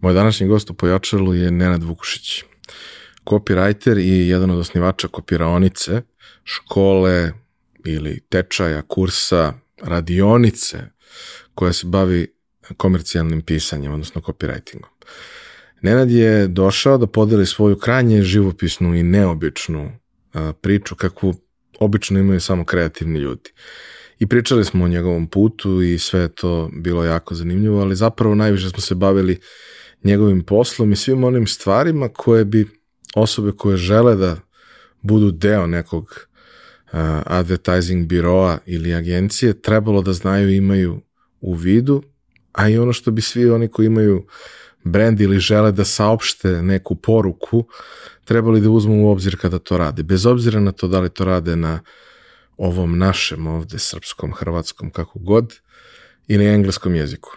Moj današnji gost u Pojačalu je Nenad Vukušić, copywriter i jedan od osnivača kopiraonice, škole ili tečaja, kursa, radionice koja se bavi komercijalnim pisanjem, odnosno copywritingom. Nenad je došao da podeli svoju krajnje živopisnu i neobičnu priču kakvu obično imaju samo kreativni ljudi. I pričali smo o njegovom putu i sve je to bilo jako zanimljivo, ali zapravo najviše smo se bavili njegovim poslom i svim onim stvarima koje bi osobe koje žele da budu deo nekog advertising biroa ili agencije trebalo da znaju imaju u vidu, a i ono što bi svi oni koji imaju brand ili žele da saopšte neku poruku, trebali da uzmu u obzir kada to rade. Bez obzira na to da li to rade na ovom našem ovde srpskom, hrvatskom, kako god, ili engleskom jeziku.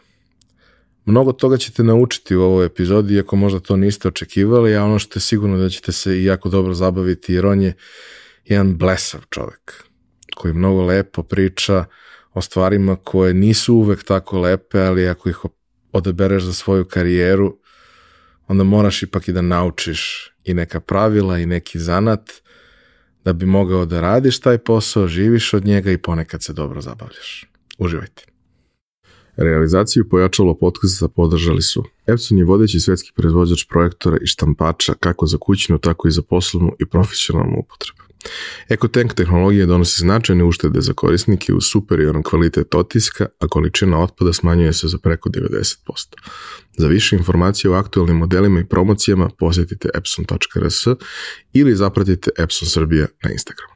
Mnogo toga ćete naučiti u ovoj epizodi, iako možda to niste očekivali, a ono što je sigurno da ćete se i jako dobro zabaviti, jer on je jedan blesav čovjek, koji mnogo lepo priča o stvarima koje nisu uvek tako lepe, ali ako ih odabereš za svoju karijeru, onda moraš ipak i da naučiš i neka pravila i neki zanat da bi mogao da radiš taj posao, živiš od njega i ponekad se dobro zabavljaš. Uživajte. Realizaciju pojačalo za podržali su Epson je vodeći svjetski proizvođač projektora i štampača kako za kućnu, tako i za poslovnu i profesionalnu upotrebu. EcoTank tehnologija donosi značajne uštede za korisnike u superioran kvalitetu otiska, a količina otpada smanjuje se za preko 90%. Za više informacije o aktualnim modelima i promocijama posjetite epson.rs ili zapratite Epson Srbija na Instagramu.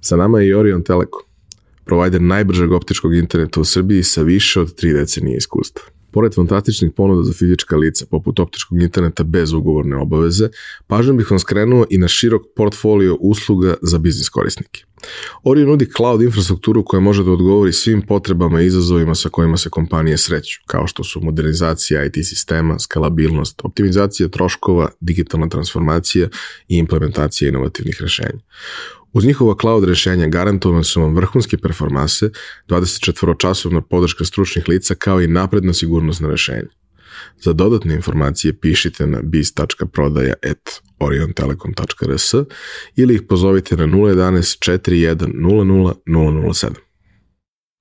Sa nama je i Orion Telekom provider najbržeg optičkog interneta u Srbiji sa više od tri decenije iskustva. Pored fantastičnih ponuda za fizička lica, poput optičkog interneta bez ugovorne obaveze, pažnju bih vam skrenuo i na širok portfolio usluga za biznis korisnike. Orion nudi cloud infrastrukturu koja može da odgovori svim potrebama i izazovima sa kojima se kompanije sreću, kao što su modernizacija IT sistema, skalabilnost, optimizacija troškova, digitalna transformacija i implementacija inovativnih rešenja. Uz njihova cloud rješenja garantovane su vam vrhunske performanse, 24-časovna podrška stručnih lica kao i napredno sigurnosno rješenje. Za dodatne informacije pišite na biz.prodaja.oriontelekom.rs ili ih pozovite na 011 41 00 007.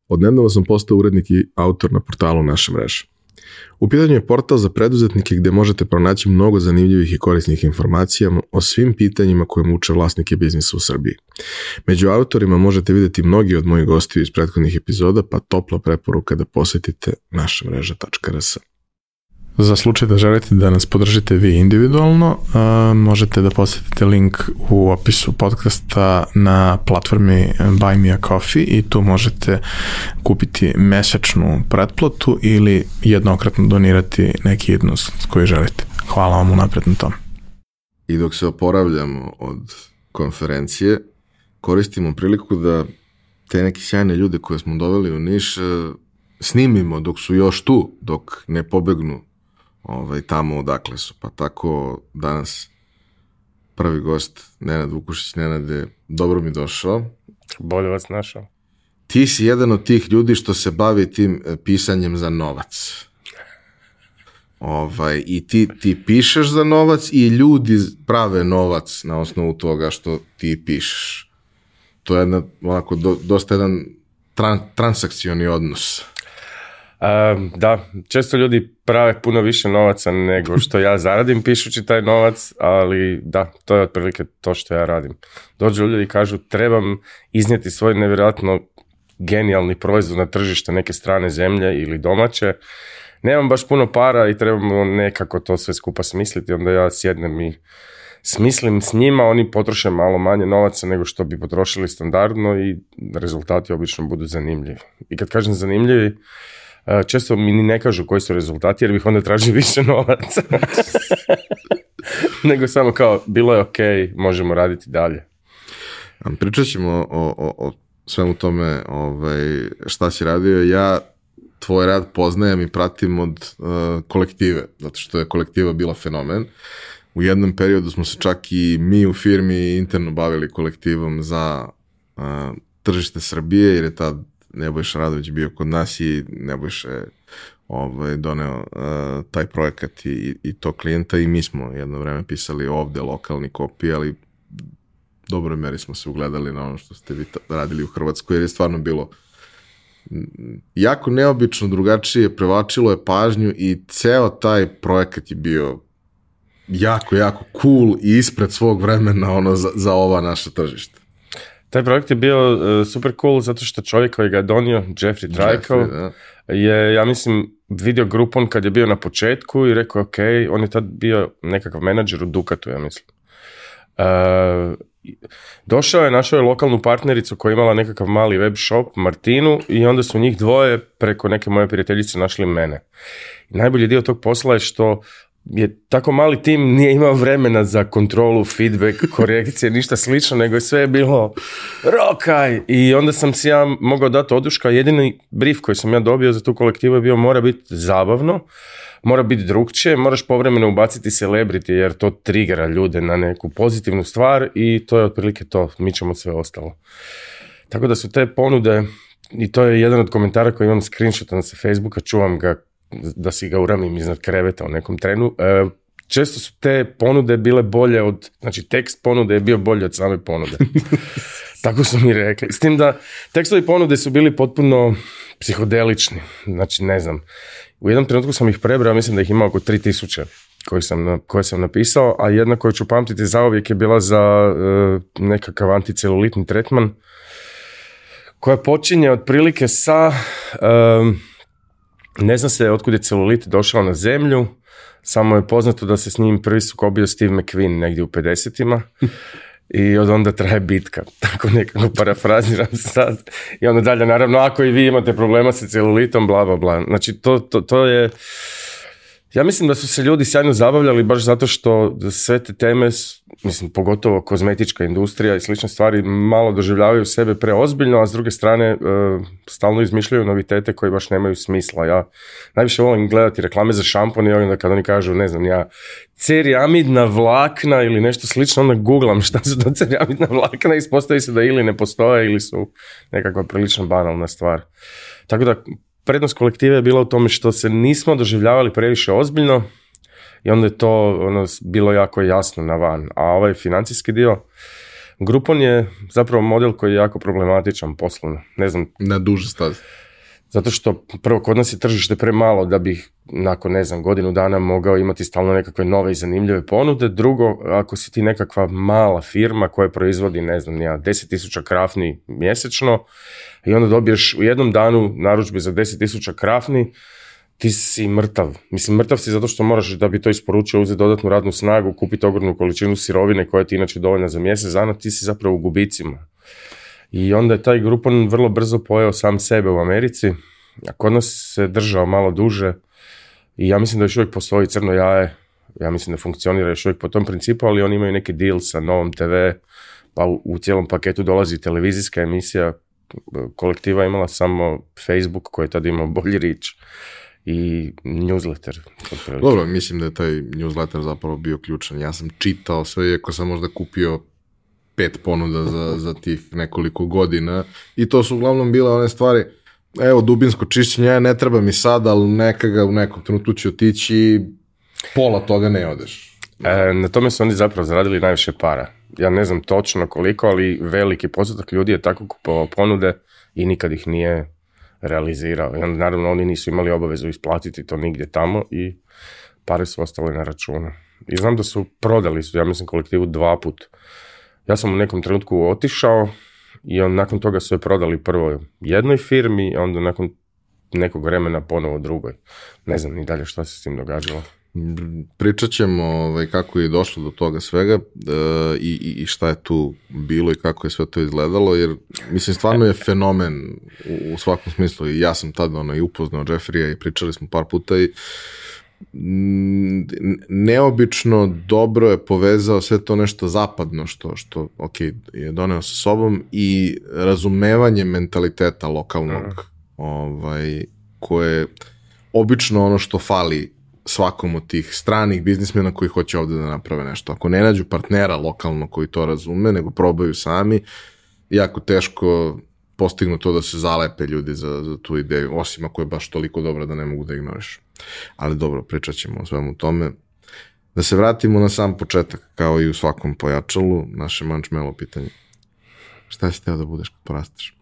Odnedavno sam postao urednik i autor na portalu naše mreže. U pitanju je portal za preduzetnike gdje možete pronaći mnogo zanimljivih i korisnih informacija o svim pitanjima koje muče vlasnike biznisa u Srbiji. Među autorima možete videti mnogi od mojih gostiju iz prethodnih epizoda, pa topla preporuka da posetite mreža.rs. Za slučaj da želite da nas podržite vi individualno, e, možete da posjetite link u opisu podcasta na platformi Buy Me A Coffee i tu možete kupiti mesečnu pretplatu ili jednokratno donirati neki iznos koji želite. Hvala vam unapred na tom. I dok se oporavljamo od konferencije, koristimo priliku da te neke sjajne ljude koje smo doveli u Niš e, snimimo dok su još tu, dok ne pobegnu ovaj, tamo odakle su. Pa tako danas prvi gost Nenad Vukušić, Nenade, dobro mi došao. Bolje vas našao. Ti si jedan od tih ljudi što se bavi tim e, pisanjem za novac. Ovaj, I ti, ti pišeš za novac i ljudi prave novac na osnovu toga što ti pišeš. To je jedna, onako, dosta jedan transakcioni odnos da, često ljudi prave puno više novaca nego što ja zaradim pišući taj novac, ali da, to je otprilike to što ja radim. Dođu ljudi i kažu trebam iznijeti svoj nevjerojatno genijalni proizvod na tržište neke strane zemlje ili domaće. Nemam baš puno para i trebamo nekako to sve skupa smisliti, onda ja sjednem i smislim s njima, oni potroše malo manje novaca nego što bi potrošili standardno i rezultati obično budu zanimljivi. I kad kažem zanimljivi, Eh, često mi ni ne kažu koji su rezultati jer bih onda tražio više novaca. Nego samo kao, bilo je ok, možemo raditi dalje. Pričat ćemo o, o, o svemu tome ovaj, šta si radio. Ja tvoj rad poznajem i pratim od eh, kolektive, zato što je kolektiva bila fenomen. U jednom periodu smo se čak i mi u firmi interno bavili kolektivom za eh, tržište Srbije, jer je tad Nebojša Radović bio kod nas i Nebojša je ovaj, doneo e, taj projekat i, i to klijenta i mi smo jedno vreme pisali ovde lokalni kopiji, ali dobro meri smo se ugledali na ono što ste vi radili u Hrvatskoj, jer je stvarno bilo jako neobično drugačije, prevačilo je pažnju i ceo taj projekat je bio jako, jako cool i ispred svog vremena ono za, za ova naša tržišta. Taj projekt je bio e, super cool zato što čovjek koji ga je donio, Jeffrey Trajko, je, ja mislim, vidio grupon kad je bio na početku i rekao, ok, on je tad bio nekakav menadžer u Dukatu, ja mislim. Uh, došao je, našao je lokalnu partnericu koja je imala nekakav mali web shop, Martinu, i onda su njih dvoje preko neke moje prijateljice našli mene. najbolji dio tog posla je što je tako mali tim nije imao vremena za kontrolu, feedback, korekcije, ništa slično, nego je sve bilo rokaj i onda sam si ja mogao dati oduška. Jedini brief koji sam ja dobio za tu kolektivu je bio mora biti zabavno, mora biti drukčije, moraš povremeno ubaciti celebrity jer to trigera ljude na neku pozitivnu stvar i to je otprilike to, mi ćemo sve ostalo. Tako da su te ponude, i to je jedan od komentara koji imam screenshota na sa Facebooka, čuvam ga da si ga uravnim iznad kreveta u nekom trenu. E, često su te ponude bile bolje od, znači tekst ponude je bio bolje od same ponude. Tako su mi rekli. S tim da tekstovi ponude su bili potpuno psihodelični. Znači, ne znam. U jednom trenutku sam ih prebrao, mislim da ih ima oko 3000 tisuće koje sam napisao, a jedna koju ću pamtiti zaovijek je bila za e, nekakav anticelulitni tretman koja počinje otprilike sa... E, ne zna se otkud je celulit došao na zemlju, samo je poznato da se s njim prvi sukobio Steve McQueen negdje u 50-ima i od onda traje bitka. Tako nekako parafraziram sad. I onda dalje, naravno, ako i vi imate problema sa celulitom, bla, bla, bla. Znači, to, to, to je ja mislim da su se ljudi sjajno zabavljali baš zato što sve te teme, mislim pogotovo kozmetička industrija i slične stvari, malo doživljavaju sebe preozbiljno, a s druge strane e, stalno izmišljaju novitete koji baš nemaju smisla. Ja najviše volim gledati reklame za šampon i onda kad oni kažu, ne znam, ja ceriamidna vlakna ili nešto slično, onda googlam šta su to ceriamidna vlakna i ispostavi se da ili ne postoje ili su nekakva prilično banalna stvar. Tako da prednost kolektive je bila u tome što se nismo doživljavali previše ozbiljno i onda je to ono, bilo jako jasno na van. A ovaj financijski dio, Grupon je zapravo model koji je jako problematičan poslovno. Ne znam. Na duže staze. Zato što prvo kod nas je tržište premalo da bih nakon ne znam godinu dana mogao imati stalno nekakve nove i zanimljive ponude. Drugo, ako si ti nekakva mala firma koja proizvodi ne znam ja 10.000 krafni mjesečno i onda dobiješ u jednom danu naručbe za 10.000 krafni, ti si mrtav. Mislim, mrtav si zato što moraš da bi to isporučio uzeti dodatnu radnu snagu, kupiti ogromnu količinu sirovine koja ti inače dovoljna za mjesec dana, ti si zapravo u gubicima. I onda je taj grupon vrlo brzo pojeo sam sebe u Americi, a kod nas se držao malo duže i ja mislim da još uvijek postoji crno jaje, ja mislim da funkcionira još uvijek po tom principu, ali oni imaju neki deal sa Novom TV, pa u, cijelom paketu dolazi televizijska emisija, kolektiva imala samo Facebook koji je tad imao bolji rič i newsletter. Dobro, mislim da je taj newsletter zapravo bio ključan. Ja sam čitao sve, iako sam možda kupio pet ponuda za, za tih nekoliko godina i to su uglavnom bile one stvari evo dubinsko čišćenje, ne treba mi sad, ali neka ga u nekom trenutku će otići pola toga ne odeš. E, na tome su oni zapravo zaradili najviše para. Ja ne znam točno koliko, ali veliki postotak ljudi je tako kupovao ponude i nikad ih nije realizirao. I onda naravno oni nisu imali obavezu isplatiti to nigdje tamo i pare su ostale na računu. I znam da su prodali su, ja mislim, kolektivu dva put ja sam u nekom trenutku otišao i on nakon toga su je prodali prvo jednoj firmi, a onda nakon nekog vremena ponovo drugoj. Ne znam ni dalje što se s tim događalo. Pričat ćemo ovaj, kako je došlo do toga svega e, i, i šta je tu bilo i kako je sve to izgledalo, jer mislim stvarno je fenomen u, svakom smislu i ja sam tada ono, i upoznao Jeffrija i pričali smo par puta i neobično dobro je povezao sve to nešto zapadno što što ok je doneo sa sobom i razumevanje mentaliteta lokalnog ovaj koje je obično ono što fali svakom od tih stranih biznismena koji hoće ovdje da naprave nešto. Ako ne nađu partnera lokalno koji to razume, nego probaju sami, jako teško postignu to da se zalepe ljudi za, tu ideju, osim ako je baš toliko dobra da ne mogu da ignoriš. Ali dobro, pričat ćemo o svemu tome. Da se vratimo na sam početak, kao i u svakom pojačalu, naše melo pitanje. Šta si teo da budeš kad porastiš?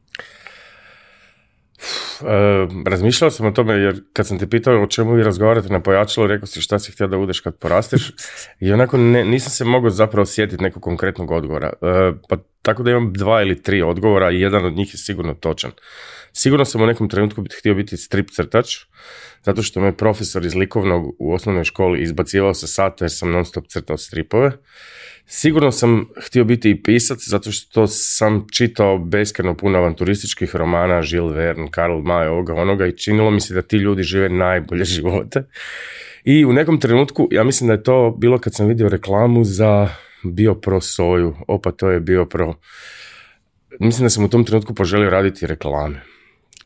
razmišljao sam o tome jer kad sam te pitao o čemu vi razgovarate na pojačalo, rekao si šta si htio da udeš kad porasteš i onako ne, nisam se mogao zapravo sjetiti nekog konkretnog odgovora. pa tako da imam dva ili tri odgovora i jedan od njih je sigurno točan. Sigurno sam u nekom trenutku htio biti strip crtač, zato što me profesor iz likovnog u osnovnoj školi izbacivao sa sata jer sam non stop crtao stripove. Sigurno sam htio biti i pisac zato što sam čitao beskreno puno avanturističkih romana, Žil Verne, Karl May, ovoga onoga i činilo mi se da ti ljudi žive najbolje živote. I u nekom trenutku, ja mislim da je to bilo kad sam vidio reklamu za bio pro soju, opa to je bio pro... Mislim da sam u tom trenutku poželio raditi reklame.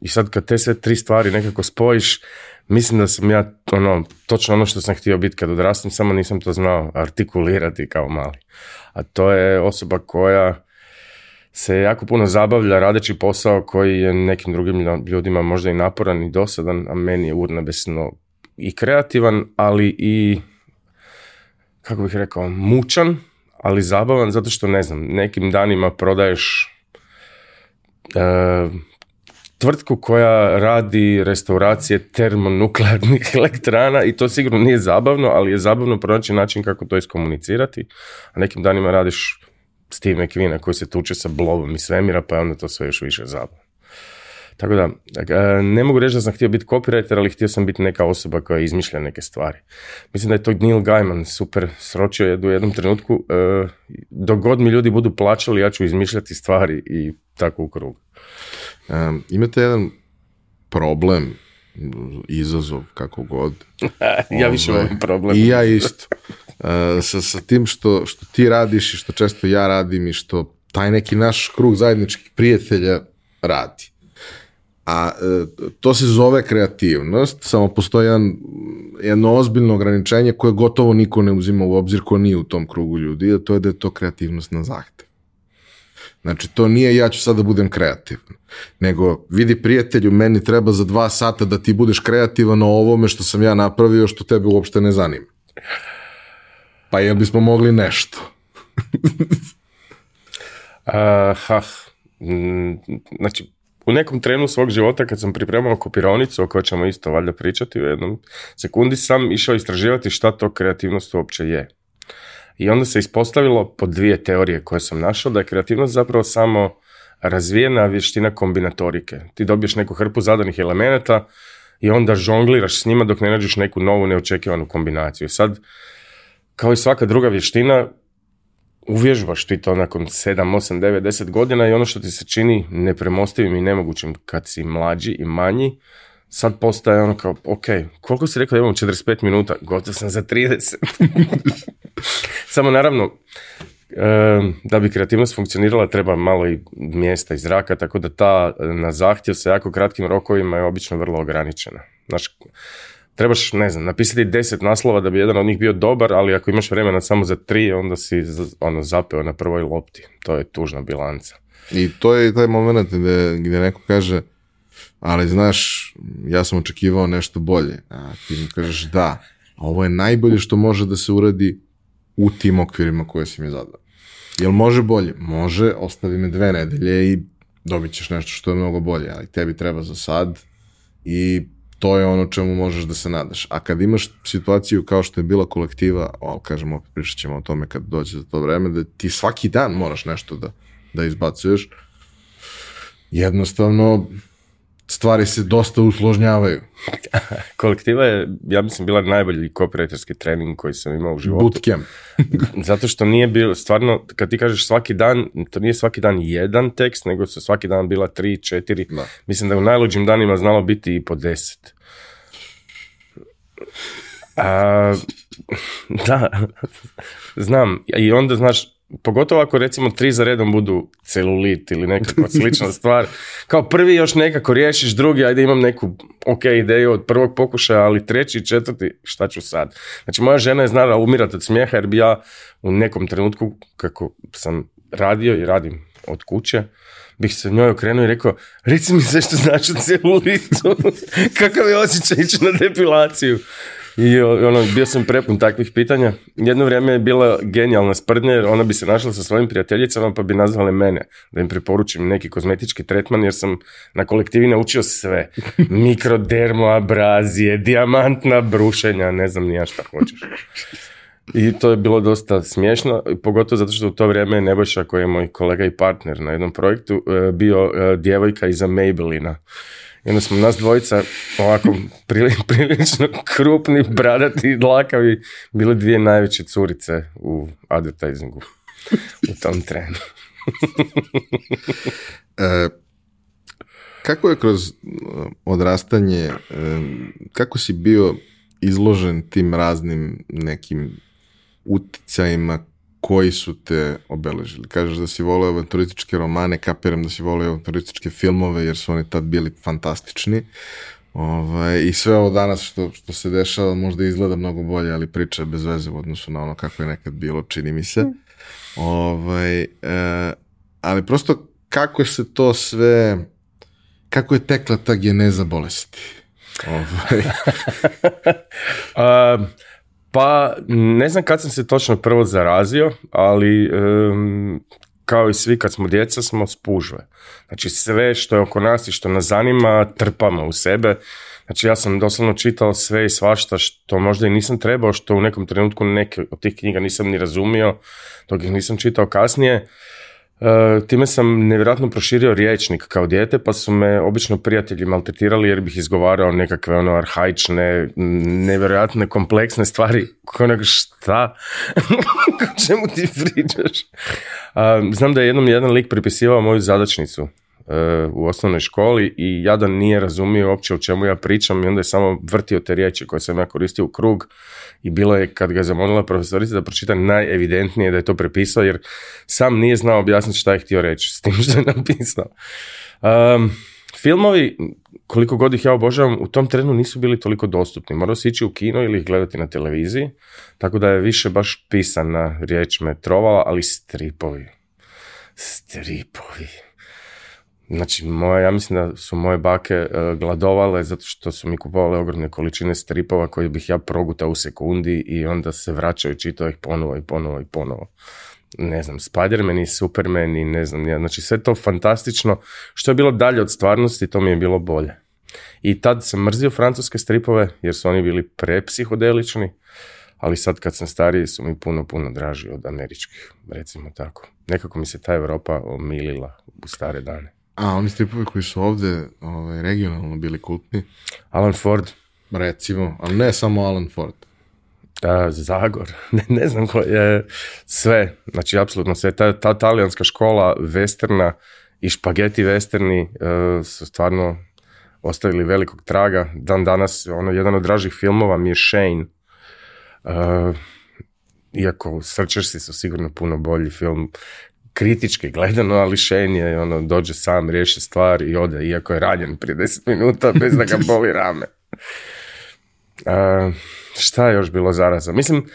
I sad kad te sve tri stvari nekako spojiš, mislim da sam ja ono, točno ono što sam htio biti kad odrastem, samo nisam to znao artikulirati kao mali. A to je osoba koja se jako puno zabavlja radeći posao koji je nekim drugim ljudima možda i naporan i dosadan, a meni je urnebesno i kreativan, ali i, kako bih rekao, mučan, ali zabavan zato što, ne znam, nekim danima prodaješ e, tvrtku koja radi restauracije termonuklearnih elektrana i to sigurno nije zabavno, ali je zabavno pronaći način kako to iskomunicirati. A nekim danima radiš Steve Ekvina koji se tuče sa blobom i svemira, pa je onda to sve još više zabavno. Tako da, e, ne mogu reći da sam htio biti copywriter, ali htio sam biti neka osoba koja izmišlja neke stvari. Mislim da je to Neil Gaiman super sročio u jednom trenutku. E, dok god mi ljudi budu plaćali, ja ću izmišljati stvari i tako u krug. imate jedan problem, izazov, kako god. ja više ovaj, problem. I ja isto. Uh, sa, tim što, što ti radiš i što često ja radim i što taj neki naš krug zajedničkih prijatelja radi. A e, to se zove kreativnost, samo postoji jedan, jedno ozbiljno ograničenje koje gotovo niko ne uzima u obzir ko nije u tom krugu ljudi, a to je da je to kreativnost na zahte. Znači, to nije ja ću sada da budem kreativan. Nego, vidi prijatelju, meni treba za dva sata da ti budeš kreativan o ovome što sam ja napravio, što tebe uopšte ne zanima. Pa jel bismo mogli nešto? uh, ha, znači, u nekom trenu svog života kad sam pripremao kopironicu, o kojoj ćemo isto valjda pričati u jednom sekundi, sam išao istraživati šta to kreativnost uopće je. I onda se ispostavilo po dvije teorije koje sam našao da je kreativnost zapravo samo razvijena vještina kombinatorike. Ti dobiješ neku hrpu zadanih elemenata i onda žongliraš s njima dok ne nađeš neku novu neočekivanu kombinaciju. Sad, kao i svaka druga vještina, uvježbaš ti to nakon 7, 8, 9, 10 godina i ono što ti se čini nepremostivim i nemogućim kad si mlađi i manji, sad postaje ono kao, ok, koliko si rekao da imam 45 minuta? Gotov sam za 30. Samo naravno, da bi kreativnost funkcionirala treba malo i mjesta i zraka, tako da ta eh, na zahtjev sa jako kratkim rokovima je obično vrlo ograničena. Znaš, trebaš, ne znam, napisati deset naslova da bi jedan od njih bio dobar, ali ako imaš vremena samo za tri, onda si ono, zapeo na prvoj lopti. To je tužna bilanca. I to je taj moment gdje, gdje neko kaže, ali znaš, ja sam očekivao nešto bolje. A ti mi kažeš da, ovo je najbolje što može da se uradi u tim okvirima koje si mi zadao. Jel može bolje? Može, ostavi me dve nedelje i dobit ćeš nešto što je mnogo bolje, ali tebi treba za sad i to je ono čemu možeš da se nadaš. A kad imaš situaciju kao što je bila kolektiva, ali kažem, opet pričat ćemo o tome kad dođe za to vreme, da ti svaki dan moraš nešto da, da izbacuješ, jednostavno stvari se dosta usložnjavaju. Kolektiva je, ja mislim, bila najbolji kooperatorski trening koji sam imao u životu. Bootcamp. Zato što nije bilo, stvarno, kad ti kažeš svaki dan, to nije svaki dan jedan tekst, nego su svaki dan bila tri, četiri. Mislim da u najluđim danima znalo biti i po deset. A, da, znam. I onda, znaš, pogotovo ako recimo tri za redom budu celulit ili nekakva slična stvar, kao prvi još nekako riješiš, drugi, ajde imam neku ok ideju od prvog pokušaja, ali treći četvrti, šta ću sad? Znači moja žena je znala umirat od smijeha jer bi ja u nekom trenutku kako sam radio i radim od kuće, bih se njoj okrenuo i rekao, reci mi sve što znači celulitu, kakav je osjećaj ići na depilaciju. I ono, bio sam prepun takvih pitanja. Jedno vrijeme je bila genijalna sprdnja jer ona bi se našla sa svojim prijateljicama pa bi nazvale mene da im preporučim neki kozmetički tretman jer sam na kolektivi naučio sve. Mikrodermoabrazije, dijamantna brušenja, ne znam ni ja šta hoćeš. I to je bilo dosta smiješno, pogotovo zato što u to vrijeme je Nebojša koji je moj kolega i partner na jednom projektu e, bio e, djevojka iza Maybellina. I onda smo nas dvojica ovako prilično krupni, bradati, dlakavi, bili dvije najveće curice u advertisingu u tom trenu. E, kako je kroz uh, odrastanje, e, kako si bio izložen tim raznim nekim uticajima koji su te obeležili. Kažeš da si volio avanturističke romane, kapiram da si volio avanturističke filmove, jer su oni tad bili fantastični. Ovaj, I sve ovo danas što, što se dešava možda izgleda mnogo bolje, ali priča je bez veze u odnosu na ono kako je nekad bilo, čini mi se. Ovaj, eh, ali prosto kako se to sve, kako je tekla ta geneza bolesti? Ovaj. Pa ne znam kad sam se točno prvo zarazio, ali kao i svi kad smo djeca smo spužve. Znači sve što je oko nas i što nas zanima trpamo u sebe. Znači ja sam doslovno čitao sve i svašta što možda i nisam trebao, što u nekom trenutku neke od tih knjiga nisam ni razumio, dok ih nisam čitao kasnije. E, time sam nevjerojatno proširio riječnik kao dijete, pa su me obično prijatelji maltretirali jer bih izgovarao nekakve ono arhaične, nevjerojatne, kompleksne stvari. nego šta? Čemu ti pričaš? E, znam da je jednom jedan lik pripisivao moju zadačnicu u osnovnoj školi i jadan nije razumio uopće o čemu ja pričam i onda je samo vrtio te riječi koje sam ja koristio u krug i bilo je kad ga je zamolila profesorica da pročita najevidentnije da je to prepisao jer sam nije znao objasniti šta je htio reći s tim što je napisao. Um, filmovi, koliko god ih ja obožavam, u tom trenu nisu bili toliko dostupni. Morao si ići u kino ili ih gledati na televiziji, tako da je više baš pisana riječ me trovala, ali stripovi. Stripovi Znači, moja, ja mislim da su moje bake e, gladovale zato što su mi kupovale ogromne količine stripova koje bih ja progutao u sekundi i onda se vraćaju čitao ih ponovo i ponovo i ponovo. Ne znam, Spider-Man i Superman i ne znam, ja, znači sve to fantastično. Što je bilo dalje od stvarnosti, to mi je bilo bolje. I tad sam mrzio francuske stripove jer su oni bili prepsihodelični, ali sad kad sam stariji su mi puno, puno draži od američkih, recimo tako. Nekako mi se ta Europa omilila u stare dane. A, oni stripovi koji su ovde ovaj, regionalno bili kultni. Alan Ford. Recimo, ali ne samo Alan Ford. Zagor, ne, ne znam ko je, sve, znači apsolutno sve, ta, talijanska škola westerna i špageti westerni e, su stvarno ostavili velikog traga, dan danas ono, jedan od dražih filmova mi je Shane, e, iako srčeš si su sigurno puno bolji film kritički gledano, ali Shane je, ono, dođe sam, riješi stvar i ode, iako je ranjen prije 10 minuta, bez da ga boli rame. šta je još bilo zaraza? Mislim,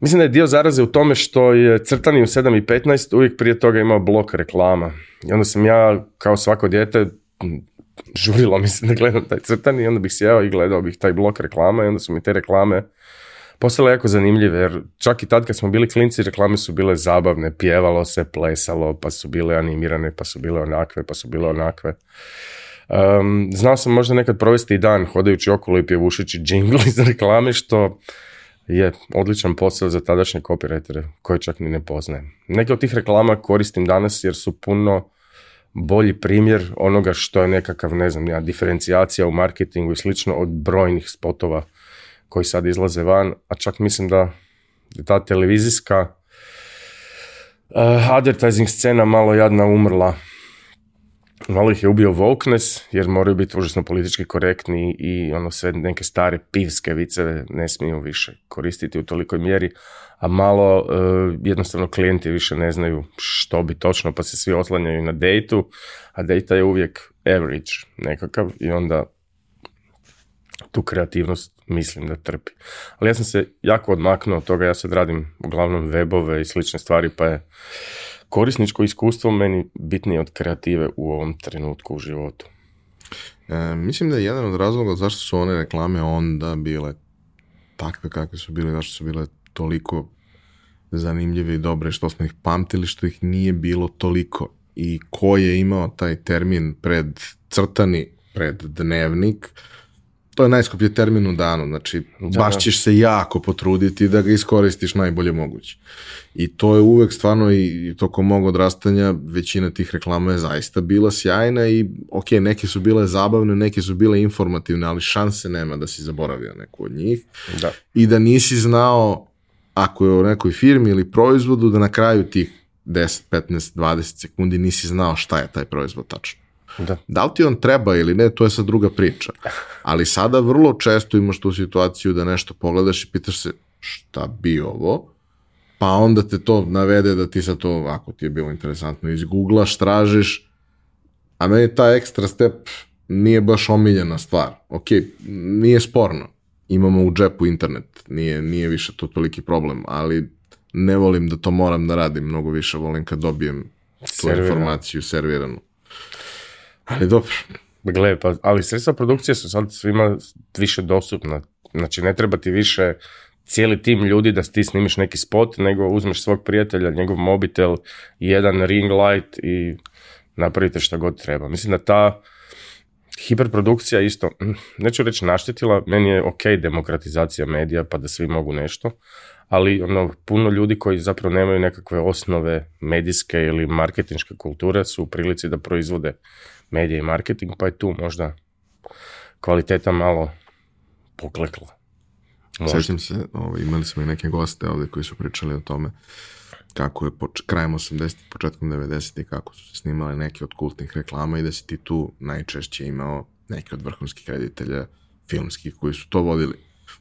mislim da je dio zaraze u tome što je crtani u 7 i 15 uvijek prije toga imao blok reklama. I onda sam ja, kao svako dijete, žurilo mi se da gledam taj crtani i onda bih sjeo i gledao bih taj blok reklama i onda su mi te reklame je jako zanimljive, jer čak i tad kad smo bili klinci, reklame su bile zabavne, pjevalo se, plesalo, pa su bile animirane, pa su bile onakve, pa su bile onakve. Um, znao sam možda nekad provesti i dan hodajući okolo i pjevušići džingl iz reklame, što je odličan posao za tadašnje copywritere koje čak ni ne poznajem. Neke od tih reklama koristim danas jer su puno bolji primjer onoga što je nekakav, ne znam, ja, diferencijacija u marketingu i slično od brojnih spotova koji sad izlaze van, a čak mislim da je ta televizijska uh, advertising scena malo jadna umrla. Malo ih je ubio Volknes jer moraju biti užasno politički korektni i ono sve neke stare pivske vice ne smiju više koristiti u tolikoj mjeri, a malo eh, jednostavno klijenti više ne znaju što bi točno, pa se svi oslanjaju na dejtu, a dejta je uvijek average nekakav i onda tu kreativnost mislim da trpi. Ali ja sam se jako odmaknuo od toga, ja sad radim uglavnom webove i slične stvari, pa je korisničko iskustvo meni bitnije od kreative u ovom trenutku u životu. E, mislim da je jedan od razloga zašto su one reklame onda bile takve kakve su bile, zašto su bile toliko zanimljive i dobre, što smo ih pamtili, što ih nije bilo toliko. I ko je imao taj termin pred crtani, pred dnevnik, to je najskuplji termin u danu, znači baš ćeš se jako potruditi da ga iskoristiš najbolje moguće. I to je uvek stvarno i tokom mog odrastanja većina tih reklama je zaista bila sjajna i ok, neke su bile zabavne, neke su bile informativne, ali šanse nema da si zaboravio neku od njih. Da. I da nisi znao ako je o nekoj firmi ili proizvodu da na kraju tih 10, 15, 20 sekundi nisi znao šta je taj proizvod tačno. Da. da li ti on treba ili ne, to je sad druga priča. Ali sada vrlo često imaš tu situaciju da nešto pogledaš i pitaš se šta bi ovo, pa onda te to navede da ti sad to, ako ti je bilo interesantno, izgooglaš, tražiš, a meni ta ekstra step nije baš omiljena stvar. Ok, nije sporno, imamo u džepu internet, nije, nije više to toliki problem, ali ne volim da to moram da radim, mnogo više volim kad dobijem tu informaciju serviranu. Ali dobro. Gle, pa, ali sredstva produkcije su sad svima više dostupna. Znači, ne treba ti više cijeli tim ljudi da ti snimiš neki spot, nego uzmeš svog prijatelja, njegov mobitel, jedan ring light i napravite što god treba. Mislim da ta hiperprodukcija isto, mm, neću reći naštetila, meni je ok demokratizacija medija pa da svi mogu nešto, ali ono, puno ljudi koji zapravo nemaju nekakve osnove medijske ili marketinške kulture su u prilici da proizvode medija i marketing, pa je tu možda kvaliteta malo poklekla. Sjećam se, ovo, ovaj, imali smo i neke goste ovdje koji su pričali o tome kako je poč- krajem 80 početkom 90 kako su se snimale neke od kultnih reklama i da si ti tu najčešće imao neke od vrhunskih reditelja filmskih koji su to vodili.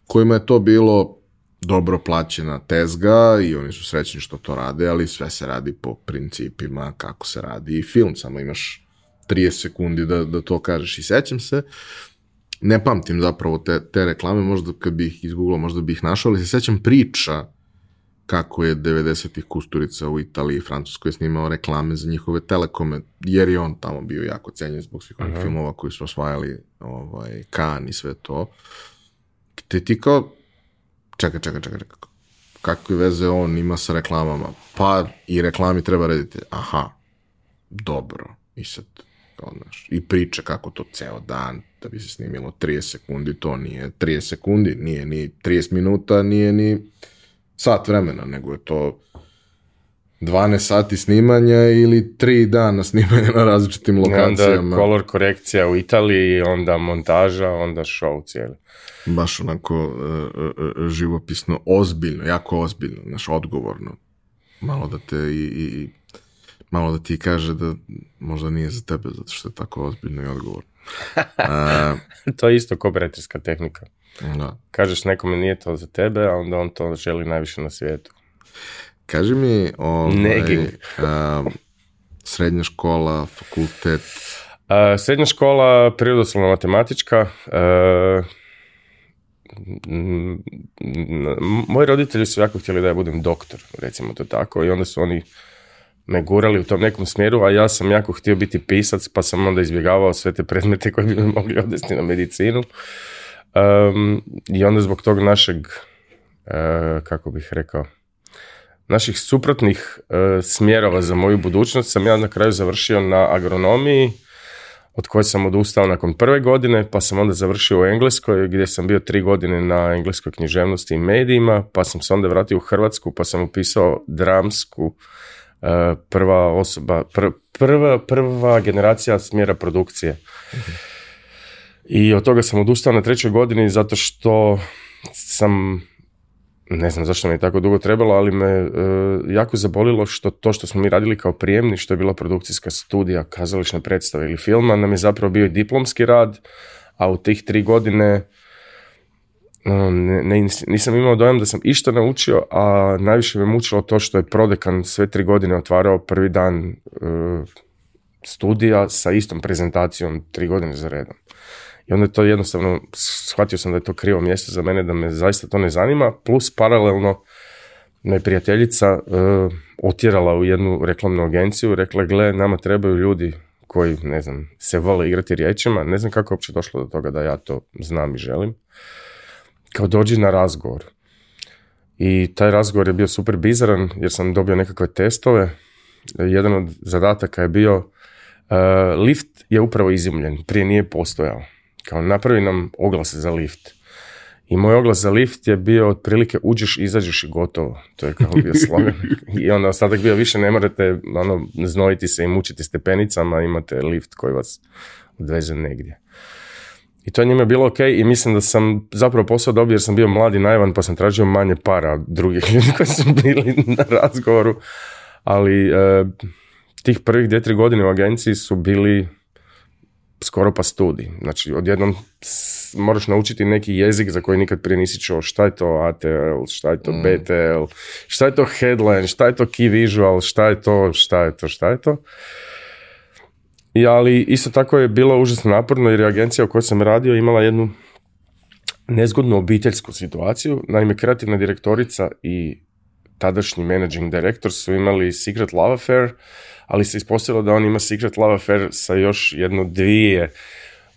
Kojima je to bilo dobro plaćena tezga i oni su srećni što to rade, ali sve se radi po principima kako se radi i film, samo imaš 30 sekundi da, da to kažeš i sećam se. Ne pamtim zapravo te, te reklame, možda kad bih ih izgooglao, možda bih ih našao, ali se sećam priča kako je 90-ih Kusturica u Italiji i Francuskoj snimao reklame za njihove telekome, jer je on tamo bio jako cenjen zbog svih onih filmova koji su osvajali ovaj, kan i sve to. Te ti kao, čekaj, čekaj, čekaj, čekaj, kakve veze on ima sa reklamama? Pa i reklami treba rediti. Aha, dobro. I sad, i priče kako to ceo dan, da bi se snimilo 30 sekundi, to nije 30 sekundi, nije ni 30 minuta, nije ni sat vremena, nego je to 12 sati snimanja ili 3 dana snimanja na različitim lokacijama. Onda kolor korekcija u Italiji, onda montaža, onda show cijeli. Baš onako e, e, e, živopisno, ozbiljno, jako ozbiljno, naš odgovorno. Malo da te i, i malo da ti kaže da možda nije za tebe zato što je tako ozbiljno i odgovor. to je isto kobreterska tehnika. Da. Kažeš nekome nije to za tebe, a onda on to želi najviše na svijetu. Kaži mi ovaj, srednja škola, fakultet. srednja škola, prirodoslovno matematička. moji roditelji su jako htjeli da ja budem doktor, recimo to tako, i onda su oni me gurali u tom nekom smjeru, a ja sam jako htio biti pisac, pa sam onda izbjegavao sve te predmete koje bi me mogli odvesti na medicinu. I onda zbog tog našeg, uh, kako bih rekao, naših suprotnih e, smjerova za moju budućnost sam ja na kraju završio na agronomiji, od koje sam odustao nakon prve godine, pa sam onda završio u Engleskoj, gdje sam bio tri godine na engleskoj književnosti i medijima, pa sam se onda vratio u Hrvatsku, pa sam upisao dramsku E, prva osoba, prva, prva generacija smjera produkcije. I od toga sam odustao na trećoj godini zato što sam ne znam zašto mi je tako dugo trebalo, ali me e, jako zabolilo što to što smo mi radili kao prijemni, što je bila produkcijska studija, kazališna predstava ili filma, nam je zapravo bio i diplomski rad, a u tih tri godine ono, ne, nisam imao dojam da sam išta naučio, a najviše me mučilo to što je prodekan sve tri godine otvarao prvi dan e, studija sa istom prezentacijom tri godine za redom. I onda je to jednostavno, shvatio sam da je to krivo mjesto za mene, da me zaista to ne zanima, plus paralelno me prijateljica e, otjerala u jednu reklamnu agenciju, rekla gle, nama trebaju ljudi koji, ne znam, se vole igrati riječima, ne znam kako je uopće došlo do toga da ja to znam i želim kao dođi na razgovor. I taj razgovor je bio super bizaran jer sam dobio nekakve testove. Jedan od zadataka je bio e, lift je upravo izumljen, prije nije postojao. Kao napravi nam oglas za lift. I moj oglas za lift je bio otprilike uđeš, izađeš i gotovo. To je kao bio slogan. I onda ostatak bio više ne morate ono, znojiti se i mučiti stepenicama, imate lift koji vas odveze negdje. I to je njima bilo ok i mislim da sam zapravo posao dobio jer sam bio mladi najvan pa sam tražio manje para od drugih ljudi koji su bili na razgovoru. Ali e, tih prvih dvije, tri godine u agenciji su bili skoro pa studi. Znači, odjednom moraš naučiti neki jezik za koji nikad prije nisi čuo. Šta je to ATL, šta je to mm. BTL, šta je to headline, šta je to key visual, šta je to, šta je to, šta je to. Šta je to? ali isto tako je bilo užasno naporno jer je agencija u kojoj sam radio imala jednu nezgodnu obiteljsku situaciju. Naime, kreativna direktorica i tadašnji managing director su imali secret love affair, ali se ispostavilo da on ima secret love affair sa još jedno dvije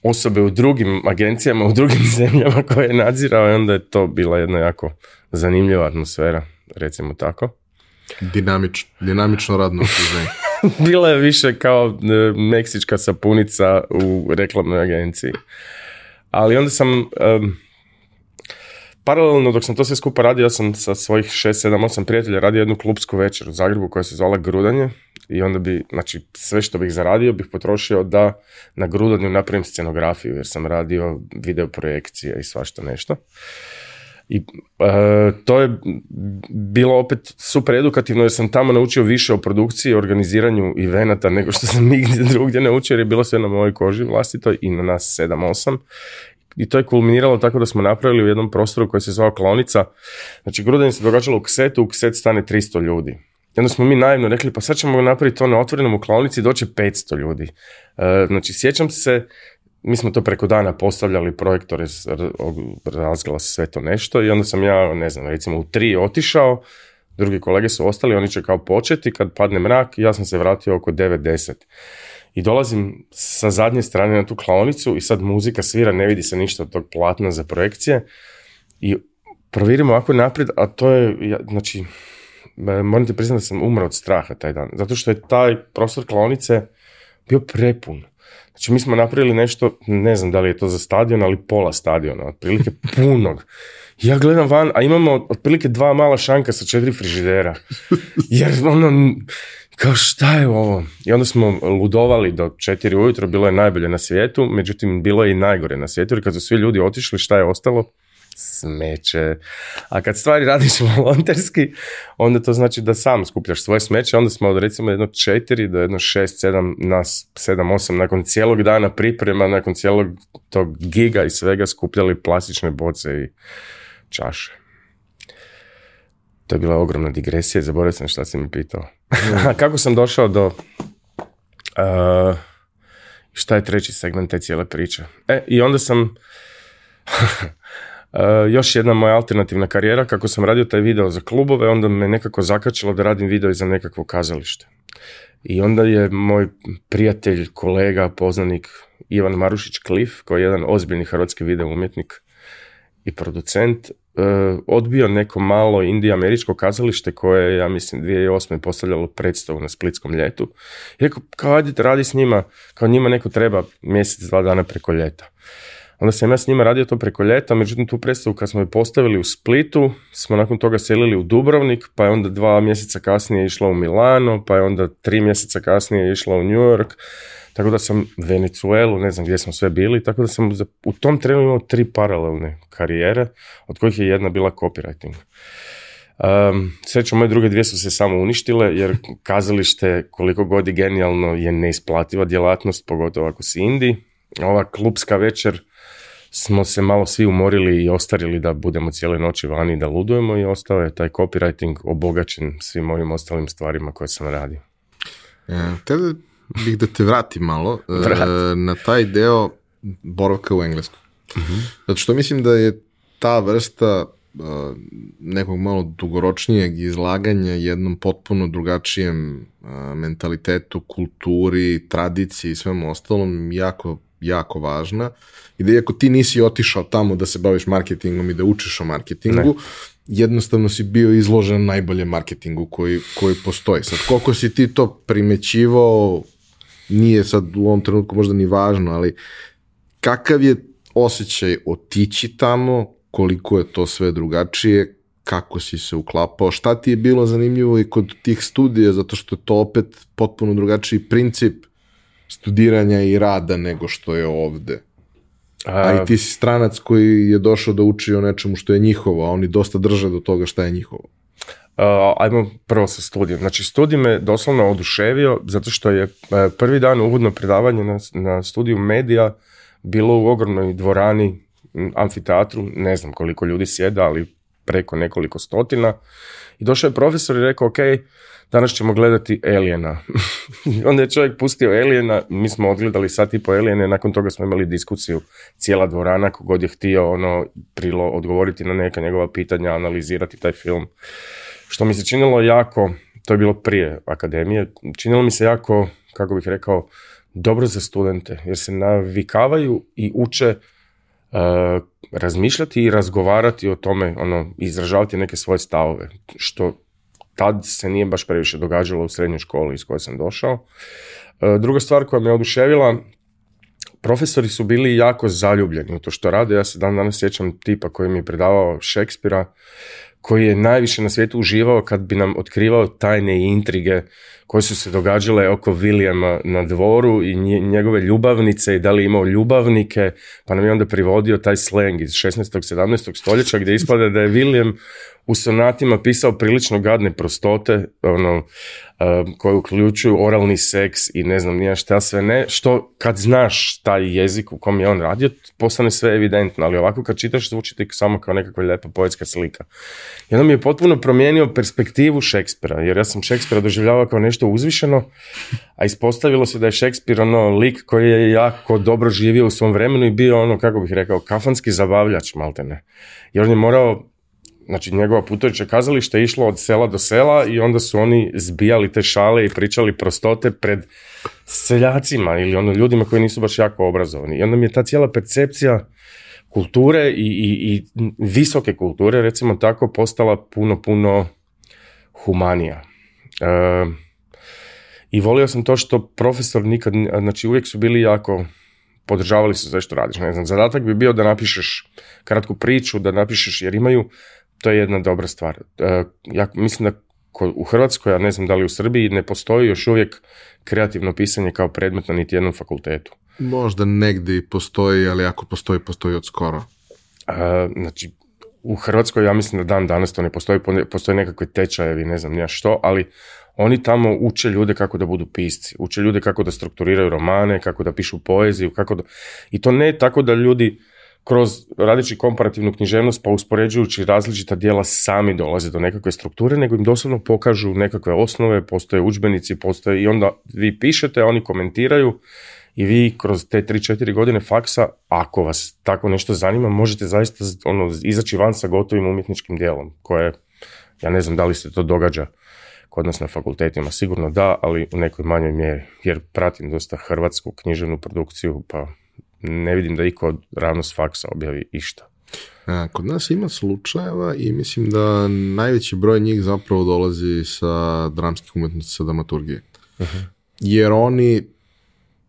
osobe u drugim agencijama, u drugim zemljama koje je nadzirao i onda je to bila jedna jako zanimljiva atmosfera, recimo tako. Dinamič, dinamično radno okruženje. Bila je više kao e, meksička sapunica u reklamnoj agenciji. Ali onda sam... paralelno dok sam to sve skupa radio, ja sam sa svojih 6, 7, 8 prijatelja radio jednu klubsku večer u Zagrebu koja se zvala Grudanje i onda bi, znači sve što bih zaradio bih potrošio da na Grudanju napravim scenografiju jer sam radio video projekcije i svašta nešto. I e, to je bilo opet super edukativno jer sam tamo naučio više o produkciji, organiziranju venata nego što sam nigdje drugdje naučio jer je bilo sve na mojoj koži vlastitoj i na nas 7-8. I to je kulminiralo tako da smo napravili u jednom prostoru koji se zvao Klonica. Znači, gruden se događalo u Ksetu, u Kset stane 300 ljudi. jedno smo mi naivno rekli, pa sad ćemo napraviti to ono na otvorenom u Klonici doće 500 ljudi. E, znači, sjećam se mi smo to preko dana postavljali projektore, razgala se sve to nešto i onda sam ja, ne znam, recimo u tri otišao, drugi kolege su ostali, oni će kao početi, kad padne mrak, ja sam se vratio oko 9.10. I dolazim sa zadnje strane na tu klaonicu i sad muzika svira, ne vidi se ništa od tog platna za projekcije i provirimo ovako naprijed, a to je, znači, e, moram ti priznati da sam umrao od straha taj dan, zato što je taj prostor klaonice bio prepun. Znači mi smo napravili nešto, ne znam da li je to za stadion, ali pola stadiona, otprilike punog. Ja gledam van, a imamo otprilike dva mala šanka sa četiri frižidera. Jer ono, kao šta je ovo? I onda smo ludovali do četiri ujutro, bilo je najbolje na svijetu, međutim bilo je i najgore na svijetu, jer kad su svi ljudi otišli, šta je ostalo? smeće. A kad stvari radiš volonterski, onda to znači da sam skupljaš svoje smeće. Onda smo od recimo jedno četiri do jedno šest, sedam, nas sedam, osam, nakon cijelog dana priprema, nakon cijelog tog giga i svega skupljali plastične boce i čaše. To je bila ogromna digresija, zaboravio sam šta si mi pitao. Mm. A kako sam došao do... šta je treći segment te cijele priče? E, i onda sam... E, još jedna moja alternativna karijera, kako sam radio taj video za klubove, onda me nekako zakačilo da radim video i za nekakvo kazalište. I onda je moj prijatelj, kolega, poznanik Ivan Marušić Klif, koji je jedan ozbiljni hrvatski video umjetnik i producent, e, odbio neko malo indije-američko kazalište koje je, ja mislim, 2008. postavljalo predstavu na Splitskom ljetu. I rekao, kao, ajde, radi s njima, kao njima neko treba mjesec, dva dana preko ljeta. Onda sam ja s njima radio to preko ljeta, međutim tu predstavu kad smo je postavili u Splitu, smo nakon toga selili u Dubrovnik, pa je onda dva mjeseca kasnije išla u Milano, pa je onda tri mjeseca kasnije išla u New York, tako da sam Venezuelu, ne znam gdje smo sve bili, tako da sam u tom trenu imao tri paralelne karijere, od kojih je jedna bila copywriting. Um, srećom, moje druge dvije su se samo uništile, jer kazalište koliko god je genijalno je neisplativa djelatnost, pogotovo ako si Indi. Ova klubska večer smo se malo svi umorili i ostarili da budemo cijele noći vani i da ludujemo i ostao je taj copywriting obogaćen svim ovim ostalim stvarima koje sam radio. te bih da te vratim malo e, na taj deo boravka u Englesku. Zato što mislim da je ta vrsta e, nekog malo dugoročnijeg izlaganja jednom potpuno drugačijem e, mentalitetu, kulturi, tradiciji i svemu ostalom jako jako važna i da iako ti nisi otišao tamo da se baviš marketingom i da učiš o marketingu, jednostavno si bio izložen najboljem marketingu koji, koji postoji. Sad, koliko si ti to primećivao, nije sad u ovom trenutku možda ni važno, ali kakav je osjećaj otići tamo, koliko je to sve drugačije, kako si se uklapao, šta ti je bilo zanimljivo i kod tih studija, zato što je to opet potpuno drugačiji princip studiranja i rada nego što je ovde. A, i ti si stranac koji je došao da uči o nečemu što je njihovo, a oni dosta drže do toga šta je njihovo. Uh, ajmo prvo sa studijem. Znači, studij me doslovno oduševio zato što je e, prvi dan uvodno predavanje na, na studiju medija bilo u ogromnoj dvorani, amfiteatru, ne znam koliko ljudi sjeda, ali preko nekoliko stotina. I došao je profesor i rekao, ok, danas ćemo gledati Aliena. Onda je čovjek pustio Aliena, mi smo odgledali sati i po i nakon toga smo imali diskusiju cijela dvorana, kogod je htio ono prilo odgovoriti na neka njegova pitanja, analizirati taj film. Što mi se činilo jako, to je bilo prije akademije, činilo mi se jako, kako bih rekao, dobro za studente, jer se navikavaju i uče uh, razmišljati i razgovarati o tome, ono, izražavati neke svoje stavove, što tad se nije baš previše događalo u srednjoj školi iz koje sam došao. E, druga stvar koja me oduševila, profesori su bili jako zaljubljeni u to što rade. Ja se dan danas sjećam tipa koji mi je predavao Šekspira, koji je najviše na svijetu uživao kad bi nam otkrivao tajne i intrige koje su se događale oko Williama na dvoru i njegove ljubavnice i da li imao ljubavnike, pa nam je onda privodio taj sleng iz 16. 17. stoljeća gdje ispada da je William u sonatima pisao prilično gadne prostote ono, eh, koje uključuju oralni seks i ne znam nije šta sve ne, što kad znaš taj jezik u kom je on radio, postane sve evidentno, ali ovako kad čitaš zvuči ti samo kao nekakva lijepa poetska slika. I onda mi je potpuno promijenio perspektivu Šekspira, jer ja sam Šekspira doživljavao kao nešto nešto uzvišeno, a ispostavilo se da je Šekspir ono lik koji je jako dobro živio u svom vremenu i bio ono, kako bih rekao, kafanski zabavljač maltene. Jer on je morao znači njegova putovića kazalište je išlo od sela do sela i onda su oni zbijali te šale i pričali prostote pred seljacima ili ono ljudima koji nisu baš jako obrazovani. I onda mi je ta cijela percepcija kulture i, i, i visoke kulture, recimo tako, postala puno, puno humanija. E, i volio sam to što profesor nikad, znači uvijek su bili jako, podržavali su sve što radiš. Ne znam, zadatak bi bio da napišeš kratku priču, da napišeš, jer imaju, to je jedna dobra stvar. E, ja mislim da u Hrvatskoj, a ne znam da li u Srbiji, ne postoji još uvijek kreativno pisanje kao predmet na niti jednom fakultetu. Možda negdje postoji, ali ako postoji, postoji od skoro. E, znači, u Hrvatskoj ja mislim da dan danas to ne postoji, postoje nekakve tečajevi, ne znam nija što, ali oni tamo uče ljude kako da budu pisci, uče ljude kako da strukturiraju romane, kako da pišu poeziju, kako da... I to ne tako da ljudi kroz radeći komparativnu književnost pa uspoređujući različita dijela sami dolaze do nekakve strukture, nego im doslovno pokažu nekakve osnove, postoje udžbenici, postoje i onda vi pišete, oni komentiraju i vi kroz te 3-4 godine faksa, ako vas tako nešto zanima, možete zaista ono, izaći van sa gotovim umjetničkim dijelom koje, ja ne znam da li se to događa kod na fakultetima sigurno da, ali u nekoj manjoj mjeri, jer pratim dosta hrvatsku književnu produkciju, pa ne vidim da iko ravno s faksa objavi išta. E, kod nas ima slučajeva i mislim da najveći broj njih zapravo dolazi sa dramskih sa dramaturgije. Mhm. Jer oni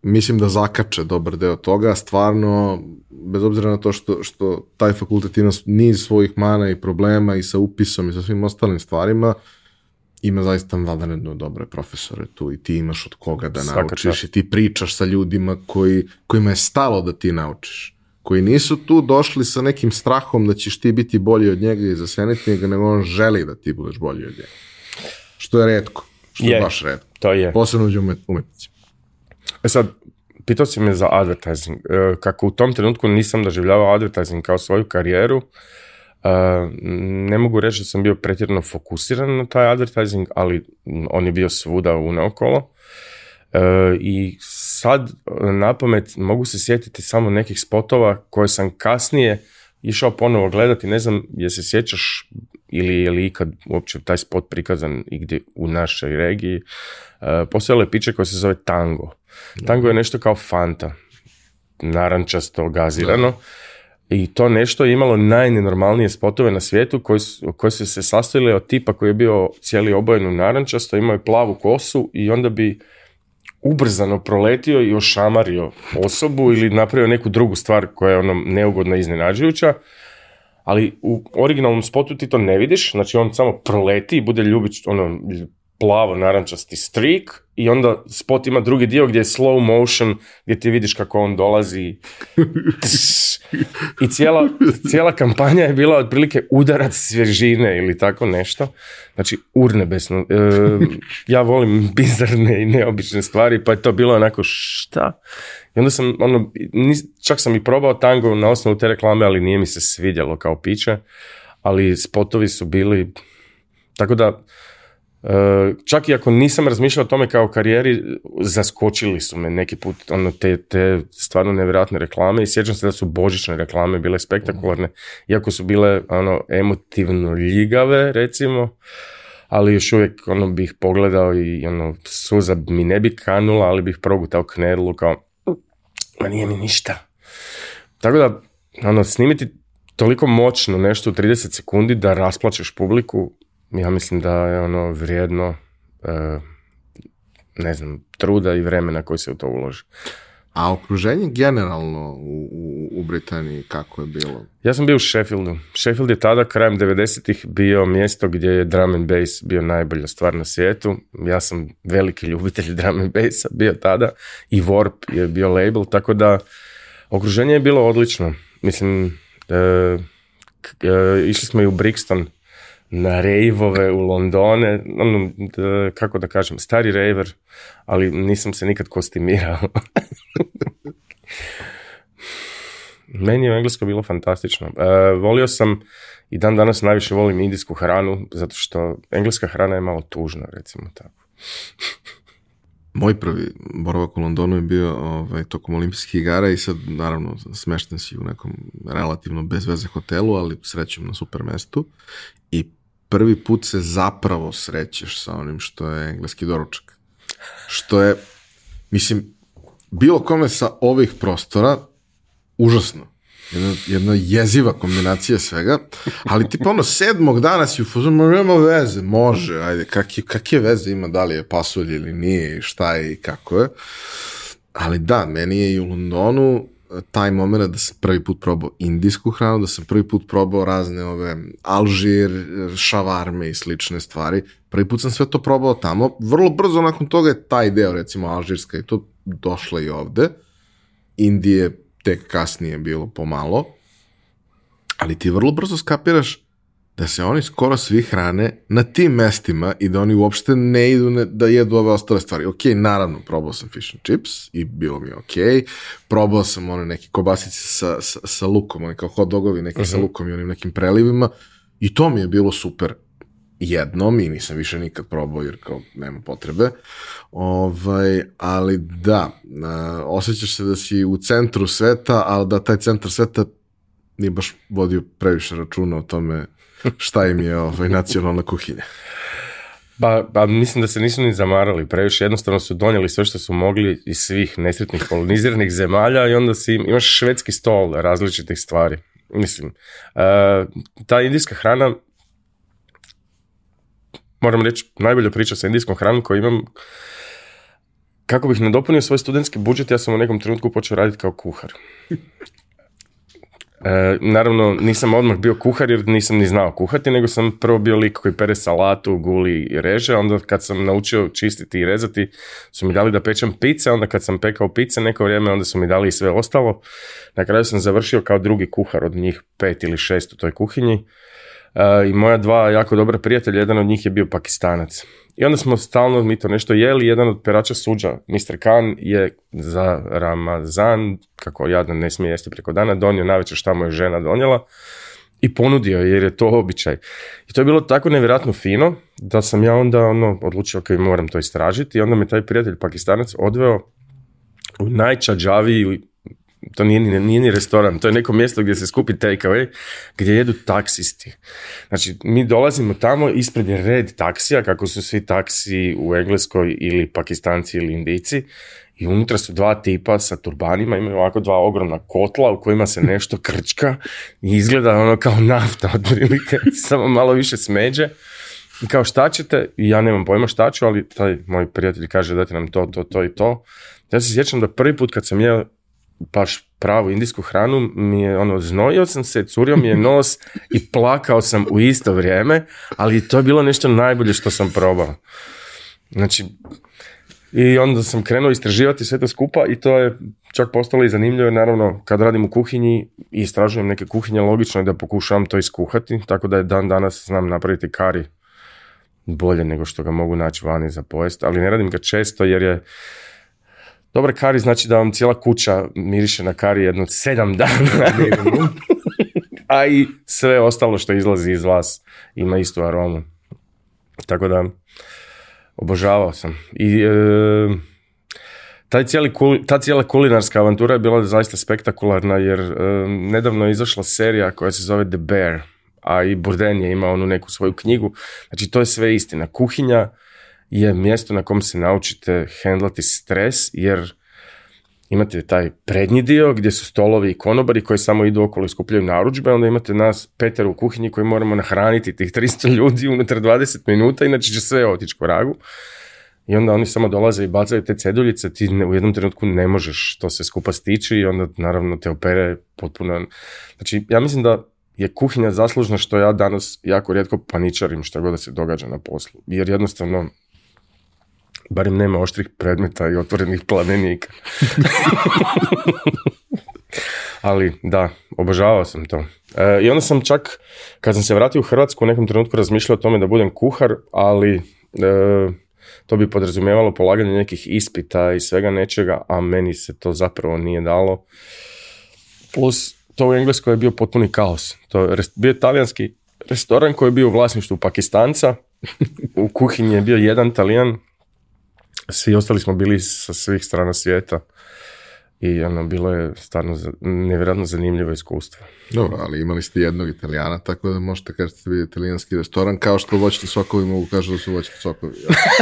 mislim da zakače dobar deo toga, stvarno, bez obzira na to što, što taj fakultet ima niz svojih mana i problema i sa upisom i sa svim ostalim stvarima, ima zaista vanredno dobre profesore tu i ti imaš od koga da naučiš i ti pričaš sa ljudima koji, kojima je stalo da ti naučiš koji nisu tu došli sa nekim strahom da ćeš ti biti bolji od njega i zaseniti njega, nego on želi da ti budeš bolji od njega. Što je redko. Što je, baš redko. To je. Posebno uđe umetnici. E sad, pitao si me za advertising. E, kako u tom trenutku nisam doživljavao advertising kao svoju karijeru, ne mogu reći da sam bio pretjerano fokusiran na taj advertising, ali on je bio svuda u naokolo. E, I sad na pamet mogu se sjetiti samo nekih spotova koje sam kasnije išao ponovo gledati, ne znam je se sjećaš ili je li ikad uopće taj spot prikazan igdje u našoj regiji. je piće koje se zove tango. Tango je nešto kao fanta, narančasto, gazirano i to nešto je imalo najnenormalnije spotove na svijetu koji su, se sastojile od tipa koji je bio cijeli obojen u narančasto, imao je plavu kosu i onda bi ubrzano proletio i ošamario osobu ili napravio neku drugu stvar koja je ono neugodna i iznenađujuća. Ali u originalnom spotu ti to ne vidiš, znači on samo proleti i bude ljubić, ono, plavo narančasti strik i onda spot ima drugi dio gdje je slow motion gdje ti vidiš kako on dolazi I cijela, cijela kampanja je bila otprilike udarac svježine ili tako nešto. Znači, urnebesno. E, ja volim bizarne i neobične stvari, pa je to bilo onako šta? I onda sam, ono, čak sam i probao tango na osnovu te reklame, ali nije mi se svidjelo kao piće. Ali spotovi su bili... Tako da, E, čak i ako nisam razmišljao o tome kao karijeri, zaskočili su me neki put ono, te, te stvarno nevjerojatne reklame i sjećam se da su božićne reklame bile spektakularne, iako su bile ono, emotivno ljigave recimo, ali još uvijek ono, bih pogledao i ono, suza mi ne bi kanula, ali bih progutao knedlu kao, ma nije mi ništa. Tako da, ono, snimiti toliko moćno nešto u 30 sekundi da rasplačeš publiku, ja mislim da je ono vrijedno e, ne znam, truda i vremena koji se u to uloži. A okruženje generalno u, u, u Britaniji kako je bilo? Ja sam bio u Sheffieldu. Sheffield je tada krajem 90-ih bio mjesto gdje je drum and bass bio najbolja stvar na svijetu. Ja sam veliki ljubitelj drum and bassa bio tada i Warp je bio label, tako da okruženje je bilo odlično. Mislim, e, e išli smo i u Brixton na rejvove u Londone, ono, kako da kažem, stari rejver, ali nisam se nikad kostimirao. Meni je u englesko bilo fantastično. E, volio sam i dan danas najviše volim indijsku hranu, zato što engleska hrana je malo tužna, recimo tako. Moj prvi boravak u Londonu je bio ovaj, tokom olimpijskih igara i sad naravno smešten si u nekom relativno bezveze hotelu, ali srećem na super mestu i prvi put se zapravo srećeš sa onim što je engleski doručak. Što je, mislim, bilo kome sa ovih prostora, užasno. Jedna, jedna jeziva kombinacija svega, ali ti ono sedmog dana si u veze, može, ajde, kakje veze ima, da li je pasulj ili nije, šta je i kako je. Ali da, meni je i u Londonu taj moment da sam prvi put probao indijsku hranu, da sam prvi put probao razne ove alžir, šavarme i slične stvari. Prvi put sam sve to probao tamo. Vrlo brzo nakon toga je taj deo, recimo alžirska i to došla i ovde. Indije tek kasnije bilo pomalo. Ali ti vrlo brzo skapiraš da se oni skoro svi hrane na tim mestima i da oni uopšte ne idu ne, da jedu ove ostale stvari. Ok, naravno, probao sam fish and chips i bilo mi je ok. Probao sam one neke kobasice sa, sa, sa lukom, one kao hot dogovi neki uh sa mhm. lukom i onim nekim prelivima i to mi je bilo super jednom i nisam više nikad probao jer kao nema potrebe. Ovaj, ali da, a, osjećaš se da si u centru sveta, ali da taj centar sveta nije baš vodio previše računa o tome šta im je ovaj, nacionalna kuhinja. Pa, pa, mislim da se nisu ni zamarali previše, jednostavno su donijeli sve što su mogli iz svih nesretnih koloniziranih zemalja i onda si, imaš švedski stol različitih stvari. Mislim, e, ta indijska hrana, moram reći, najbolja priča sa indijskom hranom koju imam, kako bih nadopunio svoj studentski budžet, ja sam u nekom trenutku počeo raditi kao kuhar. E, naravno, nisam odmah bio kuhar jer nisam ni znao kuhati, nego sam prvo bio lik koji pere salatu, guli i reže, onda kad sam naučio čistiti i rezati, su mi dali da pečem pice, onda kad sam pekao pice neko vrijeme, onda su mi dali i sve ostalo. Na kraju sam završio kao drugi kuhar od njih pet ili šest u toj kuhinji. E, I moja dva jako dobra prijatelja, jedan od njih je bio pakistanac. I onda smo stalno mi to nešto jeli, jedan od perača suđa, Mr. Khan, je za Ramazan, kako jadno ne smije jesti preko dana, donio najveće šta mu je žena donijela i ponudio jer je to običaj. I to je bilo tako nevjerojatno fino da sam ja onda ono, odlučio ok, moram to istražiti i onda me taj prijatelj pakistanac odveo u najčađaviji to nije, ni restoran, to je neko mjesto gdje se skupi takeaway, gdje jedu taksisti. Znači, mi dolazimo tamo, ispred je red taksija, kako su svi taksi u Engleskoj ili Pakistanci ili Indici, i unutra su dva tipa sa turbanima, imaju ovako dva ogromna kotla u kojima se nešto krčka i izgleda ono kao nafta otprilike, samo malo više smeđe. I kao šta ćete, ja nemam pojma šta ću, ali taj moj prijatelj kaže dajte nam to, to, to i to. Ja se sjećam da prvi put kad sam jeo baš pravu indijsku hranu, mi je ono, znojio sam se, curio mi je nos i plakao sam u isto vrijeme, ali to je bilo nešto najbolje što sam probao. Znači, i onda sam krenuo istraživati sve to skupa i to je čak postalo i zanimljivo, naravno kad radim u kuhinji i istražujem neke kuhinje, logično je da pokušavam to iskuhati, tako da je dan danas znam napraviti kari bolje nego što ga mogu naći vani za pojest, ali ne radim ga često jer je Dobar kari znači da vam cijela kuća miriše na kari jedno sedam dana. A i sve ostalo što izlazi iz vas ima istu aromu. Tako da, obožavao sam. I e, cijeli, ta cijela kulinarska avantura je bila zaista spektakularna jer e, nedavno je izašla serija koja se zove The Bear a i Bourdain je imao onu neku svoju knjigu. Znači, to je sve istina. Kuhinja je mjesto na kom se naučite hendlati stres, jer imate taj prednji dio gdje su stolovi i konobari koji samo idu okolo i skupljaju naručbe, onda imate nas Peter u kuhinji koji moramo nahraniti tih 300 ljudi unutar 20 minuta, inače će sve otići po ragu. I onda oni samo dolaze i bacaju te ceduljice, ti u jednom trenutku ne možeš to se skupa stići i onda naravno te opere potpuno... Znači, ja mislim da je kuhinja zaslužna što ja danas jako rijetko paničarim što god da se događa na poslu. Jer jednostavno Barem nema oštrih predmeta i otvorenih planenika. Ali da, obožavao sam to. E, I onda sam čak, kad sam se vratio u Hrvatsku, u nekom trenutku razmišljao o tome da budem kuhar, ali e, to bi podrazumijevalo polaganje nekih ispita i svega nečega, a meni se to zapravo nije dalo. Plus, to u Engleskoj je bio potpuni kaos. To je bio talijanski restoran koji je bio u vlasništvu Pakistanca. u kuhinji je bio jedan Talijan svi ostali smo bili sa svih strana svijeta i ono, bilo je stvarno nevjerojatno zanimljivo iskustvo. Dobro, ali imali ste jednog italijana, tako da možete kažete vi italijanski restoran, kao što voćni sokovi mogu kažu da su voćni sokovi.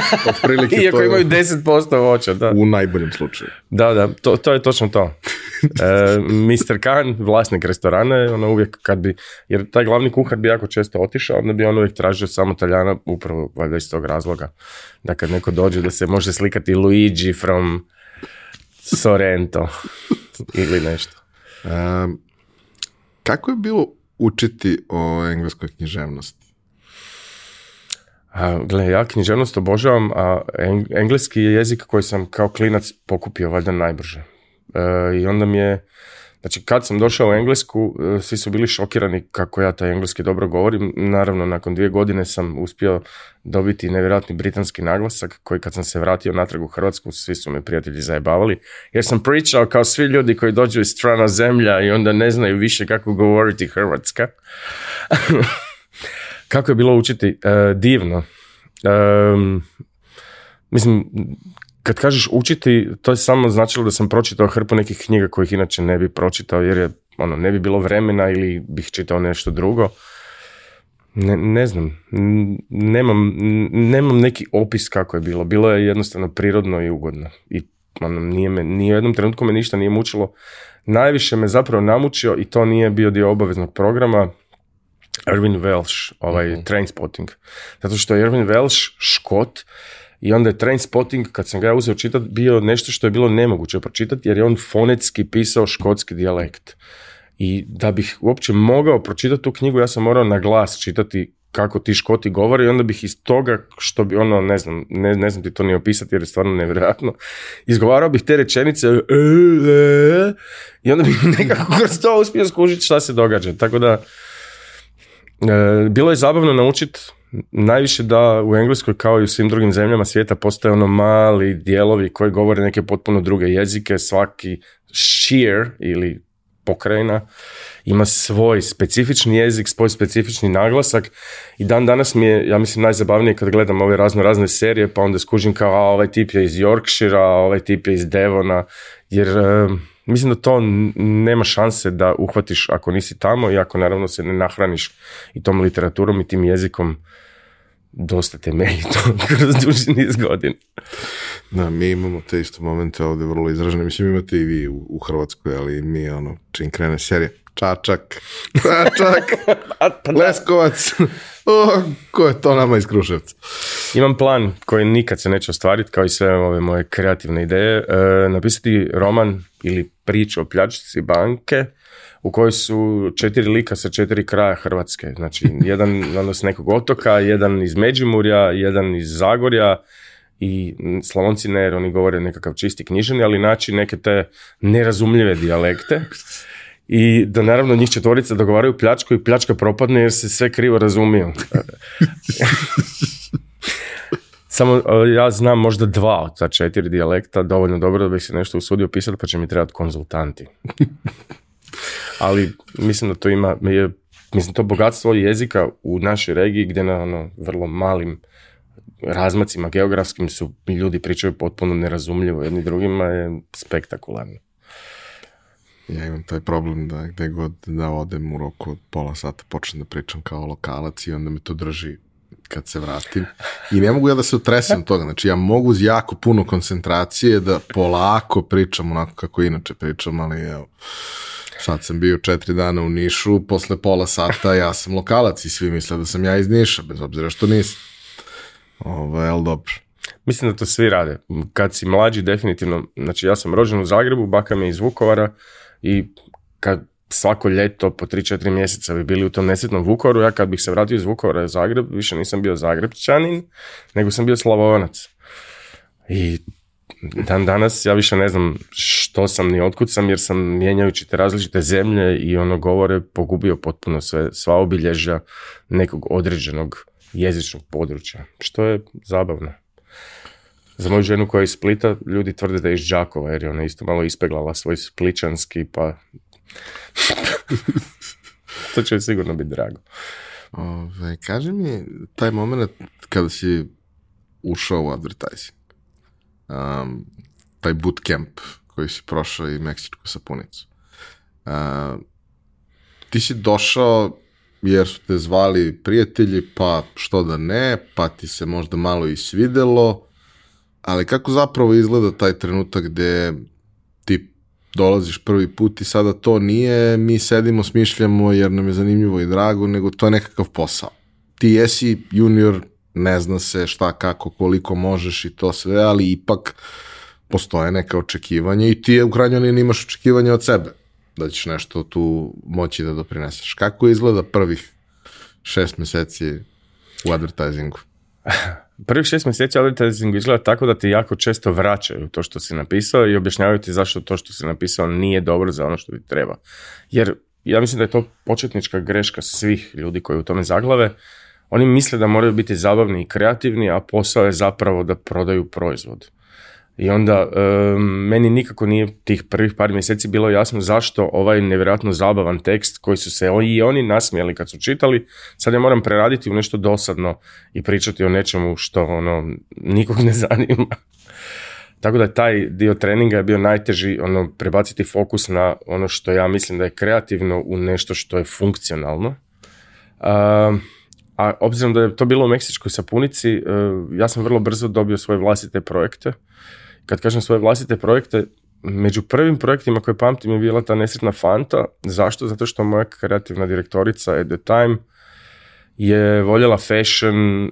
Iako imaju 10% voća, da. U najboljem slučaju. Da, da, to, je točno to. E, Mr. Khan, vlasnik restorana, je ono uvijek kad bi, jer taj glavni kuhar bi jako često otišao, onda bi on uvijek tražio samo Italijana, upravo valjda iz tog razloga. Da kad neko dođe da se može slikati Luigi from Sorento. ili nešto. kako je bilo učiti o engleskoj književnosti? gle, ja književnost obožavam, a engleski je jezik koji sam kao klinac pokupio valjda najbrže. E, I onda mi je Znači, kad sam došao u Englesku, e, svi su bili šokirani kako ja taj engleski dobro govorim. Naravno, nakon dvije godine sam uspio dobiti nevjerojatni britanski naglasak koji kad sam se vratio natrag u Hrvatsku, svi su me prijatelji zajebavali. Jer sam pričao kao svi ljudi koji dođu iz strana zemlja i onda ne znaju više kako govoriti Hrvatska. kako je bilo učiti? E, divno. E, mislim, kad kažeš učiti, to je samo značilo da sam pročitao hrpu nekih knjiga kojih inače ne bi pročitao jer je, ono, ne bi bilo vremena ili bih čitao nešto drugo. Ne, znam, nemam, nemam neki opis kako je bilo. Bilo je jednostavno prirodno i ugodno. I ono, nije me, nije u jednom trenutku me ništa nije mučilo. Najviše me zapravo namučio i to nije bio dio obaveznog programa. Erwin Welsh, ovaj mm Trainspotting. Zato što je Erwin Welsh škot i onda je Train Spotting, kad sam ga ja uzeo čitati, bio nešto što je bilo nemoguće pročitati, jer je on fonetski pisao škotski dijalekt. I da bih uopće mogao pročitati tu knjigu, ja sam morao na glas čitati kako ti škoti govore i onda bih iz toga što bi ono, ne znam, ne, znam ti to ni opisati jer je stvarno nevjerojatno, izgovarao bih te rečenice i onda bih nekako kroz to uspio skužiti šta se događa. Tako da, e, bilo je zabavno naučiti najviše da u Engleskoj kao i u svim drugim zemljama svijeta postoje ono mali dijelovi koji govore neke potpuno druge jezike, svaki sheer ili pokrajina ima svoj specifični jezik, svoj specifični naglasak i dan danas mi je, ja mislim, najzabavnije kad gledam ove razno razne serije pa onda skužim kao a, ovaj tip je iz Yorkshira, a ovaj tip je iz Devona, jer... Mislim da to nema šanse da uhvatiš ako nisi tamo i ako naravno se ne nahraniš i tom literaturom i tim jezikom dosta temeljito kroz duži niz godina. Da, mi imamo te isto momente ovde vrlo izražene. Mislim, imate i vi u, Hrvatskoj, ali mi, ono, čim krene serija, Čačak, Čačak, pa Leskovac, o, ko je to nama iz Kruševca? Imam plan koji nikad se neće ostvariti, kao i sve ove moje kreativne ideje, e, napisati roman ili priču o pljačci banke u kojoj su četiri lika sa četiri kraja Hrvatske. Znači, jedan nekog otoka, jedan iz Međimurja, jedan iz Zagorja, i slavonci ne jer oni govore nekakav čisti knjiženi, ali naći neke te nerazumljive dijalekte i da naravno njih četvorica dogovaraju pljačku i pljačka propadne jer se sve krivo razumiju. Samo e, ja znam možda dva od ta četiri dijalekta dovoljno dobro da bih se nešto usudio pisati pa će mi trebati konzultanti. ali mislim da to ima, mislim to bogatstvo jezika u našoj regiji gdje na ono vrlo malim razmacima geografskim su ljudi pričaju potpuno nerazumljivo jedni drugima je spektakularno. Ja imam taj problem da gde god da odem u roku od pola sata počnem da pričam kao lokalac i onda me to drži kad se vratim. I ne mogu ja da se otresem toga. Znači ja mogu uz jako puno koncentracije da polako pričam onako kako inače pričam, ali evo sad sam bio četiri dana u Nišu, posle pola sata ja sam lokalac i svi misle da sam ja iz Niša, bez obzira što nisam. Ovaj, je dobro. Mislim da to svi rade. Kad si mlađi, definitivno, znači ja sam rođen u Zagrebu, baka mi je iz Vukovara i kad svako ljeto po 3-4 mjeseca bi bili u tom nesretnom Vukovaru, ja kad bih se vratio iz Vukovara u Zagreb, više nisam bio Zagrebčanin, nego sam bio Slavonac. I dan danas ja više ne znam što sam ni otkud sam jer sam mijenjajući te različite zemlje i ono govore pogubio potpuno sve, sva obilježja nekog određenog jezičnog područja, što je zabavno. Za moju ženu koja je iz Splita, ljudi tvrde da je iz Đakova, jer je ona isto malo ispeglala svoj spličanski, pa... to će sigurno biti drago. Ove, ovaj, mi, taj moment kada si ušao u advertising, um, taj bootcamp koji si prošao i meksičku sapunicu, uh, ti si došao jer su te zvali prijatelji, pa što da ne, pa ti se možda malo i svidelo, ali kako zapravo izgleda taj trenutak gdje ti dolaziš prvi put i sada to nije, mi sedimo, smišljamo jer nam je zanimljivo i drago, nego to je nekakav posao. Ti jesi junior, ne zna se šta, kako, koliko možeš i to sve, ali ipak postoje neka očekivanja i ti u krajnjoj liniji imaš očekivanja od sebe da ćeš nešto tu moći da doprineseš. Kako izgleda prvih šest mjeseci u advertisingu? Prvih šest mjeseci advertising izgleda tako da ti jako često vraćaju to što si napisao i objašnjavaju ti zašto to što si napisao nije dobro za ono što ti treba. Jer ja mislim da je to početnička greška svih ljudi koji u tome zaglave. Oni misle da moraju biti zabavni i kreativni, a posao je zapravo da prodaju proizvod. I onda meni nikako nije tih prvih par mjeseci bilo jasno zašto ovaj nevjerojatno zabavan tekst koji su se i oni nasmijali kad su čitali, sad ja moram preraditi u nešto dosadno i pričati o nečemu što ono nikog ne zanima. Tako da taj dio treninga je bio najteži, ono, prebaciti fokus na ono što ja mislim da je kreativno u nešto što je funkcionalno. a obzirom da je to bilo u Meksičkoj sapunici, ja sam vrlo brzo dobio svoje vlastite projekte kad kažem svoje vlastite projekte, među prvim projektima koje pamtim je bila ta nesretna Fanta. Zašto? Zato što moja kreativna direktorica at the time je voljela fashion, e,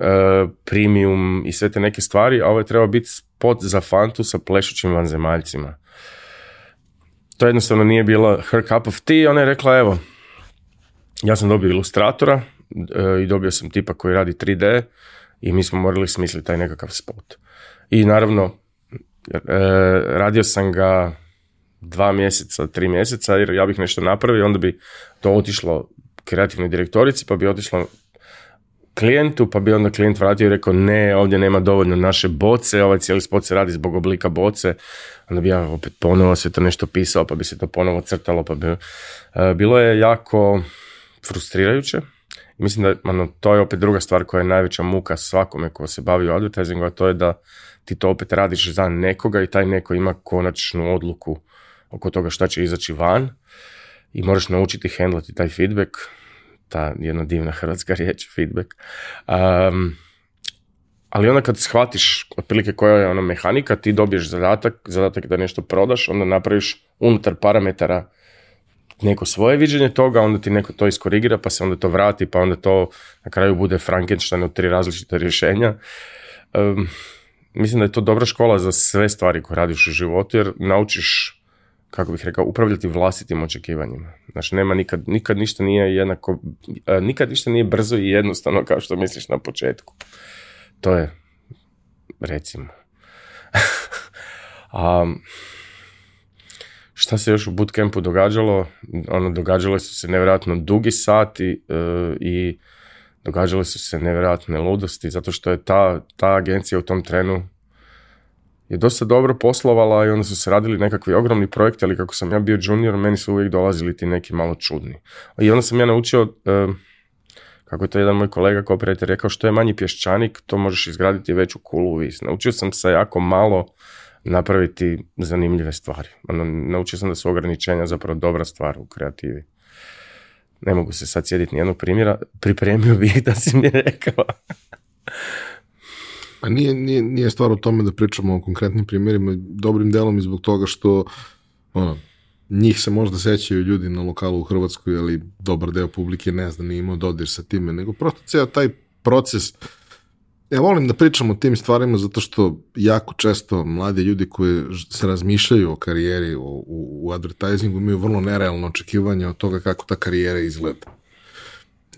premium i sve te neke stvari, a ovo je trebao biti spot za Fantu sa plešućim vanzemaljcima. To jednostavno nije bila her cup of tea, ona je rekla evo, ja sam dobio ilustratora e, i dobio sam tipa koji radi 3D i mi smo morali smisliti taj nekakav spot. I naravno, E, radio sam ga dva mjeseca, tri mjeseca, jer ja bih nešto napravio, onda bi to otišlo kreativnoj direktorici, pa bi otišlo klijentu, pa bi onda klijent vratio i rekao ne, ovdje nema dovoljno naše boce, ovaj cijeli spot se radi zbog oblika boce, onda bi ja opet ponovo se to nešto pisao, pa bi se to ponovo crtalo, pa bi... E, bilo je jako frustrirajuće, mislim da ono, to je opet druga stvar koja je najveća muka svakome ko se bavi advertisingu, a to je da ti to opet radiš za nekoga i taj neko ima konačnu odluku oko toga šta će izaći van i moraš naučiti hendlati taj feedback, ta jedna divna hrvatska riječ, feedback. ali onda kad shvatiš otprilike koja je ona mehanika, ti dobiješ zadatak, zadatak da nešto prodaš, onda napraviš unutar parametara neko svoje viđenje toga, onda ti neko to iskorigira, pa se onda to vrati, pa onda to na kraju bude Frankenstein od tri različita rješenja. Um, mislim da je to dobra škola za sve stvari koje radiš u životu jer naučiš kako bih rekao, upravljati vlastitim očekivanjima. Znači, nema nikad, nikad ništa nije jednako, e, nikad ništa nije brzo i jednostavno kao što misliš na početku. To je, recimo. A, šta se još u bootcampu događalo? Ono, događalo su se nevjerojatno dugi sati e, i događale su se nevjerojatne ludosti zato što je ta, ta agencija u tom trenu je dosta dobro poslovala i onda su se radili nekakvi ogromni projekti, ali kako sam ja bio junior, meni su uvijek dolazili ti neki malo čudni. I onda sam ja naučio, eh, kako je to jedan moj kolega copywriter rekao, što je manji pješčanik, to možeš izgraditi veću kulu vis. Naučio sam se jako malo napraviti zanimljive stvari. Ono, naučio sam da su ograničenja zapravo dobra stvar u kreativi ne mogu se sad sjediti ni jednog primjera, pripremio bih da si mi rekao. Pa nije, nije, nije stvar u tome da pričamo o konkretnim primjerima, dobrim delom i zbog toga što ono, njih se možda sećaju ljudi na lokalu u Hrvatskoj, ali dobar deo publike ne zna, nije imao dodir sa time, nego prosto ceo taj proces ja volim da pričam o tim stvarima zato što jako često mladi ljudi koji se razmišljaju o karijeri u, u, advertisingu imaju vrlo nerealno očekivanje od toga kako ta karijera izgleda.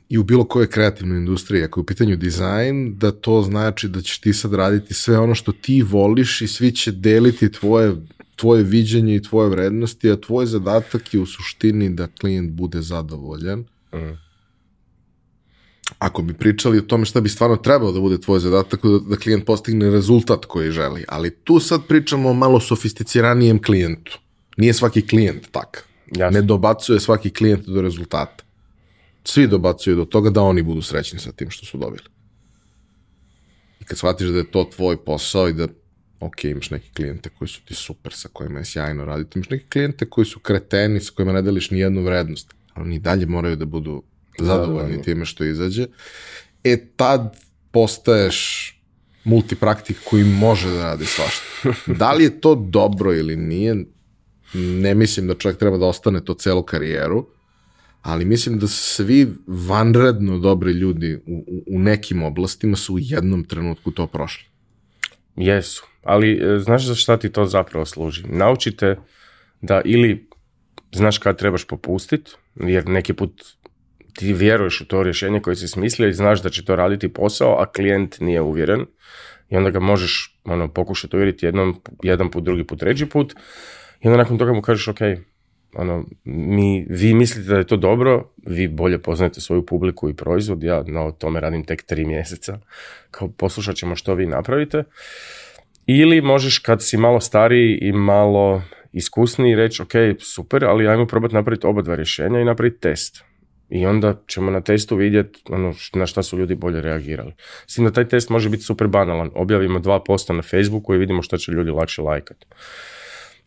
I u bilo kojoj kreativnoj industriji, ako je u pitanju dizajn, da to znači da ćeš ti sad raditi sve ono što ti voliš i svi će deliti tvoje, tvoje viđenje i tvoje vrednosti, a tvoj zadatak je u suštini da klijent bude zadovoljan. Mm ako bi pričali o tome šta bi stvarno trebalo da bude tvoj zadatak, da, da klijent postigne rezultat koji želi, ali tu sad pričamo o malo sofisticiranijem klijentu. Nije svaki klijent tak. Jasne. Ne dobacuje svaki klijent do rezultata. Svi dobacuju do toga da oni budu srećni sa tim što su dobili. I kad shvatiš da je to tvoj posao i da ok, imaš neke klijente koji su ti super, sa kojima je sjajno raditi, imaš neke klijente koji su kreteni, sa kojima ne deliš ni jednu vrednost, ali oni dalje moraju da budu zadovoljni time što izađe. E tad postaješ multipraktik koji može da radi svašta. Da li je to dobro ili nije, ne mislim da čovjek treba da ostane to celu karijeru, ali mislim da svi vanredno dobri ljudi u, u nekim oblastima su u jednom trenutku to prošli. Jesu, ali e, znaš za šta ti to zapravo služi? Naučite da ili znaš kada trebaš popustiti, jer neki put ti vjeruješ u to rješenje koje si smislio i znaš da će to raditi posao, a klijent nije uvjeren i onda ga možeš ono, pokušati uvjeriti jednom, jedan put, drugi put, treći put i onda nakon toga mu kažeš ok, ono, mi, vi mislite da je to dobro, vi bolje poznajete svoju publiku i proizvod, ja na no, tome radim tek tri mjeseca, kao poslušat ćemo što vi napravite. Ili možeš kad si malo stariji i malo iskusniji reći ok, super, ali ajmo probati napraviti oba dva rješenja i napraviti test. I onda ćemo na testu vidjeti ono, na šta su ljudi bolje reagirali. Mislim da taj test može biti super banalan. Objavimo dva posta na Facebooku i vidimo šta će ljudi lakše lajkati.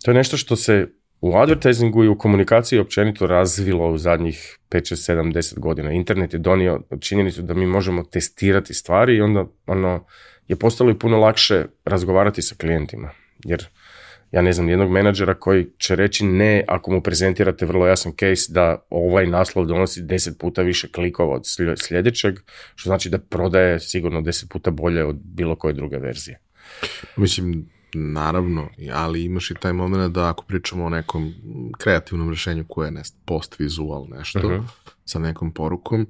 To je nešto što se u advertisingu i u komunikaciji općenito razvilo u zadnjih 5, 6, 7, 10 godina. Internet je donio činjenicu da mi možemo testirati stvari i onda ono, je postalo i puno lakše razgovarati sa klijentima. Jer ja ne znam, jednog menadžera koji će reći ne ako mu prezentirate vrlo jasan case da ovaj naslov donosi deset puta više klikova od sljedećeg, što znači da prodaje sigurno 10 puta bolje od bilo koje druge verzije. Mislim, naravno, ali imaš i taj moment da ako pričamo o nekom kreativnom rješenju koje je post-vizual nešto mhm. sa nekom porukom,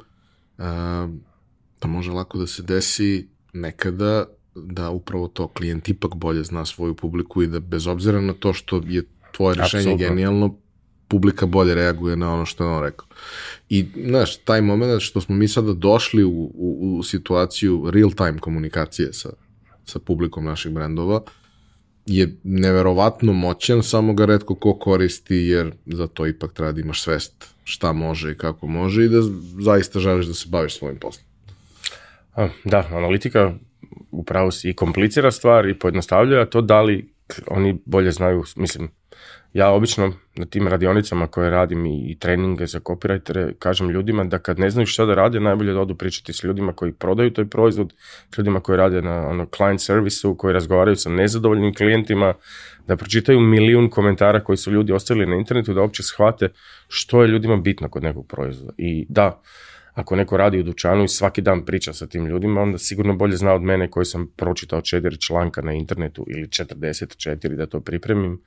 to eh, može lako da se desi nekada da upravo to klijent ipak bolje zna svoju publiku i da bez obzira na to što je tvoje rešenje Absolutno. genijalno, publika bolje reaguje na ono što je on rekao. I, znaš, taj moment što smo mi sada došli u, u, u situaciju real-time komunikacije sa, sa publikom naših brendova, je neverovatno moćan, samo ga redko ko koristi, jer za to ipak treba da imaš svest šta može i kako može i da zaista želiš da se baviš svojim poslom. Da, analitika upravo i komplicira stvar i pojednostavljuje, a to da li oni bolje znaju, mislim, ja obično na tim radionicama koje radim i, treninge za copywritere kažem ljudima da kad ne znaju šta da rade, najbolje da odu pričati s ljudima koji prodaju taj proizvod, s ljudima koji rade na ono, client servisu, koji razgovaraju sa nezadovoljnim klijentima, da pročitaju milijun komentara koji su ljudi ostavili na internetu, da uopće shvate što je ljudima bitno kod nekog proizvoda. I da, ako neko radi u dućanu i svaki dan priča sa tim ljudima, onda sigurno bolje zna od mene koji sam pročitao četiri članka na internetu ili 44 da to pripremim,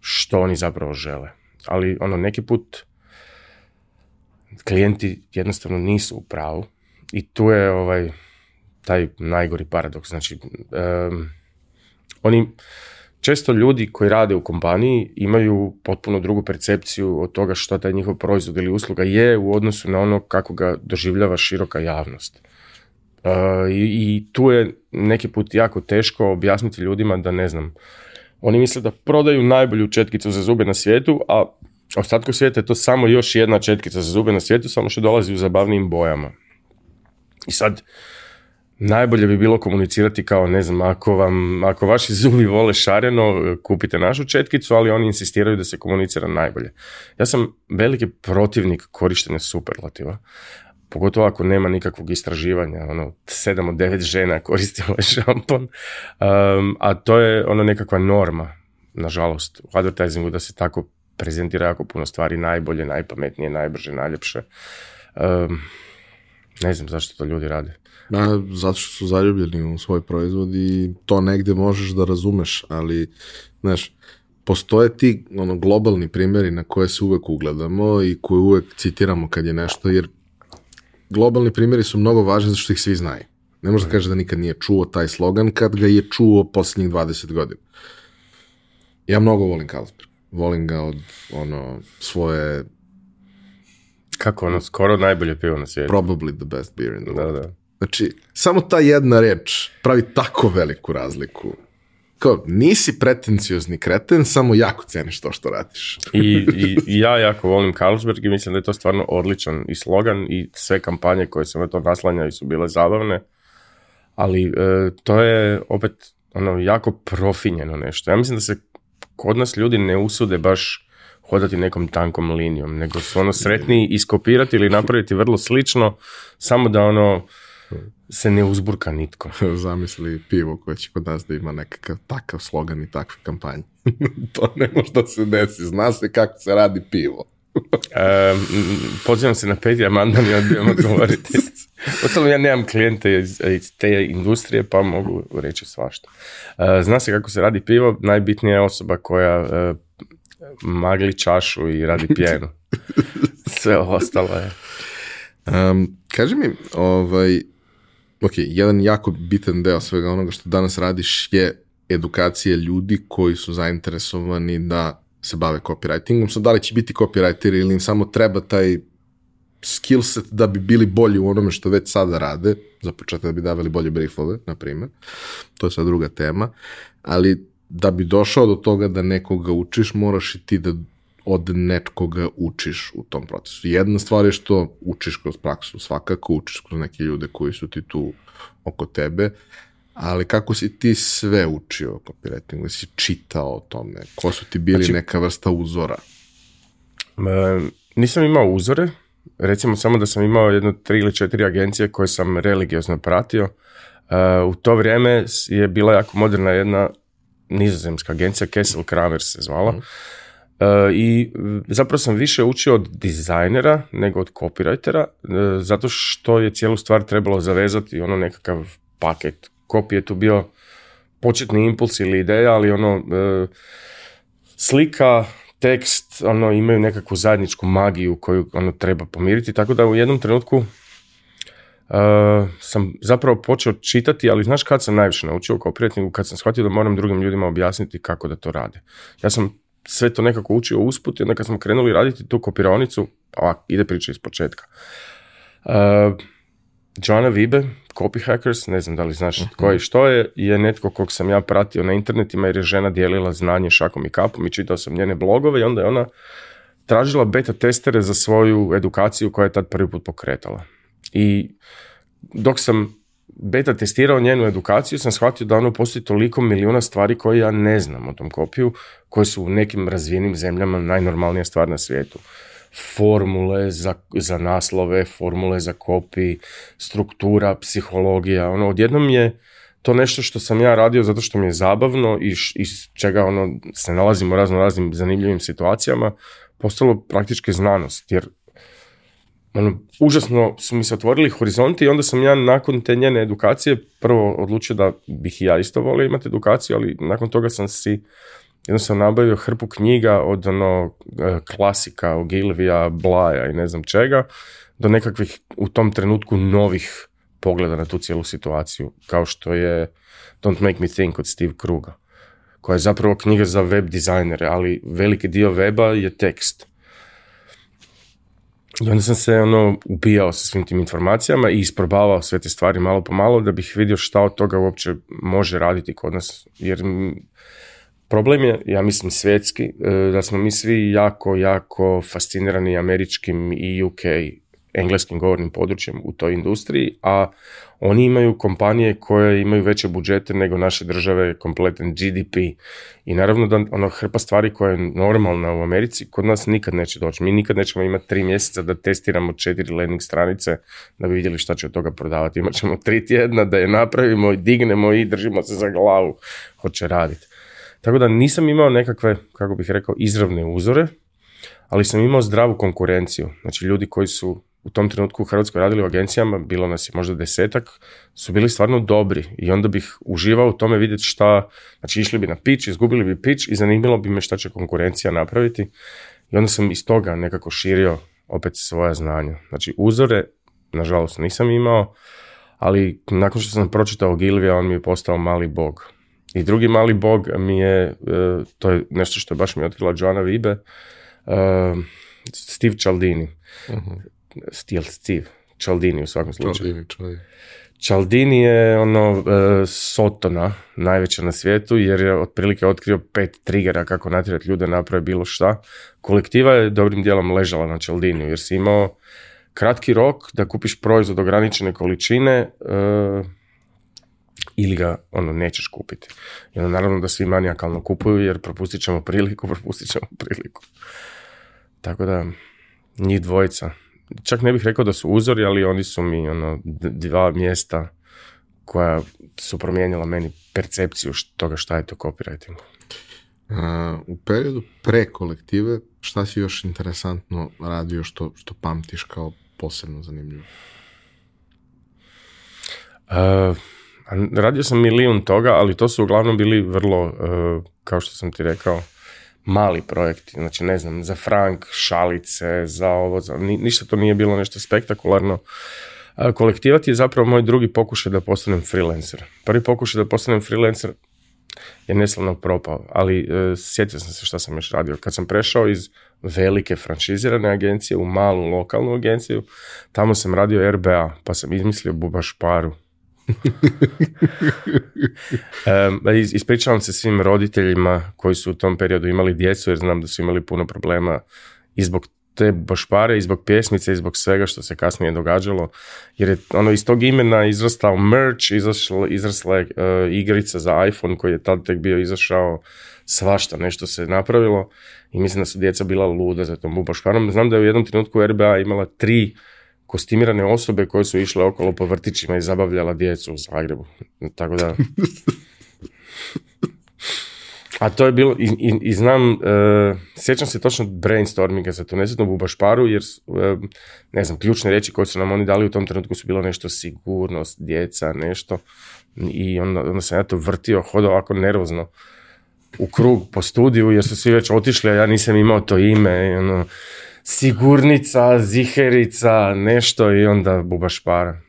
što oni zapravo žele. Ali ono, neki put klijenti jednostavno nisu u pravu i tu je ovaj, taj najgori paradoks. Znači, oni često ljudi koji rade u kompaniji imaju potpuno drugu percepciju od toga što taj njihov proizvod ili usluga je u odnosu na ono kako ga doživljava široka javnost. E, i, I tu je neki put jako teško objasniti ljudima da ne znam, oni misle da prodaju najbolju četkicu za zube na svijetu, a ostatku svijeta je to samo još jedna četkica za zube na svijetu, samo što dolazi u zabavnim bojama. I sad, Najbolje bi bilo komunicirati kao, ne znam, ako, vam, ako vaši zubi vole šareno, kupite našu četkicu, ali oni insistiraju da se komunicira najbolje. Ja sam veliki protivnik korištenja superlativa pogotovo ako nema nikakvog istraživanja, ono, 7 od devet žena koristi ovaj šampon, um, a to je ono nekakva norma, nažalost, u advertisingu da se tako prezentira jako puno stvari, najbolje, najpametnije, najbrže, najljepše. Um, ne znam zašto to ljudi rade. zato što su zaljubljeni u svoj proizvod i to negde možeš da razumeš, ali, znaš, postoje ti ono, globalni primjeri na koje se uvek ugledamo i koje uvek citiramo kad je nešto, jer globalni primjeri su mnogo važni što ih svi znaju. Ne možda kaže da nikad nije čuo taj slogan kad ga je čuo posljednjih 20 godina. Ja mnogo volim Carlsberg. Volim ga od ono, svoje kako ono, skoro najbolje pivo na svijetu. Probably the best beer in the world. Da, da. Znači, samo ta jedna reč pravi tako veliku razliku. Kao, nisi pretenciozni kreten, samo jako ceniš to što radiš. I, i, ja jako volim Carlsberg i mislim da je to stvarno odličan i slogan i sve kampanje koje su na to naslanjaju su bile zabavne, ali e, to je opet ono jako profinjeno nešto. Ja mislim da se kod nas ljudi ne usude baš hodati nekom tankom linijom, nego su ono sretniji iskopirati ili napraviti vrlo slično, samo da ono se ne uzburka nitko. Zamisli pivo koje će kod nas da ima nekakav takav slogan i takve kampanje. to ne možda se desi, zna se kako se radi pivo. e, pozivam se na peti amandman i odbijem odgovoriti. Ostalo ja nemam klijente iz, te industrije pa mogu reći svašta. E, zna se kako se radi pivo, najbitnija je osoba koja e, magli čašu i radi pjenu. Sve ostalo je. Um, kaži mi, ovaj, ok, jedan jako bitan deo svega onoga što danas radiš je edukacija ljudi koji su zainteresovani da se bave copywritingom. Sad, da li će biti copywriter ili im samo treba taj skill da bi bili bolji u onome što već sada rade, za početak da bi davali bolje briefove, na primjer. To je sad druga tema, ali da bi došao do toga da nekoga učiš, moraš i ti da od nekoga učiš u tom procesu. Jedna stvar je što učiš kroz praksu, svakako učiš kroz neke ljude koji su ti tu oko tebe, ali kako si ti sve učio o copywritingu, si čitao o tome, ko su ti bili znači- neka vrsta uzora? nisam imao uzore, recimo samo da sam imao jedno tri ili četiri agencije koje sam religiozno pratio, e, u to vrijeme je bila jako moderna jedna nizozemska agencija, Kessel Kramer se zvala. Mhm. E, I e, zapravo sam više učio od dizajnera nego od copywritera, e, zato što je cijelu stvar trebalo zavezati ono nekakav paket. kopije, je tu bio početni impuls ili ideja, ali ono slika, tekst, ono imaju nekakvu zajedničku magiju koju ono treba pomiriti, tako da u jednom trenutku Eh, sam zapravo počeo čitati, ali znaš kad sam najviše naučio kao prijetniku, kad sam shvatio da moram drugim ljudima objasniti kako da to rade. Ja sam sve to nekako učio usput i onda kad sam krenuli raditi tu kopironicu, ovak, ide priča iz početka. Uh, Joana Vibe, Copy Hackers, ne znam da li znaš tko mhm. je što je, je netko kog sam ja pratio na internetima jer je žena dijelila znanje šakom i kapom i čitao sam njene blogove i onda je ona tražila beta testere za svoju edukaciju koja je tad prvi put pokretala. I dok sam beta testirao njenu edukaciju, sam shvatio da ono postoji toliko milijuna stvari koje ja ne znam o tom kopiju, koje su u nekim razvijenim zemljama najnormalnija stvar na svijetu. Formule za, za naslove, formule za kopi, struktura, psihologija, ono odjednom je to nešto što sam ja radio zato što mi je zabavno i iz čega ono se nalazimo u razno raznim zanimljivim situacijama, postalo praktički znanost, jer ono, užasno su mi se otvorili horizonti i onda sam ja nakon te njene edukacije prvo odlučio da bih ja isto volio imati edukaciju, ali nakon toga sam si jedno sam nabavio hrpu knjiga od ono e, klasika, Ogilvija, Blaja i ne znam čega, do nekakvih u tom trenutku novih pogleda na tu cijelu situaciju, kao što je Don't Make Me Think od Steve Kruga, koja je zapravo knjiga za web dizajnere, ali veliki dio weba je tekst i onda sam se ono ubijao sa svim tim informacijama i isprobavao sve te stvari malo po malo da bih vidio šta od toga uopće može raditi kod nas. Jer problem je, ja mislim svjetski, e, da smo mi svi jako, jako fascinirani američkim i UK engleskim govornim područjem u toj industriji, a oni imaju kompanije koje imaju veće budžete nego naše države, kompletan GDP. I naravno da ono hrpa stvari koja je normalna u Americi, kod nas nikad neće doći. Mi nikad nećemo imati tri mjeseca da testiramo četiri landing stranice da bi vidjeli šta će od toga prodavati. Imat ćemo tri tjedna da je napravimo i dignemo i držimo se za glavu hoće će raditi. Tako da nisam imao nekakve, kako bih rekao, izravne uzore, ali sam imao zdravu konkurenciju. Znači ljudi koji su u tom trenutku u Hrvatskoj radili u agencijama, bilo nas je možda desetak, su bili stvarno dobri i onda bih uživao u tome vidjeti šta, znači išli bi na pić, izgubili bi pitch i zanimilo bi me šta će konkurencija napraviti i onda sam iz toga nekako širio opet svoja znanja. Znači uzore, nažalost, nisam imao, ali nakon što sam pročitao Gilvija, on mi je postao mali bog. I drugi mali bog mi je, e, to je nešto što je baš mi otkrila Joana Vibe, e, Steve Cialdini. Mhm. Steel Steve, Cialdini u svakom slučaju. Čaldini, je ono e, sotona, najveća na svijetu, jer je otprilike otkrio pet trigera kako natjerati ljude naprave bilo šta. Kolektiva je dobrim dijelom ležala na Cialdini jer si imao kratki rok da kupiš proizvod ograničene količine, e, ili ga ono nećeš kupiti. I naravno da svi manijakalno kupuju jer propustit ćemo priliku, propustit ćemo priliku. Tako da, njih dvojica čak ne bih rekao da su uzori, ali oni su mi ono, dva mjesta koja su promijenila meni percepciju toga šta je to copywriting. E, u periodu pre kolektive, šta si još interesantno radio što, što pamtiš kao posebno zanimljivo? E, radio sam milijun toga, ali to su uglavnom bili vrlo, e, kao što sam ti rekao, mali projekti, znači ne znam, za frank, šalice, za ovo, za, ništa to nije bilo nešto spektakularno. E, Kolektivati je zapravo moj drugi pokušaj da postanem freelancer. Prvi pokušaj da postanem freelancer je neslavno propao, ali e, sjetio sam se šta sam još radio. Kad sam prešao iz velike franšizirane agencije u malu lokalnu agenciju, tamo sam radio RBA, pa sam izmislio Bubaš Paru, E, ispričavam se svim roditeljima koji su u tom periodu imali djecu jer znam da su imali puno problema i zbog te bošpare, i zbog pjesmice, i zbog svega što se kasnije događalo. Jer je ono, iz tog imena izrastao merch, izašla, izrasla je e, igrica za iPhone koji je tad tek bio izašao, svašta nešto se napravilo i mislim da su djeca bila luda za tom bošparom. Znam da je u jednom trenutku RBA imala tri kostimirane osobe koje su išle okolo po vrtićima i zabavljala djecu u Zagrebu. Tako da... A to je bilo, i, i, znam, uh, sjećam se točno brainstorminga za tu nesretnu bubašparu, jer, e, ne znam, ključne riječi koje su nam oni dali u tom trenutku su bilo nešto sigurnost, djeca, nešto. I onda, onda sam ja to vrtio, hodao ovako nervozno u krug po studiju, jer su svi već otišli, a ja nisam imao to ime. I ono, sigurnica, ziherica, nešto i onda buba špara.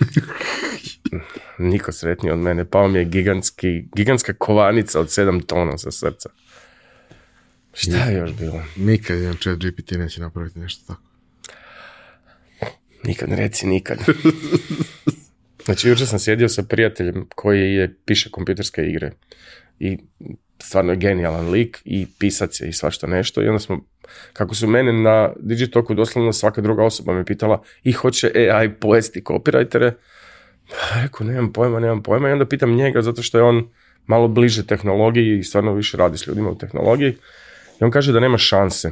Niko sretniji od mene. Pao mi je gigantski, gigantska kovanica od 7 tona sa srca. Šta je još bilo? Nikad jedan chat GPT neće napraviti nešto tako. Nikad ne reci nikad. Znači, jučer sam sjedio sa prijateljem koji je, piše kompjuterske igre. I stvarno je genijalan lik i pisac je i svašta nešto i onda smo kako su mene na Digitoku doslovno svaka druga osoba me pitala i hoće AI pojesti copywritere, pa rekao nemam pojma, nemam pojma i onda pitam njega zato što je on malo bliže tehnologiji i stvarno više radi s ljudima u tehnologiji i on kaže da nema šanse,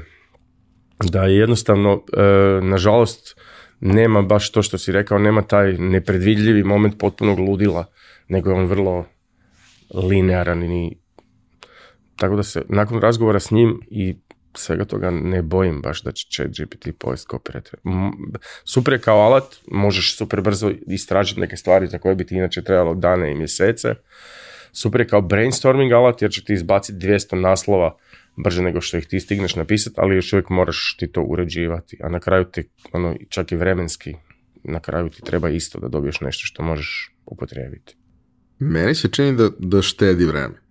da je jednostavno e, nažalost nema baš to što si rekao, nema taj nepredvidljivi moment potpunog ludila, nego je on vrlo linearan i tako da se nakon razgovora s njim i svega toga ne bojim baš da će chat GPT pojest copywriter. Super je kao alat, možeš super brzo istražiti neke stvari za koje bi ti inače trebalo dane i mjesece. Super je kao brainstorming alat jer će ti izbaciti 200 naslova brže nego što ih ti stigneš napisati, ali još uvijek moraš ti to uređivati. A na kraju ti, ono, čak i vremenski, na kraju ti treba isto da dobiješ nešto što možeš upotrijebiti. Meni se čini da, da štedi vreme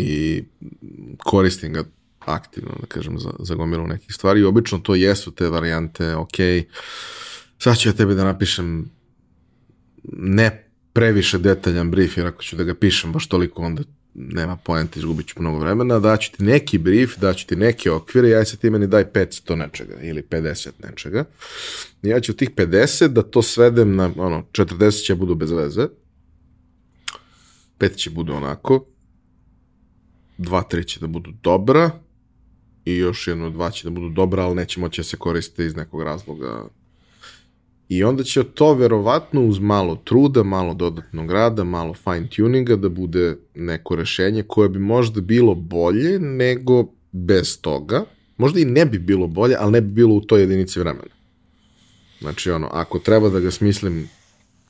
i koristim ga aktivno, da kažem, za, za gomilu nekih stvari. I obično to jesu te varijante, ok, sad ću ja tebi da napišem ne previše detaljan brief, jer ako ću da ga pišem baš toliko, onda nema pojenta, izgubit ću mnogo vremena, daću ti neki brief, daću ti neke okvire, ja se ti meni daj 500 nečega ili 50 nečega. Ja ću tih 50 da to svedem na, ono, 40 će budu bez veze, 5 će budu onako, dva, tri će da budu dobra i još jedno, dva će da budu dobra, ali neće moći se koriste iz nekog razloga. I onda će to verovatno uz malo truda, malo dodatnog rada, malo fine tuninga da bude neko rešenje koje bi možda bilo bolje nego bez toga. Možda i ne bi bilo bolje, ali ne bi bilo u toj jedinici vremena. Znači ono, ako treba da ga smislim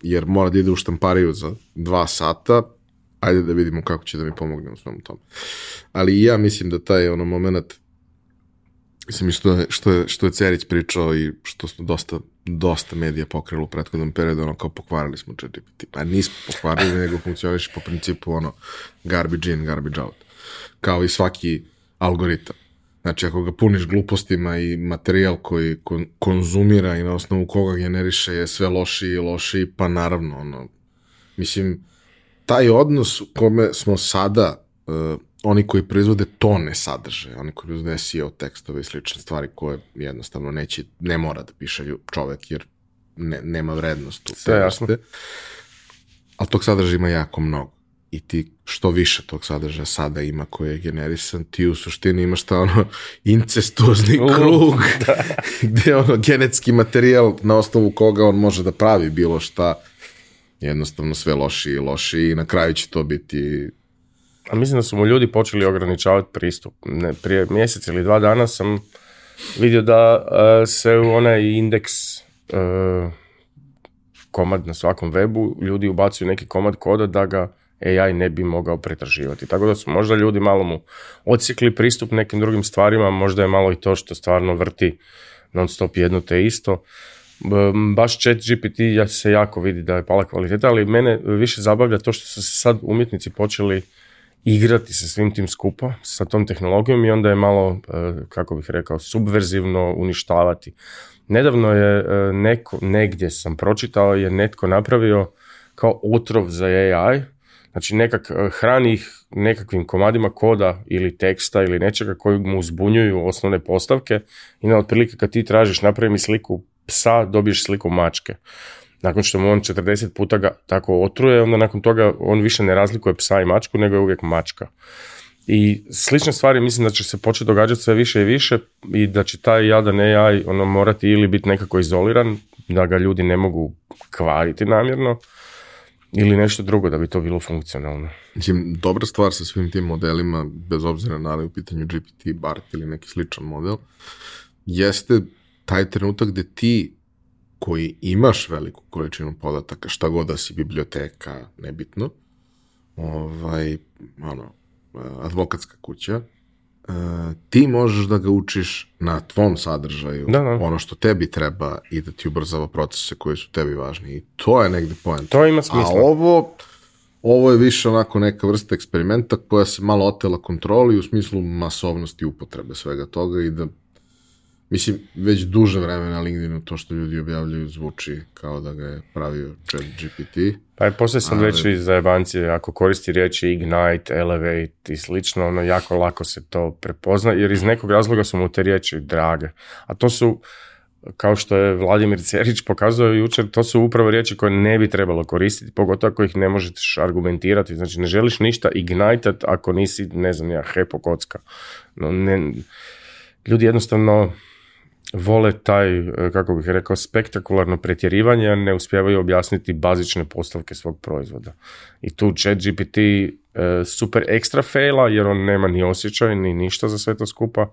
jer mora da ide u štampariju za dva sata, ajde da vidimo kako će da mi pomogne u svom tom. Ali ja mislim da taj ono moment, mislim što je, što je, što je Cerić pričao i što smo dosta, dosta medija pokrilo u prethodnom periodu, ono kao pokvarili smo ChatGPT. Pa nismo pokvarili, nego funkcioniš po principu ono garbage in, garbage out. Kao i svaki algoritam. Znači, ako ga puniš glupostima i materijal koji konzumira i na osnovu koga generiše je sve lošiji i lošiji, pa naravno, ono, mislim, taj odnos u kome smo sada, e, oni koji proizvode tone sadržaja, oni koji proizvode SEO tekstove i slične stvari koje jednostavno neće, ne mora da piše čovek jer ne, nema vrednost u te Ali tog sadržaja ima jako mnogo i ti što više tog sadržaja sada ima koji je generisan, ti u suštini imaš ta ono incestuozni uh, krug da. gde ono genetski materijal na osnovu koga on može da pravi bilo šta jednostavno sve loši i loši i na kraju će to biti... A mislim da su mu ljudi počeli ograničavati pristup. Ne, prije mjesec ili dva dana sam vidio da e, se u onaj indeks e, komad na svakom webu, ljudi ubacuju neki komad koda da ga AI ne bi mogao pretraživati. Tako da su možda ljudi malo mu odsjekli pristup nekim drugim stvarima, možda je malo i to što stvarno vrti non stop jedno te isto baš chat GPT ja se jako vidi da je pala kvaliteta, ali mene više zabavlja to što su se sad umjetnici počeli igrati sa svim tim skupa, sa tom tehnologijom i onda je malo, eh, kako bih rekao, subverzivno uništavati. Nedavno je eh, neko, negdje sam pročitao, je netko napravio kao otrov za AI, znači nekak eh, hrani ih nekakvim komadima koda ili teksta ili nečega koji mu uzbunjuju osnovne postavke i na otprilike kad ti tražiš napravi mi sliku psa dobiješ sliku mačke. Nakon što mu on 40 puta ga tako otruje, onda nakon toga on više ne razlikuje psa i mačku, nego je uvijek mačka. I slične stvari mislim da će se početi događati sve više i više i da će taj jadan AI ono, morati ili biti nekako izoliran, da ga ljudi ne mogu kvariti namjerno, ili nešto drugo da bi to bilo funkcionalno. Mislim, dobra stvar sa svim tim modelima, bez obzira na li u pitanju GPT, BART ili neki sličan model, jeste taj trenutak gde ti koji imaš veliku količinu podataka, šta god da si biblioteka, nebitno, ovaj, ono, advokatska kuća, e, ti možeš da ga učiš na tvom sadržaju, ono što tebi treba i da ti ubrzava procese koji su tebi važni. I to je negde point. To ima smisla. A ovo, ovo je više onako neka vrsta eksperimenta koja se malo otela kontroli u smislu masovnosti upotrebe svega toga i da Mislim, već duže vreme na LinkedInu to što ljudi objavljaju zvuči kao da ga je pravio chat GPT. Pa je posle sam već za jebancije, ako koristi riječi ignite, elevate i slično, ono jako lako se to prepozna, jer iz nekog razloga su mu te riječi drage. A to su, kao što je Vladimir Cerić pokazao jučer, to su upravo riječi koje ne bi trebalo koristiti, pogotovo ako ih ne možeš argumentirati. Znači, ne želiš ništa ignajtat ako nisi, ne znam ja, hepokocka. No, ne, ljudi jednostavno vole taj, e, kako bih rekao, spektakularno pretjerivanje, a ne uspijevaju objasniti bazične postavke svog proizvoda. I tu chat GPT e, super ekstra fejla, jer on nema ni osjećaj, ni ništa za sve to skupa,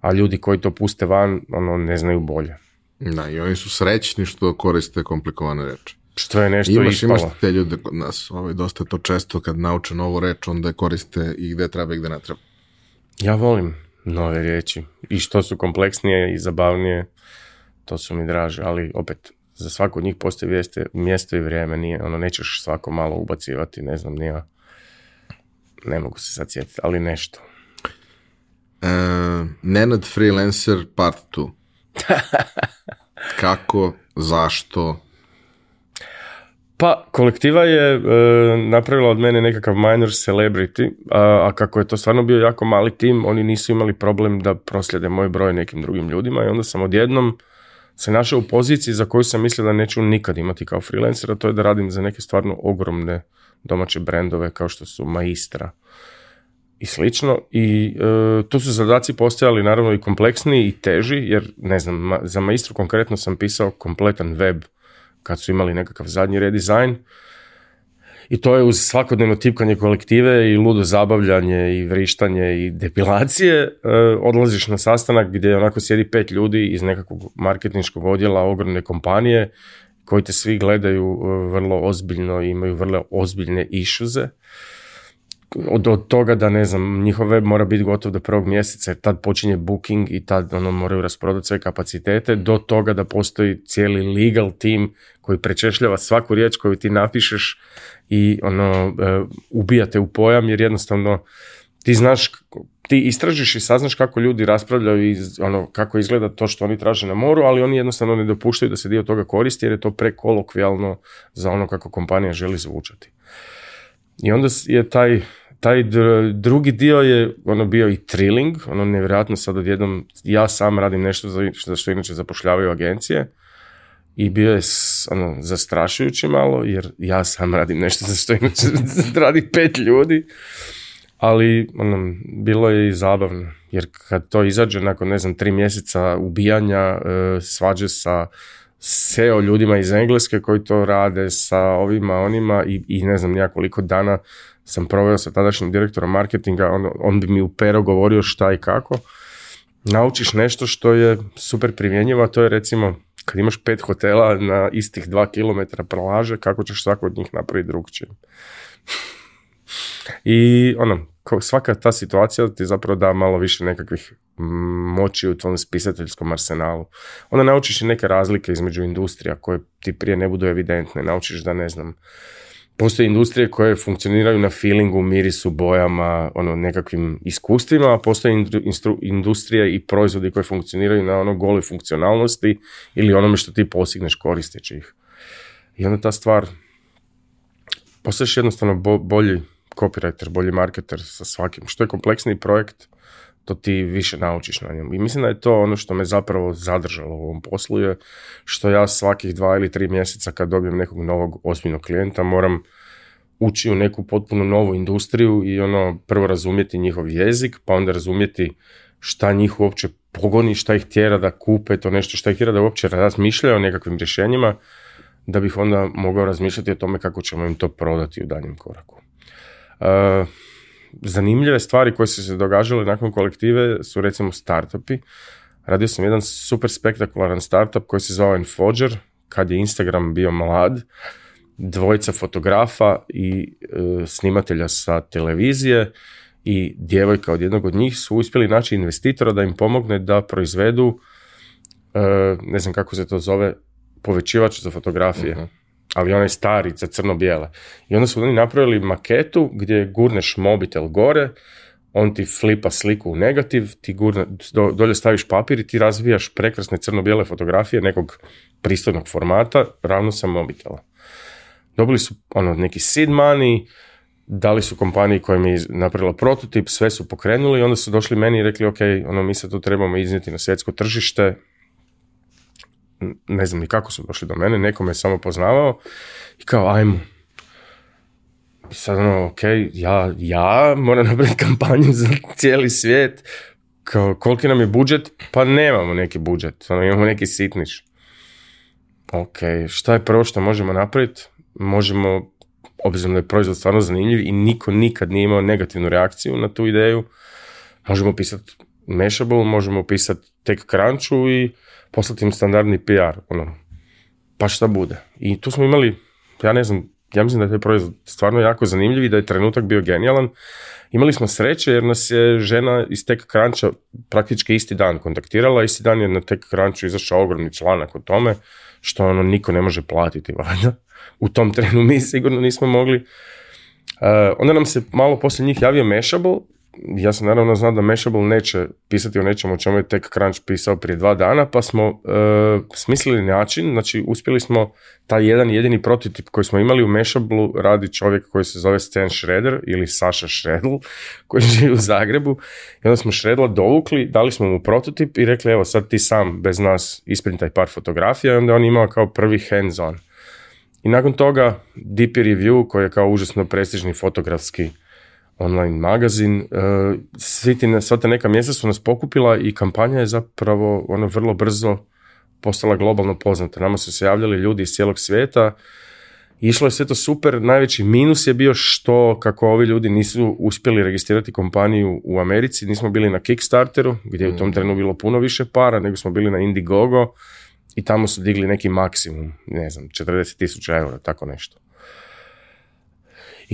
a ljudi koji to puste van, ono, ne znaju bolje. Da, i oni su srećni što koriste komplikovane reči. Što je nešto ispalo. Imaš te ljude kod nas, ovaj, dosta to često kad nauče novu reč, onda je koriste i gde treba i gde ne treba. Ja volim nove riječi. I što su kompleksnije i zabavnije, to su mi draže. Ali opet, za svako od njih postoji vijeste, mjesto i vrijeme. Nije, ono, nećeš svako malo ubacivati, ne znam, nije. Ne mogu se sad sjetiti, ali nešto. E, Nenad Freelancer part 2. Kako, zašto, pa, kolektiva je e, napravila od mene nekakav minor celebrity, a, a kako je to stvarno bio jako mali tim, oni nisu imali problem da proslijede moj broj nekim drugim ljudima i onda sam odjednom se našao u poziciji za koju sam mislio da neću nikad imati kao freelancer, a to je da radim za neke stvarno ogromne domaće brendove kao što su Maistra i slično. I e, tu su zadaci postojali naravno i kompleksniji i teži, jer ne znam, za Maistru konkretno sam pisao kompletan web kad su imali nekakav zadnji redizajn. I to je uz svakodnevno tipkanje kolektive i ludo zabavljanje i vrištanje i depilacije e, odlaziš na sastanak gdje onako sjedi pet ljudi iz nekakvog marketinškog odjela ogromne kompanije koji te svi gledaju e, vrlo ozbiljno i imaju vrlo ozbiljne išuze od, toga da ne znam, njihov web mora biti gotov do prvog mjeseca jer tad počinje booking i tad ono moraju rasprodati sve kapacitete do toga da postoji cijeli legal tim koji prečešljava svaku riječ koju ti napišeš i ono e, ubijate u pojam jer jednostavno ti znaš ti istražiš i saznaš kako ljudi raspravljaju i ono, kako izgleda to što oni traže na moru, ali oni jednostavno ne dopuštaju da se dio toga koristi jer je to prekolokvijalno za ono kako kompanija želi zvučati. I onda je taj taj drugi dio je ono bio i thrilling, ono nevjerojatno sad odjednom ja sam radim nešto za, za što inače zapošljavaju agencije i bio je ono, zastrašujući malo jer ja sam radim nešto za što inače radi pet ljudi. Ali ono, bilo je i zabavno, jer kad to izađe nakon, ne znam, tri mjeseca ubijanja, e, svađe sa SEO ljudima iz Engleske koji to rade sa ovima, onima i, i ne znam nekoliko dana sam proveo sa tadašnjim direktorom marketinga, on, bi mi u govorio šta i kako, naučiš nešto što je super primjenjivo, a to je recimo kad imaš pet hotela na istih dva kilometra prolaže, kako ćeš svako od njih napraviti drugčije. I ono, svaka ta situacija ti zapravo da malo više nekakvih moći u tvom spisateljskom arsenalu. Onda naučiš i neke razlike između industrija koje ti prije ne budu evidentne. Naučiš da ne znam, postoje industrije koje funkcioniraju na feelingu, mirisu, bojama, ono nekakvim iskustvima, a postoje industrije i proizvodi koje funkcioniraju na ono goloj funkcionalnosti ili onome što ti postigneš koristeći ih. I onda ta stvar, postoješ jednostavno bolji copywriter, bolji marketer sa svakim. Što je kompleksniji projekt, to ti više naučiš na njemu. I mislim da je to ono što me zapravo zadržalo u ovom poslu je što ja svakih dva ili tri mjeseca kad dobijem nekog novog ozbiljnog klijenta moram ući u neku potpuno novu industriju i ono prvo razumjeti njihov jezik, pa onda razumjeti šta njih uopće pogoni, šta ih tjera da kupe, to nešto šta ih tjera da uopće razmišljaju o nekakvim rješenjima, da bih onda mogao razmišljati o tome kako ćemo im to prodati u daljem koraku. Uh, zanimljive stvari koje su se događale nakon kolektive su recimo startupi. Radio sam jedan super spektakularan startup koji se zvao Enfoger, kad je Instagram bio mlad, dvojica fotografa i e, snimatelja sa televizije i djevojka od jednog od njih su uspjeli naći investitora da im pomogne da proizvedu, e, ne znam kako se to zove, povećivač za fotografije. Mhm ali onaj stari za crno-bijele. I onda su oni napravili maketu gdje gurneš mobitel gore, on ti flipa sliku u negativ, ti dolje staviš papir i ti razvijaš prekrasne crno-bijele fotografije nekog pristojnog formata ravno sa mobitela. Dobili su ono, neki seed money, dali su kompaniji koja mi je napravila prototip, sve su pokrenuli i onda su došli meni i rekli ok, ono, mi se tu trebamo iznijeti na svjetsko tržište, ne znam ni kako su došli do mene, neko me samo poznavao i kao ajmo. I sad ono, ok, ja, ja moram napraviti kampanju za cijeli svijet, kao koliki nam je budžet, pa nemamo neki budžet, ono, imamo neki sitniš. Ok, šta je prvo što možemo napraviti? Možemo, obzirom da je proizvod stvarno zanimljiv i niko nikad nije imao negativnu reakciju na tu ideju, možemo pisati Mashable, možemo pisati tek Crunchu i poslati im standardni PR, ono, pa šta bude. I tu smo imali, ja ne znam, ja mislim da je taj proizvod stvarno jako zanimljiv i da je trenutak bio genijalan. Imali smo sreće jer nas je žena iz tek Kranča praktički isti dan kontaktirala, isti dan je na tek kranču izašao ogromni članak o tome što ono niko ne može platiti valjda. U tom trenu mi sigurno nismo mogli. E, onda nam se malo poslije njih javio Mashable ja sam naravno znao da Mashable neće pisati o nečemu o čemu je tek Crunch pisao prije dva dana, pa smo e, smislili način, znači uspjeli smo taj jedan jedini prototip koji smo imali u mešablu radi čovjek koji se zove Stan Shredder ili Saša Shredl koji živi u Zagrebu i onda smo Shredla dovukli, dali smo mu prototip i rekli evo sad ti sam bez nas isprintaj par fotografija i onda on imao kao prvi hands on. I nakon toga DP Review koji je kao užasno prestižni fotografski online magazin. Uh, e, na sva ta neka mjesta su nas pokupila i kampanja je zapravo ono vrlo brzo postala globalno poznata. Nama su se javljali ljudi iz cijelog svijeta. Išlo je sve to super. Najveći minus je bio što kako ovi ljudi nisu uspjeli registrirati kompaniju u Americi. Nismo bili na Kickstarteru, gdje je u tom mm. trenu bilo puno više para, nego smo bili na Indiegogo i tamo su digli neki maksimum, ne znam, 40 tisuća eura, tako nešto.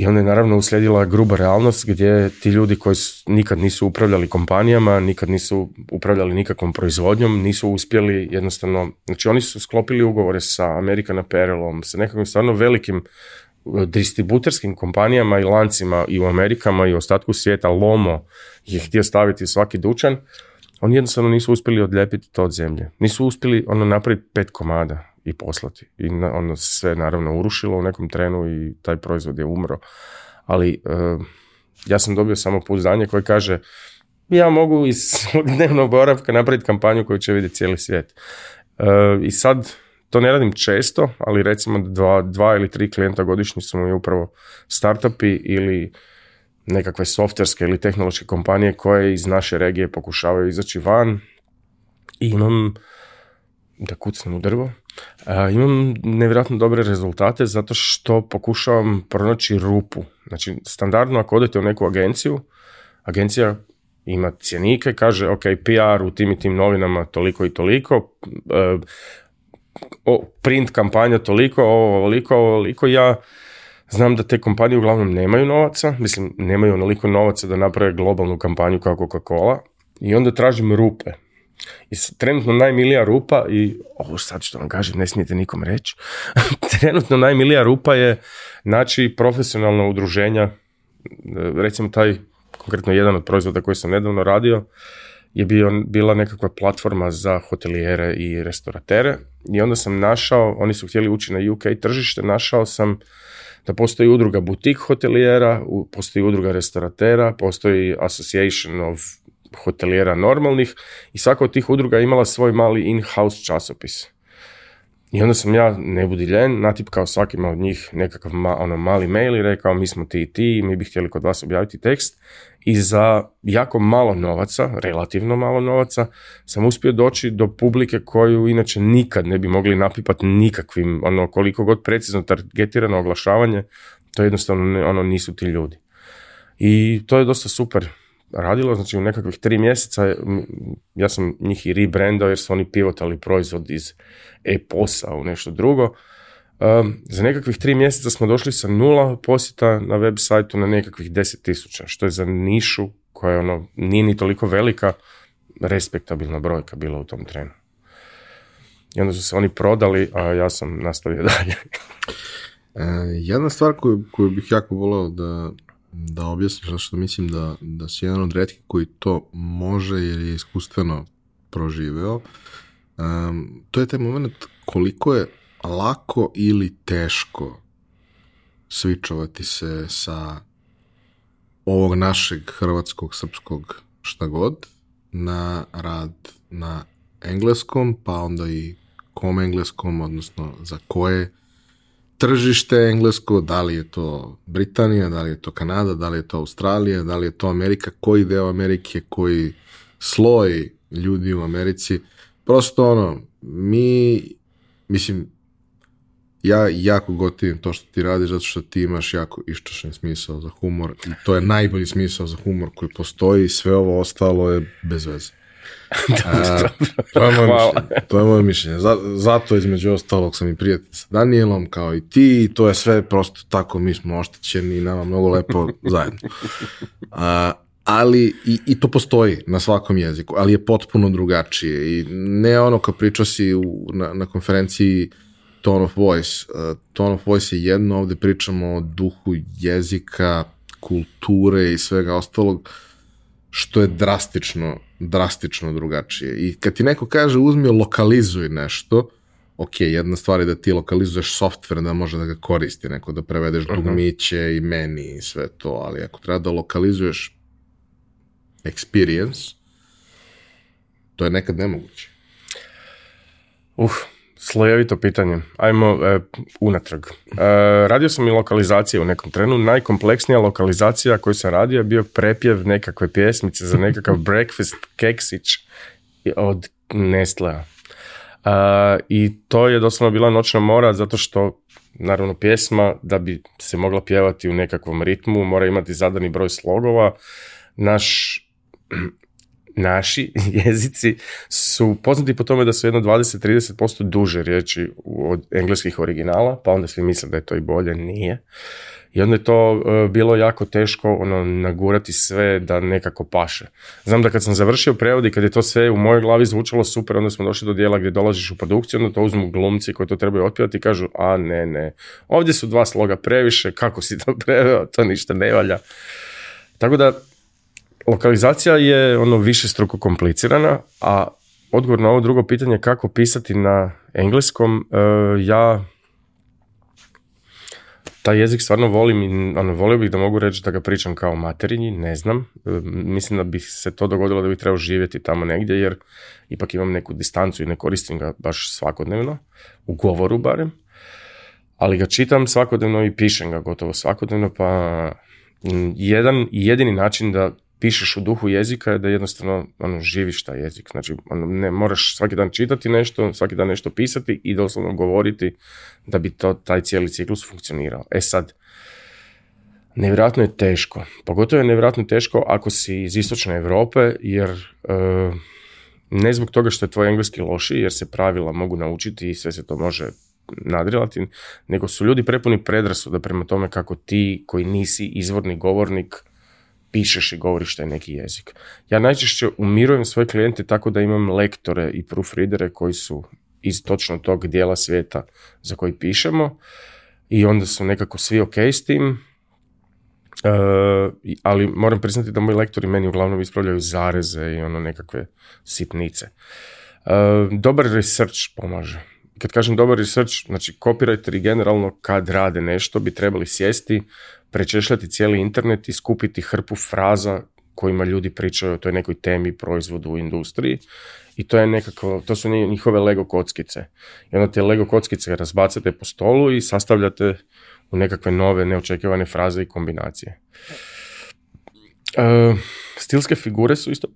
I onda je naravno uslijedila gruba realnost gdje ti ljudi koji nikad nisu upravljali kompanijama, nikad nisu upravljali nikakvom proizvodnjom, nisu uspjeli jednostavno, znači oni su sklopili ugovore sa American Perelom, sa nekakvim stvarno velikim e, distributerskim kompanijama i lancima i u Amerikama i u ostatku svijeta, Lomo je htio staviti svaki dućan, oni jednostavno nisu uspjeli odljepiti to od zemlje. Nisu uspjeli ono napraviti pet komada i poslati. I na, ono se sve naravno urušilo u nekom trenu i taj proizvod je umro. Ali e, ja sam dobio samo pouzdanje koje kaže ja mogu iz svog dnevnog boravka napraviti kampanju koju će vidjeti cijeli svijet. E, I sad to ne radim često, ali recimo dva, dva ili tri klijenta godišnji su mi upravo startupi ili nekakve softverske ili tehnološke kompanije koje iz naše regije pokušavaju izaći van i imam da kucnem u drvo imam nevjerojatno dobre rezultate zato što pokušavam pronaći rupu. Znači, standardno ako odete u neku agenciju, agencija ima cjenike, kaže, ok, PR u tim i tim novinama toliko i toliko, e, o, print kampanja toliko, ovo, ovoliko, ovoliko, ja znam da te kompanije uglavnom nemaju novaca, mislim, nemaju onoliko novaca da naprave globalnu kampanju kao Coca-Cola i onda tražim rupe i trenutno najmilija rupa i ovo sad što vam kažem ne smijete nikom reći trenutno najmilija rupa je Naći profesionalno udruženja e, recimo taj konkretno jedan od proizvoda koji sam nedavno radio je bio, bila nekakva platforma za hotelijere i restoratere i onda sam našao, oni su htjeli ući na UK tržište, našao sam da postoji udruga butik hotelijera, postoji udruga restoratera postoji Association of hotelijera normalnih i svaka od tih udruga imala svoj mali in-house časopis. I onda sam ja, ne budi ljen, natipkao svakima od njih nekakav ma, ono, mali mail i rekao mi smo ti i ti, mi bi htjeli kod vas objaviti tekst. I za jako malo novaca, relativno malo novaca, sam uspio doći do publike koju inače nikad ne bi mogli napipati nikakvim, ono koliko god precizno targetirano oglašavanje, to jednostavno ono nisu ti ljudi. I to je dosta super radilo, znači u nekakvih tri mjeseca ja sam njih i rebrandao jer su oni pivotali proizvod iz e-posa u nešto drugo. Um, za nekakvih tri mjeseca smo došli sa nula posjeta na web sajtu na nekakvih deset tisuća, što je za nišu koja je ono, nije ni toliko velika, respektabilna brojka bila u tom trenu. I onda su se oni prodali, a ja sam nastavio dalje. e, jedna stvar koju, koju bih jako volao da da objasniš što mislim da, da si jedan od redki koji to može jer je iskustveno proživeo. to je taj moment koliko je lako ili teško svičovati se sa ovog našeg hrvatskog, srpskog, šta god, na rad na engleskom, pa onda i kom engleskom, odnosno za koje tržište englesko, da li je to Britanija, da li je to Kanada, da li je to Australija, da li je to Amerika, koji deo Amerike, koji sloj ljudi u Americi. Prosto ono, mi, mislim, ja jako gotivim to što ti radiš zato što ti imaš jako iščašen smisao za humor i to je najbolji smisao za humor koji postoji sve ovo ostalo je bez veze. E, to je moje To je moje mišljenje. Zato između ostalog sam i prijatelj sa Danielom kao i ti i to je sve prosto tako, mi smo oštećeni i nama mnogo lepo zajedno. A, ali i, i to postoji na svakom jeziku, ali je potpuno drugačije i ne ono kao pričao si na, na konferenciji tone of voice. Uh, tone of voice je jedno, ovdje pričamo o duhu jezika, kulture i svega ostalog, što je drastično drastično drugačije. I kad ti neko kaže uzmi lokalizuj nešto, ok, jedna stvar je da ti lokalizuješ softver da može da ga koristi neko, da prevedeš dugmiće i meni i sve to, ali ako treba da lokalizuješ experience, to je nekad nemoguće. Uf, Slojevito pitanje. Ajmo e, unatrag. E, radio sam i lokalizacije u nekom trenu. Najkompleksnija lokalizacija koju sam radio je bio prepjev nekakve pjesmice za nekakav breakfast keksić od Nestlea. E, I to je doslovno bila noćna mora zato što naravno pjesma da bi se mogla pjevati u nekakvom ritmu mora imati zadani broj slogova. Naš naši jezici su poznati po tome da su jedno 20-30% duže riječi od engleskih originala, pa onda svi misle da je to i bolje, nije. I onda je to e, bilo jako teško ono, nagurati sve da nekako paše. Znam da kad sam završio prevod i kad je to sve u mojoj glavi zvučalo super, onda smo došli do dijela gdje dolaziš u produkciju, onda to uzmu glumci koji to trebaju otpivati i kažu, a ne, ne, ovdje su dva sloga previše, kako si to preveo, to ništa ne valja. Tako da, lokalizacija je ono više struko komplicirana, a odgovor na ovo drugo pitanje kako pisati na engleskom, e, ja taj jezik stvarno volim i ono, volio bih da mogu reći da ga pričam kao materinji, ne znam. E, mislim da bi se to dogodilo da bih trebao živjeti tamo negdje jer ipak imam neku distancu i ne koristim ga baš svakodnevno, u govoru barem. Ali ga čitam svakodnevno i pišem ga gotovo svakodnevno, pa jedan jedini način da pišeš u duhu jezika je da jednostavno ono, živiš taj jezik. Znači, ono, ne moraš svaki dan čitati nešto, svaki dan nešto pisati i doslovno govoriti da bi to, taj cijeli ciklus funkcionirao. E sad, nevjerojatno je teško. Pogotovo je nevjerojatno teško ako si iz istočne Europe, jer e, ne zbog toga što je tvoj engleski loši, jer se pravila mogu naučiti i sve se to može nadrilati, nego su ljudi prepuni predrasuda prema tome kako ti koji nisi izvorni govornik pišeš i govoriš taj neki jezik. Ja najčešće umirujem svoje klijente tako da imam lektore i proofreadere koji su iz točno tog dijela svijeta za koji pišemo i onda su nekako svi ok s tim, e, ali moram priznati da moji lektori meni uglavnom ispravljaju zareze i ono nekakve sitnice. Uh, dobar research pomaže. Kad kažem dobar research, znači copywriteri generalno kad rade nešto bi trebali sjesti, prečešljati cijeli internet i skupiti hrpu fraza kojima ljudi pričaju o toj nekoj temi, proizvodu, u industriji i to je nekako, to su njihove Lego kockice. I onda te Lego kockice razbacate po stolu i sastavljate u nekakve nove, neočekivane fraze i kombinacije. E, stilske figure su isto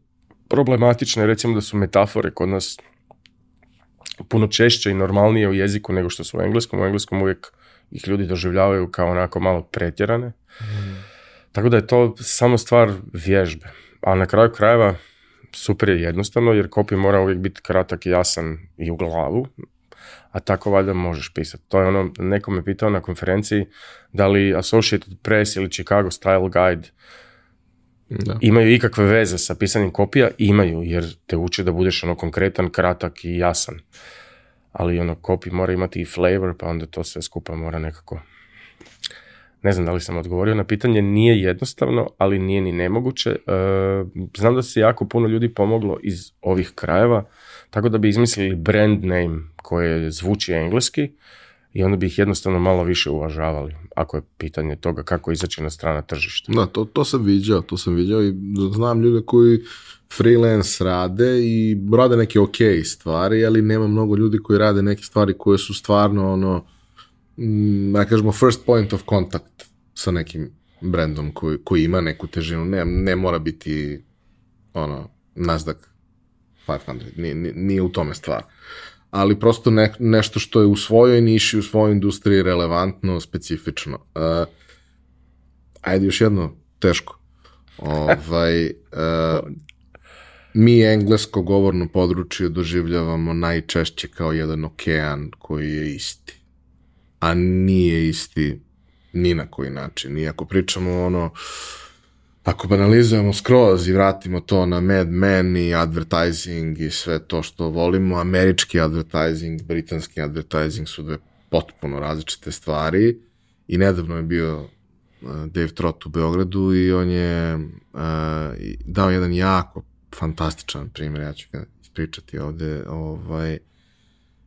problematične, recimo da su metafore kod nas puno češće i normalnije u jeziku nego što su u engleskom. U engleskom uvijek ih ljudi doživljavaju kao onako malo pretjerane. Mhm. Tako da je to samo stvar vježbe. A na kraju krajeva super je jednostavno jer kopij mora uvijek biti kratak i jasan i u glavu, a tako valjda možeš pisati. To je ono, neko me pitao na konferenciji da li Associated Press ili Chicago Style Guide da. imaju ikakve veze sa pisanjem kopija, imaju jer te uče da budeš ono konkretan, kratak i jasan ali ono, kopi mora imati i flavor, pa onda to sve skupa mora nekako... Ne znam da li sam odgovorio na pitanje, nije jednostavno, ali nije ni nemoguće. E, znam da se jako puno ljudi pomoglo iz ovih krajeva, tako da bi izmislili brand name koje zvuči engleski i onda bi ih jednostavno malo više uvažavali, ako je pitanje toga kako izaći na strana tržišta. Da, to, to sam viđao, to sam vidio i znam ljude koji freelance rade i rade neke ok stvari, ali nema mnogo ljudi koji rade neke stvari koje su stvarno ono, mm, da kažemo first point of contact sa nekim brendom koji, koji ima neku težinu, ne, mora biti ono, Nasdaq 500, nije, nije u tome stvar. Ali prosto nešto što je u svojoj niši, u svojoj industriji relevantno, specifično. Uh, ajde još jedno, teško. Ovaj, e, mi englesko govorno područje doživljavamo najčešće kao jedan okean koji je isti. A nije isti ni na koji način. I ako pričamo ono, ako banalizujemo skroz i vratimo to na Mad Men i advertising i sve to što volimo, američki advertising, britanski advertising su dve potpuno različite stvari. I nedavno je bio eh, Dave Trott u Beogradu i on je eh, dao jedan jako fantastičan primjer, ja ću ga ispričati ovdje, ovaj,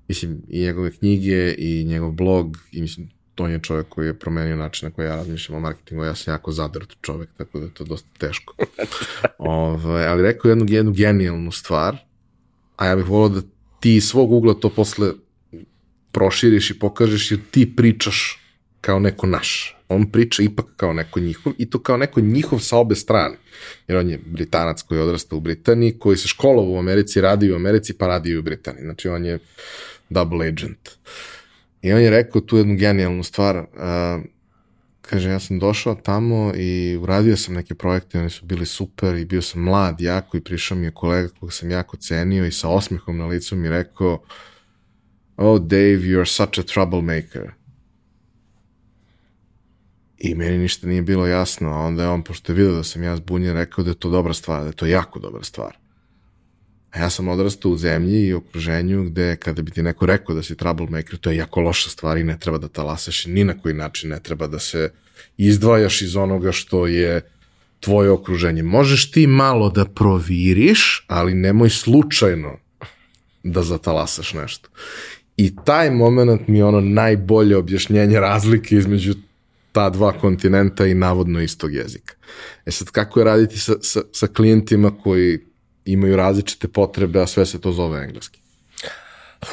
mislim, i njegove knjige i njegov blog, i mislim, to je čovjek koji je promenio način na koji ja razmišljam o marketingu, ja sam jako zadrt čovjek, tako da je to dosta teško. ovaj, ali rekao jednu, jednu genijalnu stvar, a ja bih volao da ti svog ugla to posle proširiš i pokažeš jer ti pričaš kao neko naš. On priča ipak kao neko njihov i to kao neko njihov sa obe strane. Jer on je britanac koji je odrastao u Britaniji, koji se školovao u Americi, radi u Americi, pa radi u Britaniji. Znači on je double agent. I on je rekao tu jednu genijalnu stvar. kaže, ja sam došao tamo i uradio sam neke projekte, oni su bili super i bio sam mlad jako i prišao mi je kolega koga sam jako cenio i sa osmihom na licu mi rekao, oh Dave, you're such a troublemaker. I meni ništa nije bilo jasno, a onda je on, pošto je vidio da sam ja zbunjen, rekao da je to dobra stvar, da je to jako dobra stvar. A ja sam odrastao u zemlji i okruženju gde kada bi ti neko rekao da si troublemaker, to je jako loša stvar i ne treba da talasaš i ni na koji način ne treba da se izdvajaš iz onoga što je tvoje okruženje. Možeš ti malo da proviriš, ali nemoj slučajno da zatalasaš nešto. I taj moment mi je ono najbolje objašnjenje razlike između ta dva kontinenta i navodno istog jezika. E sad, kako je raditi sa, sa, sa klijentima koji imaju različite potrebe, a sve se to zove engleski?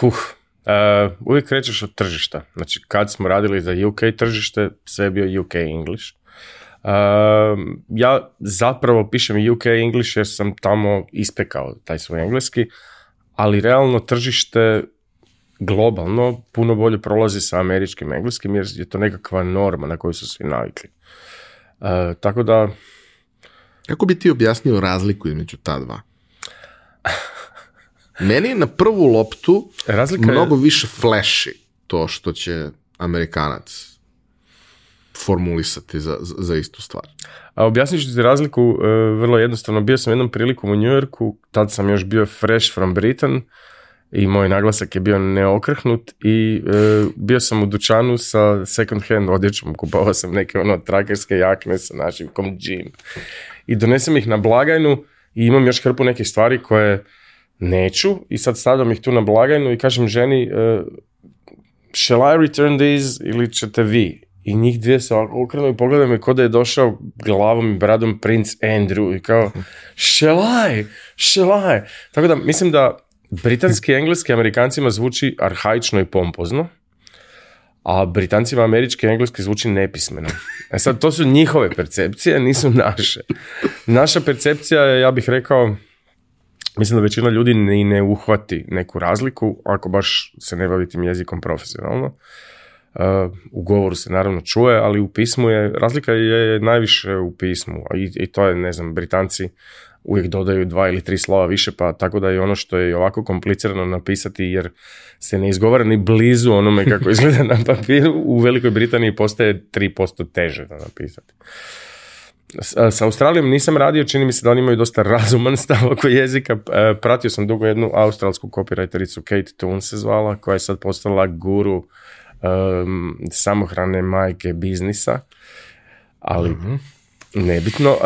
Uh, uvijek krećeš od tržišta. Znači, kad smo radili za UK tržište, sve je bio UK English. Uh, ja zapravo pišem UK English jer sam tamo ispekao taj svoj engleski, ali realno tržište globalno puno bolje prolazi sa američkim engleskim jer je to nekakva norma na koju su svi navikli. E, tako da... Kako bi ti objasnio razliku između ta dva? Meni na prvu loptu Razlika mnogo više fleši to što će Amerikanac formulisati za, za istu stvar. A objasnit ću ti razliku e, vrlo jednostavno. Bio sam jednom prilikom u New Yorku, tad sam još bio fresh from Britain, i moj naglasak je bio neokrhnut i e, bio sam u dućanu sa second hand odjećom, kupovao sam neke ono trakerske jakne sa našim kom džim. I donesem ih na blagajnu i imam još hrpu nekih stvari koje neću i sad stavljam ih tu na blagajnu i kažem ženi e, shall I return these ili ćete vi? I njih dvije se okrenu i pogledaju me k'o da je došao glavom i bradom princ Andrew i kao shall I? Tako da mislim da Britanski engleski Amerikancima zvuči arhaično i pompozno, a Britancima američki engleski zvuči nepismeno. E sad, to su njihove percepcije, nisu naše. Naša percepcija je, ja bih rekao, mislim da većina ljudi ni ne uhvati neku razliku, ako baš se ne bavi tim jezikom profesionalno. E, u govoru se naravno čuje, ali u pismu je, razlika je najviše u pismu a i to je, ne znam, Britanci, uvijek dodaju dva ili tri slova više, pa tako da je ono što je ovako komplicirano napisati, jer se ne izgovara ni blizu onome kako izgleda na papiru, u Velikoj Britaniji postaje 3% teže da napisati. Sa Australijom nisam radio, čini mi se da oni imaju dosta razuman stav oko jezika. E, pratio sam dugo jednu australsku copywritericu, Kate Toon se zvala, koja je sad postala guru e, samohrane majke biznisa. Ali mhm. Nebitno.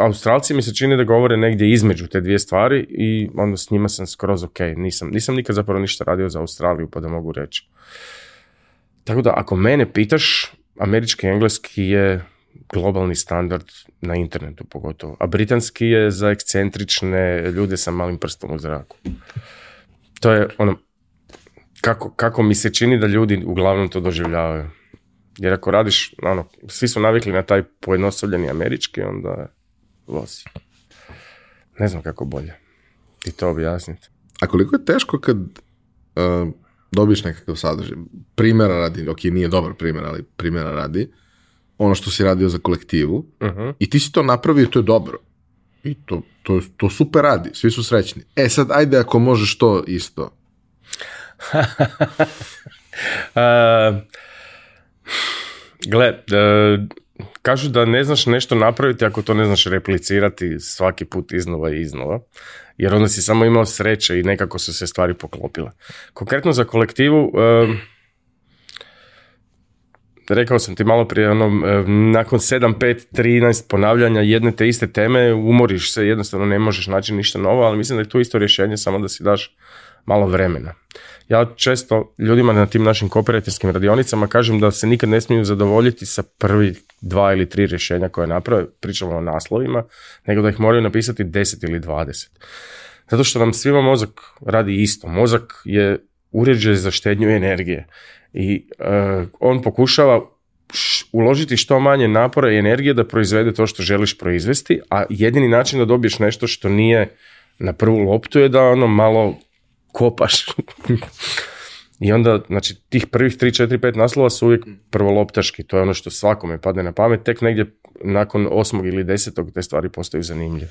Australci mi se čini da govore negdje između te dvije stvari i onda s njima sam skroz ok. Nisam, nisam nikad zapravo ništa radio za Australiju, pa da mogu reći. Tako da, ako mene pitaš, američki engleski je globalni standard na internetu pogotovo, a britanski je za ekscentrične ljude sa malim prstom u zraku. To je ono, kako, kako mi se čini da ljudi uglavnom to doživljavaju. Jer ako radiš, ono, svi su navikli na taj pojednostavljeni američki, onda losi. Ne znam kako bolje ti to objasniti. A koliko je teško kad uh, nekakav sadržaj? Primjera radi, ok, nije dobar primjer, ali primjera radi, ono što si radio za kolektivu mhm. i ti si to napravio i to je dobro. I to, to, to super radi, svi su srećni. E sad, ajde ako možeš to isto. uh... Gle, e, kažu da ne znaš nešto napraviti ako to ne znaš replicirati svaki put iznova i iznova. Jer onda si samo imao sreće i nekako su se stvari poklopile. Konkretno za kolektivu, e, rekao sam ti malo prije, ono, e, nakon 7, 5, 13 ponavljanja jedne te iste teme, umoriš se, jednostavno ne možeš naći ništa novo, ali mislim da je tu isto rješenje, samo da si daš malo vremena. Ja često ljudima na tim našim kooperativskim radionicama kažem da se nikad ne smiju zadovoljiti sa prvi dva ili tri rješenja koje naprave, pričamo o naslovima, nego da ih moraju napisati deset ili 20. Zato što nam svima mozak radi isto. Mozak je uređaj za štednju energije i e, on pokušava uložiti što manje napora i energije da proizvede to što želiš proizvesti, a jedini način da dobiješ nešto što nije na prvu loptu je da ono malo kopaš. I onda, znači, tih prvih 3, 4, 5 naslova su uvijek prvoloptaški. To je ono što svakome padne na pamet. Tek negdje nakon osmog ili desetog te stvari postaju zanimljive.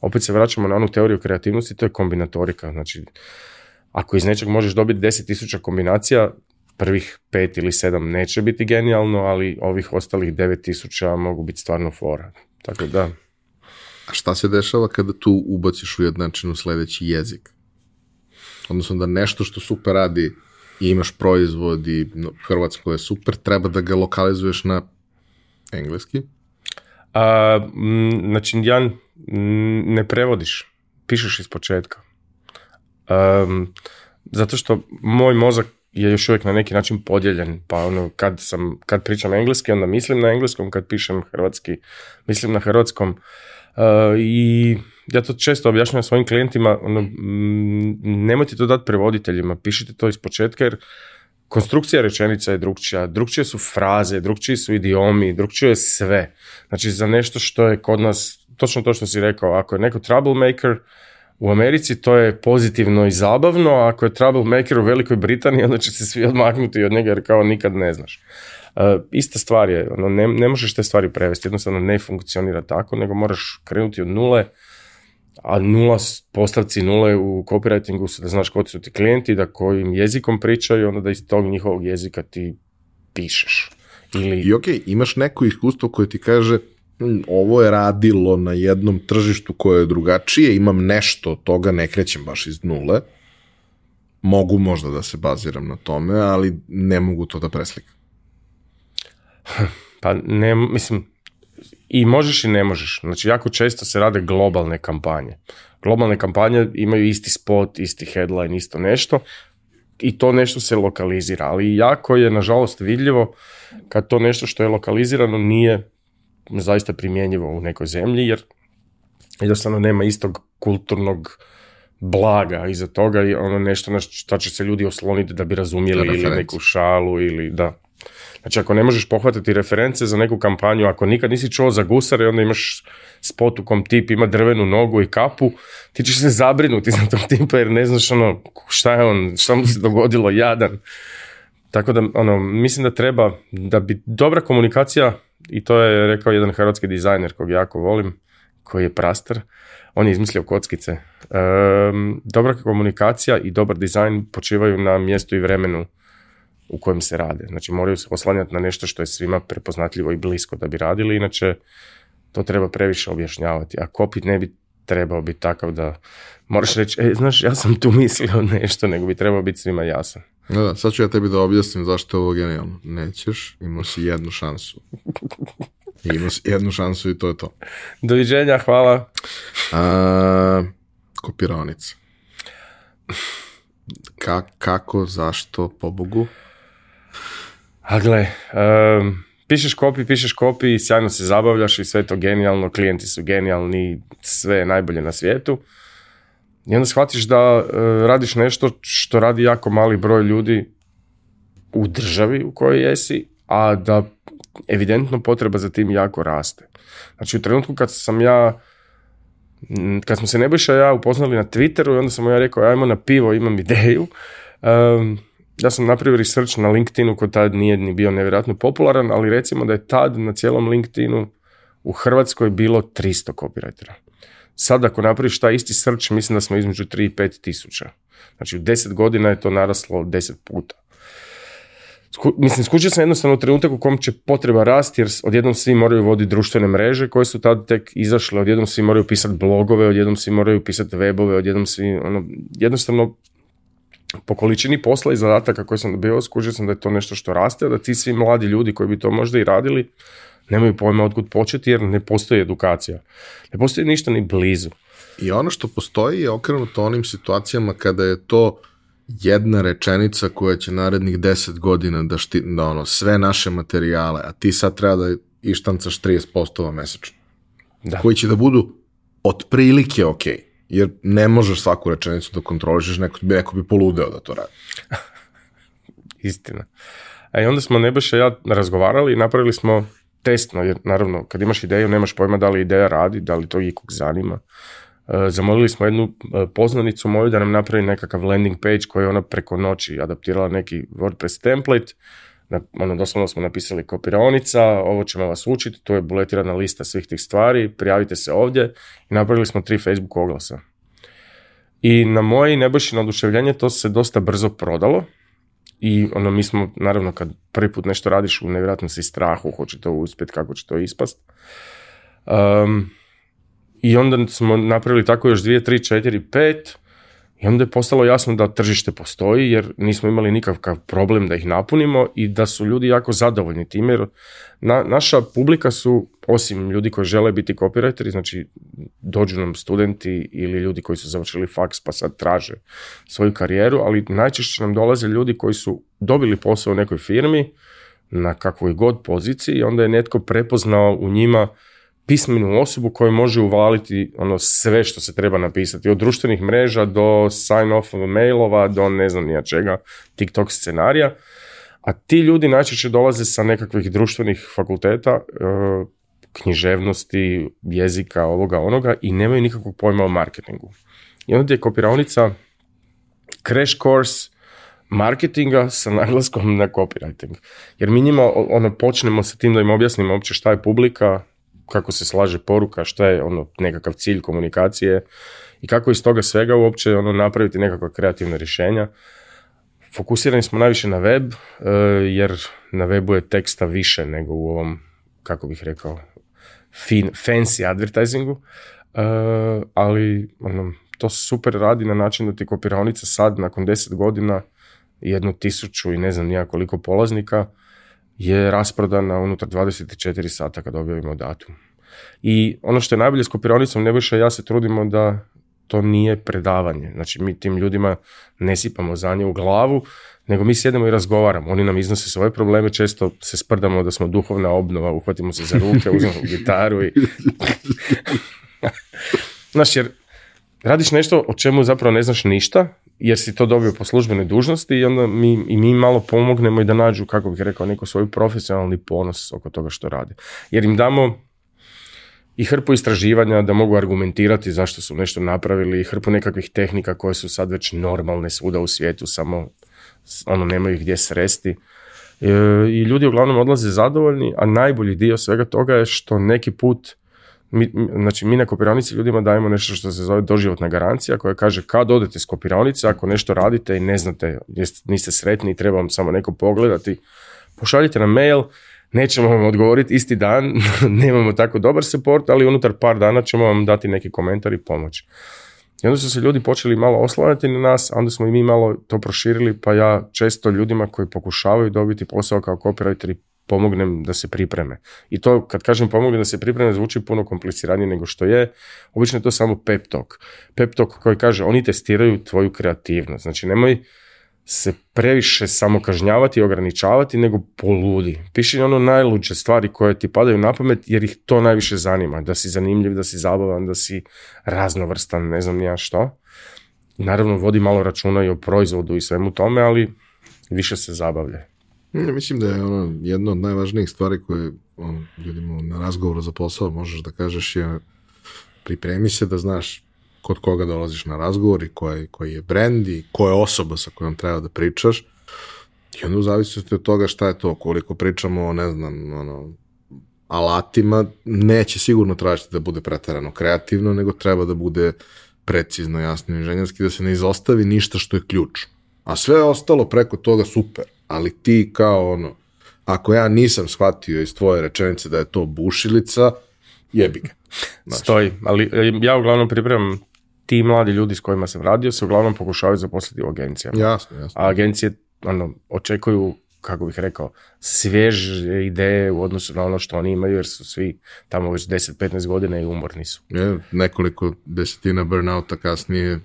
Opet se vraćamo na onu teoriju kreativnosti, to je kombinatorika. Znači, ako iz nečeg možeš dobiti tisuća kombinacija, prvih pet ili sedam neće biti genijalno, ali ovih ostalih 9000 mogu biti stvarno fora. Tako da. A šta se dešava kada tu ubaciš u jednačinu sljedeći jezik? odnosno da nešto što super radi i imaš proizvod i hrvatsko je super, treba da ga lokalizuješ na engleski? A, znači, ja ne prevodiš, pišeš iz početka. zato što moj mozak je još uvijek na neki način podijeljen, pa ono, kad, sam, kad pričam engleski, onda mislim na engleskom, kad pišem hrvatski, mislim na hrvatskom. I ja to često objašnjam svojim klijentima, ono, nemojte to dati prevoditeljima, pišite to iz početka jer konstrukcija rečenica je drugčija, drugčije su fraze, drugčiji su idiomi, drugčije je sve. Znači za nešto što je kod nas, točno to što si rekao, ako je neko troublemaker, u Americi to je pozitivno i zabavno, a ako je troublemaker u Velikoj Britaniji, onda će se svi odmaknuti od njega jer kao nikad ne znaš. E, ista stvar je, ono, ne, ne možeš te stvari prevesti, jednostavno ne funkcionira tako, nego moraš krenuti od nule, a nula postavci nule u copywritingu su da znaš ko su ti klijenti, da kojim jezikom pričaju, onda da iz tog njihovog jezika ti pišeš. Ili... I ok, imaš neko iskustvo koje ti kaže hm, ovo je radilo na jednom tržištu koje je drugačije, imam nešto od toga, ne krećem baš iz nule, mogu možda da se baziram na tome, ali ne mogu to da preslikam. pa ne, mislim, i možeš i ne možeš. Znači, jako često se rade globalne kampanje. Globalne kampanje imaju isti spot, isti headline, isto nešto i to nešto se lokalizira. Ali jako je, nažalost, vidljivo kad to nešto što je lokalizirano nije zaista primjenjivo u nekoj zemlji, jer jednostavno nema istog kulturnog blaga iza toga i ono nešto na što će se ljudi osloniti da bi razumjeli ili neku šalu ili da. Znači, ako ne možeš pohvatati reference za neku kampanju, ako nikad nisi čuo za gusare, onda imaš spot u kom tip ima drvenu nogu i kapu, ti ćeš se zabrinuti za tog tipa jer ne znaš ono, šta je on, šta mu se dogodilo, jadan. Tako da, ono, mislim da treba, da bi dobra komunikacija, i to je rekao jedan hrvatski dizajner kog jako volim, koji je prastar, on je izmislio kockice. Ehm, dobra komunikacija i dobar dizajn počivaju na mjestu i vremenu u kojem se rade. Znači moraju se oslanjati na nešto što je svima prepoznatljivo i blisko da bi radili, inače to treba previše objašnjavati. A kopit ne bi trebao biti takav da moraš reći, e, znaš, ja sam tu mislio nešto, nego bi trebao biti svima jasan. Da, da, sad ću ja tebi da objasnim zašto je ovo genijalno. Nećeš, imao si jednu šansu. Imao si jednu šansu i to je to. Doviđenja, hvala. A, kako, zašto, pobogu? A gle, pišeš kopi, pišeš kopi, sjajno se zabavljaš i sve to genijalno, klijenti su genijalni, sve je najbolje na svijetu. I onda shvatiš da e, radiš nešto što radi jako mali broj ljudi u državi u kojoj jesi, a da evidentno potreba za tim jako raste. Znači u trenutku kad sam ja kad smo se Nebojša ja upoznali na Twitteru i onda sam ja rekao ajmo na pivo, imam ideju ja sam napravio research na LinkedInu koji tad nije ni bio nevjerojatno popularan, ali recimo da je tad na cijelom LinkedInu u Hrvatskoj bilo 300 copywritera. Sad ako napraviš taj isti search, mislim da smo između 3 i 5 tisuća. Znači u 10 godina je to naraslo 10 puta. mislim, skučio sam jednostavno trenutak u kom će potreba rasti, jer odjednom svi moraju voditi društvene mreže koje su tad tek izašle, odjednom svi moraju pisati blogove, odjednom svi moraju pisati webove, odjednom svi, ono, jednostavno po količini posla i zadataka koje sam dobio, skužio sam da je to nešto što raste, da ti svi mladi ljudi koji bi to možda i radili, nemaju pojma odkud početi jer ne postoji edukacija. Ne postoji ništa ni blizu. I ono što postoji je okrenuto onim situacijama kada je to jedna rečenica koja će narednih 10 godina da da ono, sve naše materijale, a ti sad treba da ištancaš 30% mesečno. Da. Koji će da budu otprilike okej jer ne možeš svaku rečenicu da kontrolišeš, neko, neko bi poludeo da to radi. Istina. A onda smo Nebojša ja razgovarali i napravili smo testno, jer naravno kad imaš ideju nemaš pojma da li ideja radi, da li to ikog zanima. E, zamolili smo jednu e, poznanicu moju da nam napravi nekakav landing page koji je ona preko noći adaptirala neki WordPress template, ono, doslovno smo napisali kopiraonica, ovo ćemo vas učiti, to je buletirana lista svih tih stvari, prijavite se ovdje i napravili smo tri Facebook oglasa. I na moje nebojšino oduševljenje to se dosta brzo prodalo i ono, mi smo, naravno, kad prvi put nešto radiš, u nevjerojatno si strahu, hoće to uspjeti, kako će to ispast. I onda smo napravili tako još dvije, tri, četiri, pet, i onda je postalo jasno da tržište postoji jer nismo imali nikakav problem da ih napunimo i da su ljudi jako zadovoljni time jer na, naša publika su, osim ljudi koji žele biti copywriteri, znači dođu nam studenti ili ljudi koji su završili faks pa sad traže svoju karijeru, ali najčešće nam dolaze ljudi koji su dobili posao u nekoj firmi na kakvoj god poziciji i onda je netko prepoznao u njima pismenu osobu koja može uvaliti ono sve što se treba napisati. Od društvenih mreža do sign-off mailova, do ne znam nija čega, TikTok scenarija. A ti ljudi najčešće dolaze sa nekakvih društvenih fakulteta, e, književnosti, jezika, ovoga, onoga i nemaju nikakvog pojma o marketingu. I onda je kopiravnica, crash course marketinga sa naglaskom na copywriting. Jer mi njima ono, počnemo sa tim da im objasnimo uopće šta je publika, kako se slaže poruka, šta je ono nekakav cilj komunikacije i kako iz toga svega uopće ono napraviti nekakva kreativna rješenja. Fokusirani smo najviše na web, e, jer na webu je teksta više nego u ovom, kako bih rekao, fin, fancy advertisingu, e, ali ono, to super radi na način da ti kopiraonica sad nakon 10 godina jednu tisuću i ne znam ja koliko polaznika je rasprodana unutar 24 sata kad objavimo datum. I ono što je najbolje s ne više ja se trudimo da to nije predavanje. Znači mi tim ljudima ne sipamo zanje u glavu, nego mi sjedemo i razgovaramo. Oni nam iznose svoje probleme, često se sprdamo da smo duhovna obnova, uhvatimo se za ruke, uzmemo gitaru i... Znaš, jer radiš nešto o čemu zapravo ne znaš ništa, jer si to dobio po službenoj dužnosti i onda mi, i mi malo pomognemo i da nađu, kako bih rekao, neko svoj profesionalni ponos oko toga što rade. Jer im damo i hrpu istraživanja da mogu argumentirati zašto su nešto napravili i hrpu nekakvih tehnika koje su sad već normalne svuda u svijetu, samo ono nemaju gdje sresti. E, I ljudi uglavnom odlaze zadovoljni, a najbolji dio svega toga je što neki put mi, znači, mi na kopironici ljudima dajemo nešto što se zove doživotna garancija koja kaže kad odete s kopironice, ako nešto radite i ne znate, jeste, niste sretni i treba vam samo neko pogledati, pošaljite na mail, nećemo vam odgovoriti isti dan, nemamo tako dobar support, ali unutar par dana ćemo vam dati neki komentar i pomoć. I onda su se ljudi počeli malo oslanjati na nas, a onda smo i mi malo to proširili, pa ja često ljudima koji pokušavaju dobiti posao kao copywriteri pomognem da se pripreme. I to kad kažem pomognem da se pripreme zvuči puno kompliciranije nego što je. Obično je to samo pep talk. Pep talk koji kaže oni testiraju tvoju kreativnost. Znači nemoj se previše samo kažnjavati i ograničavati, nego poludi. Piši ono najluđe stvari koje ti padaju na pamet, jer ih to najviše zanima. Da si zanimljiv, da si zabavan, da si raznovrstan, ne znam ja što. Naravno, vodi malo računa i o proizvodu i svemu tome, ali više se zabavlja mislim da je ono jedna od najvažnijih stvari koje on, ljudima na razgovoru za posao možeš da kažeš je pripremi se da znaš kod koga dolaziš na razgovor i koji, koji je brand i koja je osoba sa kojom treba da pričaš. I onda u zavisnosti od toga šta je to, koliko pričamo o, ne znam, ono, alatima, neće sigurno tražiti da bude pretarano kreativno, nego treba da bude precizno, jasno i inženjerski, da se ne izostavi ništa što je ključ. A sve je ostalo preko toga super ali ti kao ono, ako ja nisam shvatio iz tvoje rečenice da je to bušilica, jebi ga. Stoji, ali e, ja uglavnom pripremam ti mladi ljudi s kojima sam radio se uglavnom pokušavaju zaposliti u agencijama. Jasno, jasno. A agencije ono, očekuju, kako bih rekao, svježe ideje u odnosu na ono što oni imaju, jer su svi tamo već 10-15 godina i umorni su. nekoliko desetina burnouta kasnije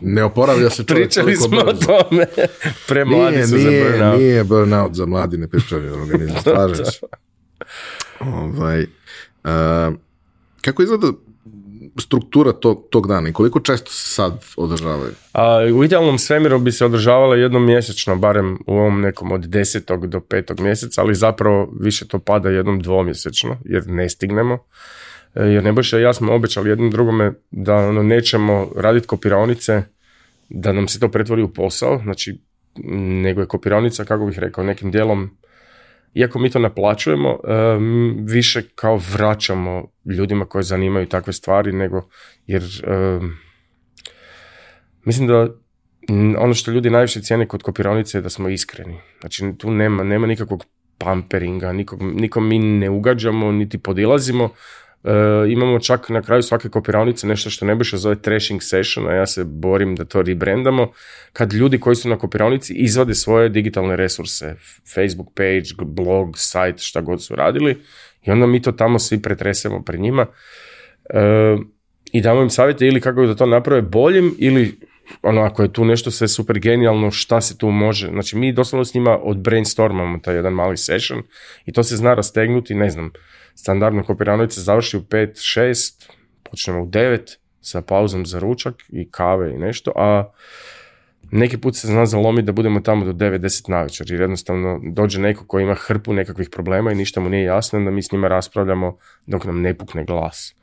ne oporavlja se čovjek Pričali smo o tome. Pre nije, za burnout. Nije burnout za mladi ne organizam, ono ovaj, kako izgleda struktura tog, tog dana i koliko često se sad održavaju? A, u idealnom svemiru bi se održavala jednom mjesečno, barem u ovom nekom od desetog do petog mjeseca, ali zapravo više to pada jednom dvomjesečno, jer ne stignemo. E, jer ne i ja smo obećali jednom drugome da ono, nećemo raditi kopiraonice, da nam se to pretvori u posao, znači nego je kopiraonica, kako bih rekao, nekim dijelom, iako mi to naplaćujemo, više kao vraćamo ljudima koje zanimaju takve stvari, nego jer mislim da ono što ljudi najviše cijene kod kopironice je da smo iskreni. Znači tu nema, nema nikakvog pamperinga, nikom, nikom mi ne ugađamo, niti podilazimo, E, imamo čak na kraju svake kopiralnice nešto što ne biše zove trashing session, a ja se borim da to rebrandamo, kad ljudi koji su na kopiralnici izvade svoje digitalne resurse, Facebook page, blog, site šta god su radili, i onda mi to tamo svi pretresemo pred njima e, i damo im savjete ili kako da to naprave boljim ili ono, ako je tu nešto sve super genijalno, šta se tu može, znači mi doslovno s njima od brainstormamo taj jedan mali session i to se zna rastegnuti, ne znam, standardno kopiranovice završi u 5-6, počnemo u 9 sa pauzom za ručak i kave i nešto, a neki put se zna zalomi da budemo tamo do 9-10 navečer jer jednostavno dođe neko koji ima hrpu nekakvih problema i ništa mu nije jasno, onda mi s njima raspravljamo dok nam ne pukne glas.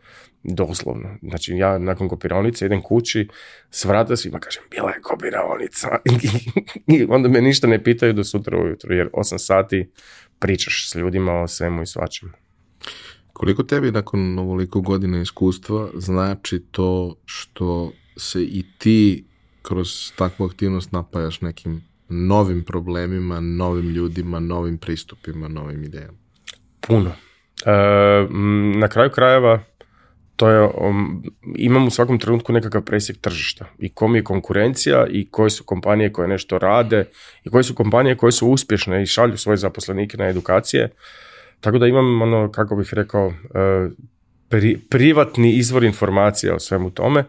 Doslovno. Znači ja nakon kopiravnice idem kući, svrata svima kažem bila je kopiravnica i onda me ništa ne pitaju do sutra ujutro jer 8 sati pričaš s ljudima o svemu i svačemu. Koliko tebi nakon ovoliko godina iskustva znači to što se i ti kroz takvu aktivnost napajaš nekim novim problemima, novim ljudima, novim pristupima, novim idejama? Puno. E, na kraju krajeva to je, imam u svakom trenutku nekakav presjek tržišta i kom je konkurencija i koje su kompanije koje nešto rade i koje su kompanije koje su uspješne i šalju svoje zaposlenike na edukacije. Tako da imam ono, kako bih rekao, e, privatni izvor informacija o svemu tome. E,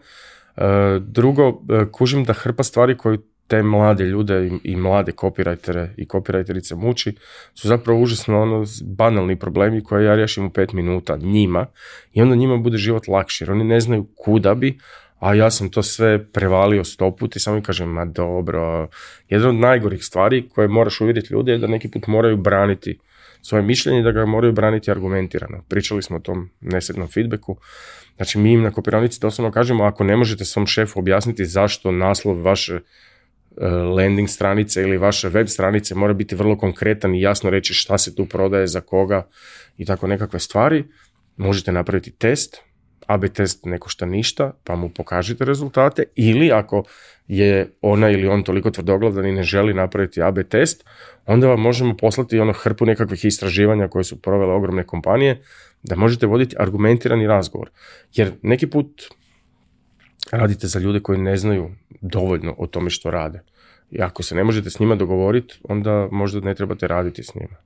drugo, e, kužim da hrpa stvari koje te mlade ljude i mlade kopirajtere i kopirajterice muči su zapravo užasno ono banalni problemi koje ja rješim u pet minuta njima i onda njima bude život lakši jer oni ne znaju kuda bi, a ja sam to sve prevalio stoput i samo im kažem, ma dobro, jedna od najgorih stvari koje moraš uvjeriti ljude je da neki put moraju braniti svoje mišljenje da ga moraju braniti argumentirano. Pričali smo o tom nesretnom feedbacku. Znači mi im na kopiranici doslovno kažemo ako ne možete svom šefu objasniti zašto naslov vaše e, landing stranice ili vaše web stranice mora biti vrlo konkretan i jasno reći šta se tu prodaje, za koga i tako nekakve stvari. Možete napraviti test, AB test ne košta ništa, pa mu pokažite rezultate ili ako je ona ili on toliko tvrdoglav da ni ne želi napraviti AB test, onda vam možemo poslati ono hrpu nekakvih istraživanja koje su provele ogromne kompanije, da možete voditi argumentirani razgovor. Jer neki put radite za ljude koji ne znaju dovoljno o tome što rade. I ako se ne možete s njima dogovoriti, onda možda ne trebate raditi s njima.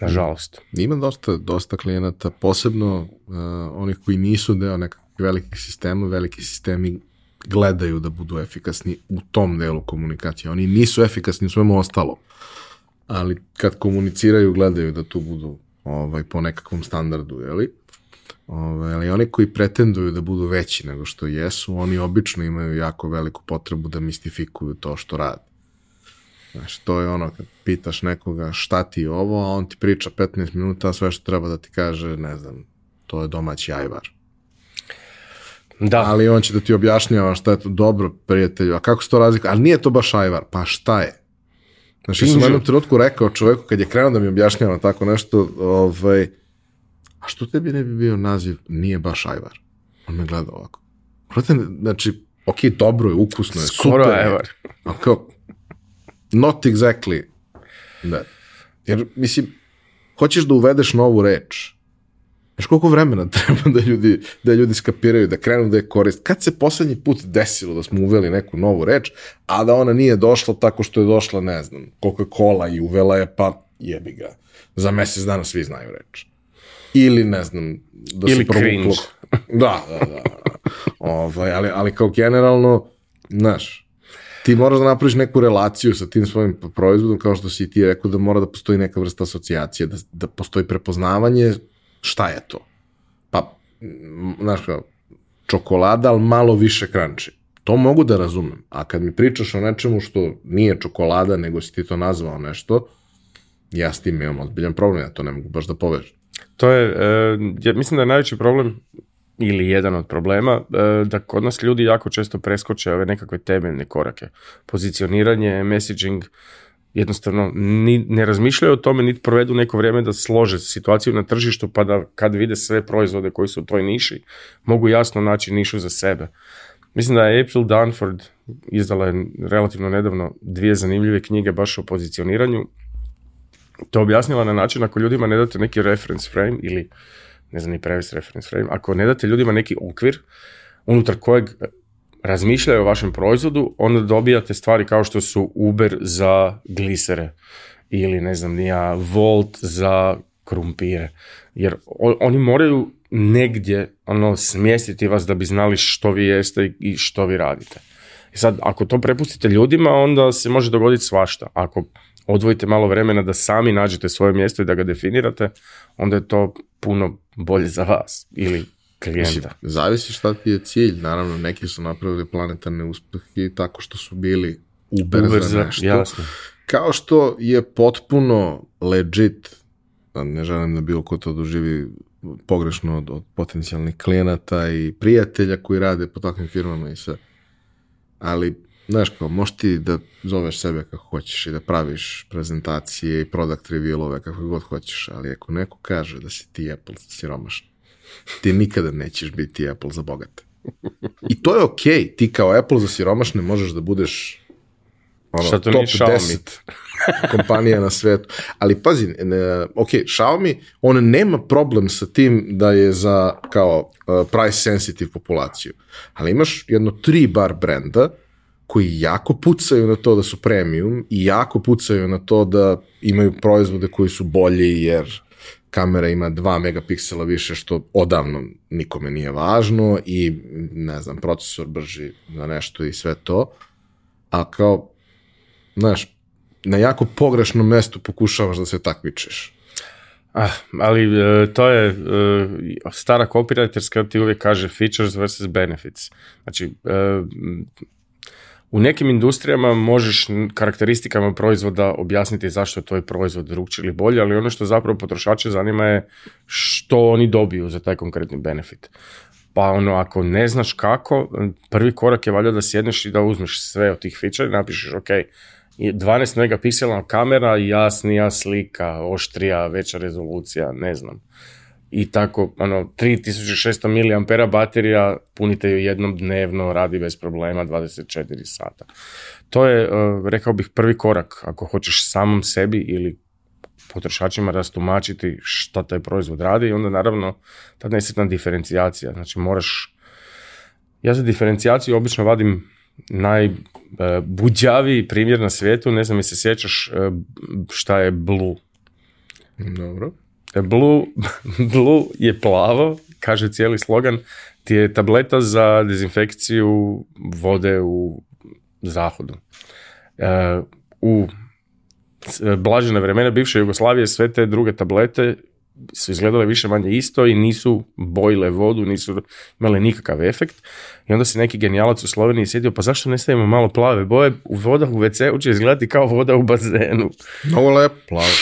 Nažalost. Ima dosta, dosta klijenata, posebno eh, onih koji nisu deo nekakvih velikih sistema, veliki sistemi gledaju da budu efikasni u tom delu komunikacije. Oni nisu efikasni u svemu ostalom, ali kad komuniciraju, gledaju da tu budu ovaj, po nekakvom standardu, jeli? Ovaj, ali oni koji pretenduju da budu veći nego što jesu, oni obično imaju jako veliku potrebu da mistifikuju to što rade. Znaš, to je ono kad pitaš nekoga šta ti je ovo, a on ti priča 15 minuta, sve što treba da ti kaže, ne znam, to je domaći ajvar. Da. Ali on će da ti objašnjava šta je to dobro, prijatelju, a kako se to razlika, ali nije to baš ajvar, pa šta je? Znači, ja sam u jednom trenutku rekao čovjeku kad je krenuo da mi objašnjava tako nešto, ovaj, a što tebi ne bi bio naziv nije baš ajvar? On me gleda ovako. znači, ok, dobro je, ukusno je, super ajvar. je. kao, not exactly Jer, mislim, hoćeš da uvedeš novu reč, Znaš koliko vremena treba da ljudi, da ljudi skapiraju, da krenu da je korist. Kad se poslednji put desilo da smo uveli neku novu reč, a da ona nije došla tako što je došla, ne znam, Coca-Cola i uvela je, pa jebi ga. Za mesec dana svi znaju reč. Ili, ne znam, da Ili se Da, da, da. Ovaj, ali, ali kao generalno, znaš, ti moraš da napraviš neku relaciju sa tim svojim proizvodom, kao što si ti rekao da mora da postoji neka vrsta asocijacije, da, da postoji prepoznavanje šta je to? Pa, znaš kao, čokolada, ali malo više kranči. To mogu da razumem. A kad mi pričaš o nečemu što nije čokolada, nego si ti to nazvao nešto, ja s tim imam ozbiljan problem, ja to ne mogu baš da povežem. To je, e, mislim da je najveći problem ili jedan od problema, e, da kod nas ljudi jako često preskoče ove nekakve temeljne korake. Pozicioniranje, messaging, jednostavno ni, ne razmišljaju o tome, niti provedu neko vrijeme da slože situaciju na tržištu pa da kad vide sve proizvode koji su u toj niši, mogu jasno naći nišu za sebe. Mislim da je April Dunford izdala je relativno nedavno dvije zanimljive knjige baš o pozicioniranju. To objasnila na način ako ljudima ne date neki reference frame ili ne znam ni previs reference frame, ako ne date ljudima neki okvir unutar kojeg razmišljaju o vašem proizvodu, onda dobijate stvari kao što su Uber za glisere ili ne znam nija Volt za krumpire. Jer oni moraju negdje ono, smjestiti vas da bi znali što vi jeste i što vi radite. I sad, ako to prepustite ljudima, onda se može dogoditi svašta. Ako odvojite malo vremena da sami nađete svoje mjesto i da ga definirate, onda je to puno bolje za vas ili klijenta. zavisi šta ti je cilj, naravno neki su napravili planetarne uspjehe tako što su bili Uber, Uber nešto. Jasno. Kao što je potpuno legit, pa ne želim da bilo ko to doživi pogrešno od, potencijalnih klijenata i prijatelja koji rade po takvim firmama i sve. Ali, znaš kao, možeš ti da zoveš sebe kako hoćeš i da praviš prezentacije i product revealove kako god hoćeš, ali ako neko kaže da si ti Apple siromašan, ti nikada nećeš biti Apple za bogate. I to je okej, okay. ti kao Apple za siromašne možeš da budeš ono, top 10 kompanija na svetu. Ali pazi, e, ne, ok, Xiaomi, on nema problem sa tim da je za kao e, price sensitive populaciju, ali imaš jedno tri bar brenda koji jako pucaju na to da su premium i jako pucaju na to da imaju proizvode koji su bolji jer kamera ima 2 megapiksela više što odavno nikome nije važno i ne znam, procesor brži na nešto i sve to. A kao, znaš, na jako pogrešnom mestu pokušavaš da se takvičeš Ah, ali e, to je e, stara copywriterska ti uvijek kaže features versus benefits. Znači, e, u nekim industrijama možeš karakteristikama proizvoda objasniti zašto je tvoj proizvod drugčiji ili bolji, ali ono što zapravo potrošače zanima je što oni dobiju za taj konkretni benefit. Pa ono, ako ne znaš kako, prvi korak je valjda da sjedneš i da uzmeš sve od tih feature i napišeš, ok, 12 megapiksela kamera, jasnija slika, oštrija, veća rezolucija, ne znam i tako, ono, 3600 mAh baterija, punite ju jednom dnevno, radi bez problema 24 sata. To je, e, rekao bih, prvi korak ako hoćeš samom sebi ili potrošačima rastumačiti šta taj proizvod radi i onda naravno ta nesetna diferencijacija. Znači moraš, ja za diferencijaciju obično vadim najbuđaviji e, primjer na svijetu, ne znam, mi se sjećaš e, šta je Blue. Dobro. Blue, blue je plavo, kaže cijeli slogan, ti je tableta za dezinfekciju vode u zahodu. E, u blažene vremena bivše Jugoslavije sve te druge tablete su izgledale više manje isto i nisu bojile vodu, nisu imale nikakav efekt. I onda se neki genijalac u Sloveniji sjedio, pa zašto ne stavimo malo plave boje? U voda u wc uče izgledati kao voda u bazenu. Ovo je plavo.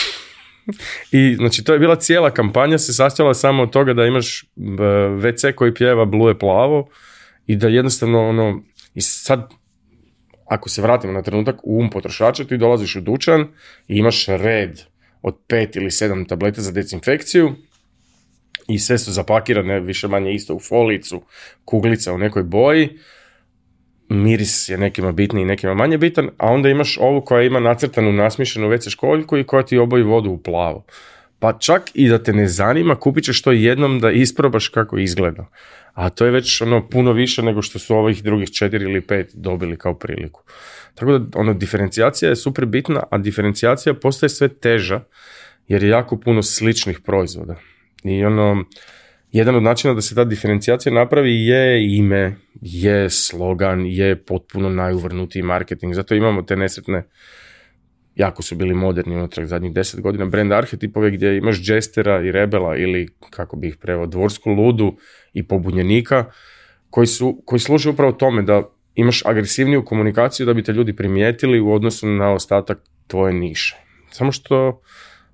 I znači to je bila cijela kampanja se sastavila samo od toga da imaš WC koji pjeva blue plavo i da jednostavno ono i sad ako se vratimo na trenutak u um potrošača ti dolaziš u dućan i imaš red od pet ili sedam tableta za dezinfekciju i sve su zapakirane više manje isto u folicu, kuglica u nekoj boji miris je nekima bitniji, nekima manje bitan, a onda imaš ovu koja ima nacrtanu nasmišljenu WC školjku i koja ti oboji vodu u plavo. Pa čak i da te ne zanima, kupit ćeš to jednom da isprobaš kako izgleda. A to je već ono puno više nego što su ovih drugih četiri ili pet dobili kao priliku. Tako da ono, diferencijacija je super bitna, a diferencijacija postaje sve teža jer je jako puno sličnih proizvoda. I ono, jedan od načina da se ta diferencijacija napravi je ime, je slogan, je potpuno najuvrnutiji marketing. Zato imamo te nesretne, jako su bili moderni unatrag zadnjih deset godina, brand arhetipove gdje imaš džestera i rebela ili, kako bih prevao, dvorsku ludu i pobunjenika koji, su, koji služe upravo tome da imaš agresivniju komunikaciju da bi te ljudi primijetili u odnosu na ostatak tvoje niše. Samo što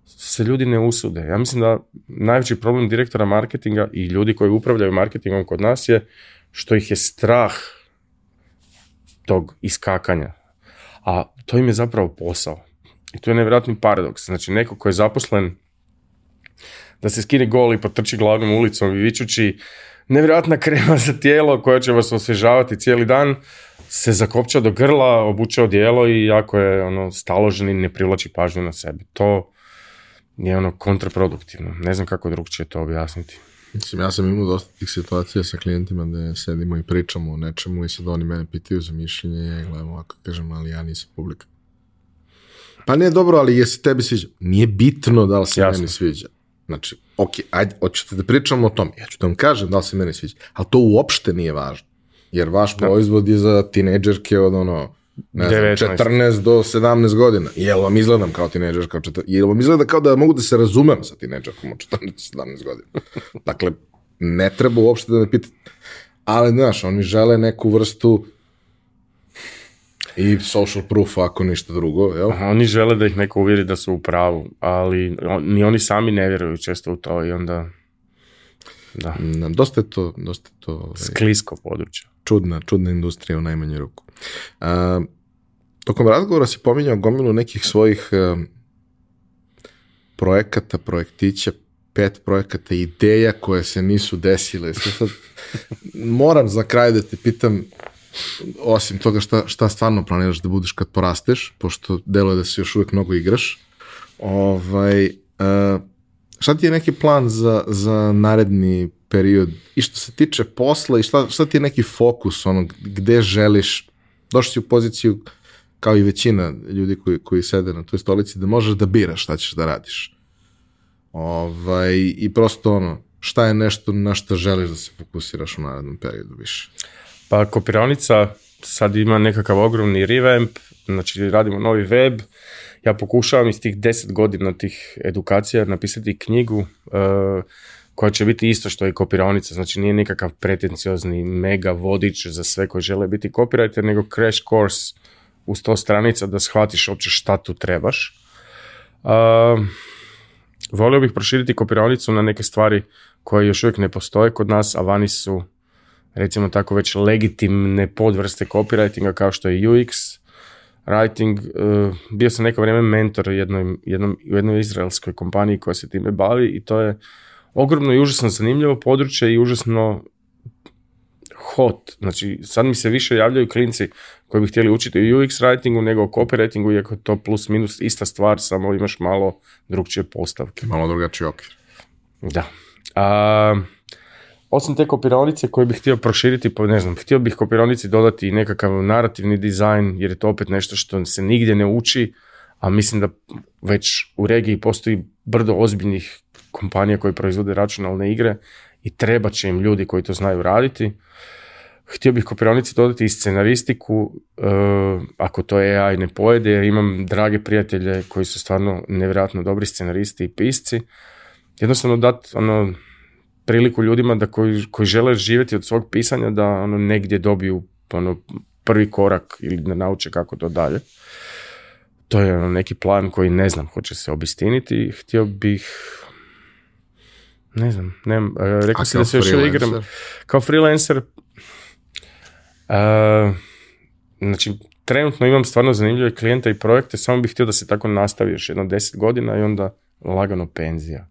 se ljudi ne usude. Ja mislim da najveći problem direktora marketinga i ljudi koji upravljaju marketingom kod nas je što ih je strah tog iskakanja. A to im je zapravo posao. I to je nevjerojatni paradoks. Znači, neko ko je zaposlen da se skine gol i potrči glavnom ulicom i vičući nevjerojatna krema za tijelo koja će vas osvježavati cijeli dan, se zakopča do grla, obuče odijelo i jako je ono staložen i ne privlači pažnju na sebe. To nije ono kontraproduktivno. Ne znam kako drugčije to objasniti. Mislim, ja sam imao dosta tih situacija sa klijentima da sedimo i pričamo o nečemu i sad oni mene pitaju za mišljenje i ovako, kažem, ali ja nisam publika. Pa ne, dobro, ali jesi tebi sviđa? Nije bitno da li se Jasno. meni sviđa. Znači, ok, ajde, hoćete da pričamo o tom, ja ću da vam kažem da li se meni sviđa, ali to uopšte nije važno, jer vaš proizvod je za tineđerke od ono 14 do 17 godina. Jel vam izgledam kao tineđer? Kao četir... Jel vam izgleda kao da mogu da se razumem sa tineđerkom od 14 do 17 godina? dakle, ne treba uopšte da me pitate. Ali, znaš, oni žele neku vrstu i social proof ako ništa drugo, jel? Aha, oni žele da ih neko uvjeri da su u pravu, ali ni oni sami ne vjeruju često u to i onda Mm, da. Dosta je to... Dosta to ovaj, Sklisko područje. Čudna, čudna industrija u najmanju ruku. A, tokom razgovora si pominjao gomilu nekih svojih e, projekata, projektića, pet projekata, ideja koje se nisu desile. Sad, moram za kraj da te pitam osim toga šta, šta stvarno planiraš da budeš kad porasteš, pošto delo je da se još uvek mnogo igraš, ovaj, e, šta ti je neki plan za, za naredni period i što se tiče posla i šta, šta ti je neki fokus ono, gde želiš, došli si u poziciju kao i većina ljudi koji, koji sede na toj stolici, da možeš da biraš šta ćeš da radiš. Ovaj, I prosto ono, šta je nešto na što želiš da se fokusiraš u narednom periodu više? Pa kopiralnica sad ima nekakav ogromni revamp, znači radimo novi web, ja pokušavam iz tih deset godina tih edukacija napisati knjigu uh, koja će biti isto što i kopiraonica, znači nije nikakav pretenciozni mega vodič za sve koji žele biti copywriter, nego crash course u sto stranica da shvatiš uopće šta tu trebaš. Uh, volio bih proširiti kopiraonicu na neke stvari koje još uvijek ne postoje kod nas, a vani su recimo tako već legitimne podvrste copywritinga kao što je UX, writing, eh, bio sam neko vrijeme mentor jednom, u jednoj izraelskoj kompaniji koja se time bavi i to je ogromno i užasno zanimljivo područje i užasno hot. Znači, sad mi se više javljaju klinci koji bi htjeli učiti u UX writingu nego u copywritingu, iako je to plus minus ista stvar, samo imaš malo drugčije postavke. Malo drugačiji okvir. Da. A, osim te kopironice koje bih htio proširiti, pa ne znam, htio bih kopironici dodati i nekakav narativni dizajn, jer je to opet nešto što se nigdje ne uči, a mislim da već u regiji postoji brdo ozbiljnih kompanija koje proizvode računalne igre i treba će im ljudi koji to znaju raditi. Htio bih kopironici dodati i scenaristiku, e, ako to AI ne pojede, jer imam drage prijatelje koji su stvarno nevjerojatno dobri scenaristi i pisci. Jednostavno dati ono, priliku ljudima da koji, koji žele živjeti od svog pisanja da ono negdje dobiju ono prvi korak ili da nauče kako to dalje. To je ono, neki plan koji ne znam hoće se obistiniti. Htio bih ne znam, nemam, e, rekao si da se još igram. Kao freelancer, e, znači, trenutno imam stvarno zanimljive klijente i projekte, samo bih htio da se tako nastavi još jedno deset godina i onda lagano penzija.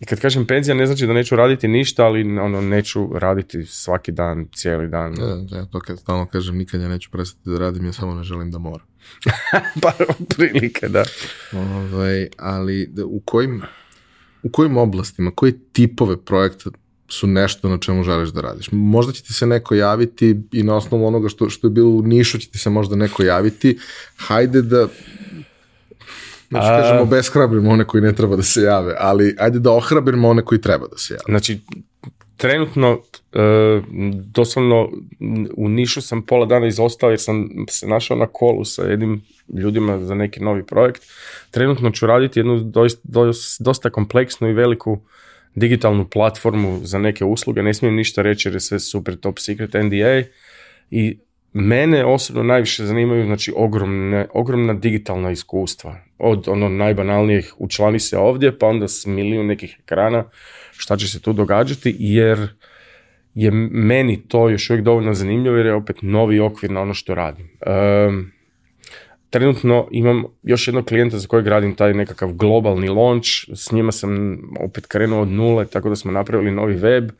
I kad kažem penzija ne znači da neću raditi ništa, ali ono neću raditi svaki dan, cijeli dan. E, da, ja to kad stalno kažem nikad ja neću prestati da radim, ja samo ne želim da moram. Par prilike, da. Ovaj, ali da, u kojim, u kojim oblastima, koje tipove projekta su nešto na čemu želiš da radiš. Možda će ti se neko javiti i na osnovu onoga što, što je bilo u Nišu će ti se možda neko javiti. Hajde da Znači, kažemo, obeshrabrimo one koji ne treba da se jave, ali ajde da ohrabrimo one koji treba da se jave. Znači, trenutno, e, doslovno, u Nišu sam pola dana izostao jer sam se našao na kolu sa jednim ljudima za neki novi projekt. Trenutno ću raditi jednu dosta kompleksnu i veliku digitalnu platformu za neke usluge. Ne smijem ništa reći jer je sve super top secret NDA i Mene osobno najviše zanimaju znači ogromne, ogromna digitalna iskustva. Od ono najbanalnijih učlani se ovdje, pa onda s milijun nekih ekrana šta će se tu događati, jer je meni to još uvijek dovoljno zanimljivo jer je opet novi okvir na ono što radim. Ehm, trenutno imam još jednog klijenta za kojeg radim taj nekakav globalni launch, s njima sam opet krenuo od nule, tako da smo napravili novi web,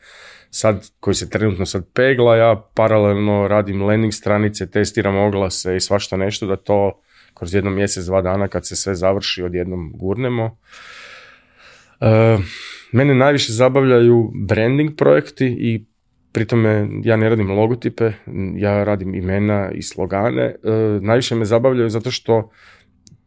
sad, koji se trenutno sad pegla, ja paralelno radim landing stranice, testiram oglase i svašta nešto da to kroz jedno mjesec, dva dana kad se sve završi odjednom gurnemo. E, mene najviše zabavljaju branding projekti i pritome ja ne radim logotipe, ja radim imena i slogane. E, najviše me zabavljaju zato što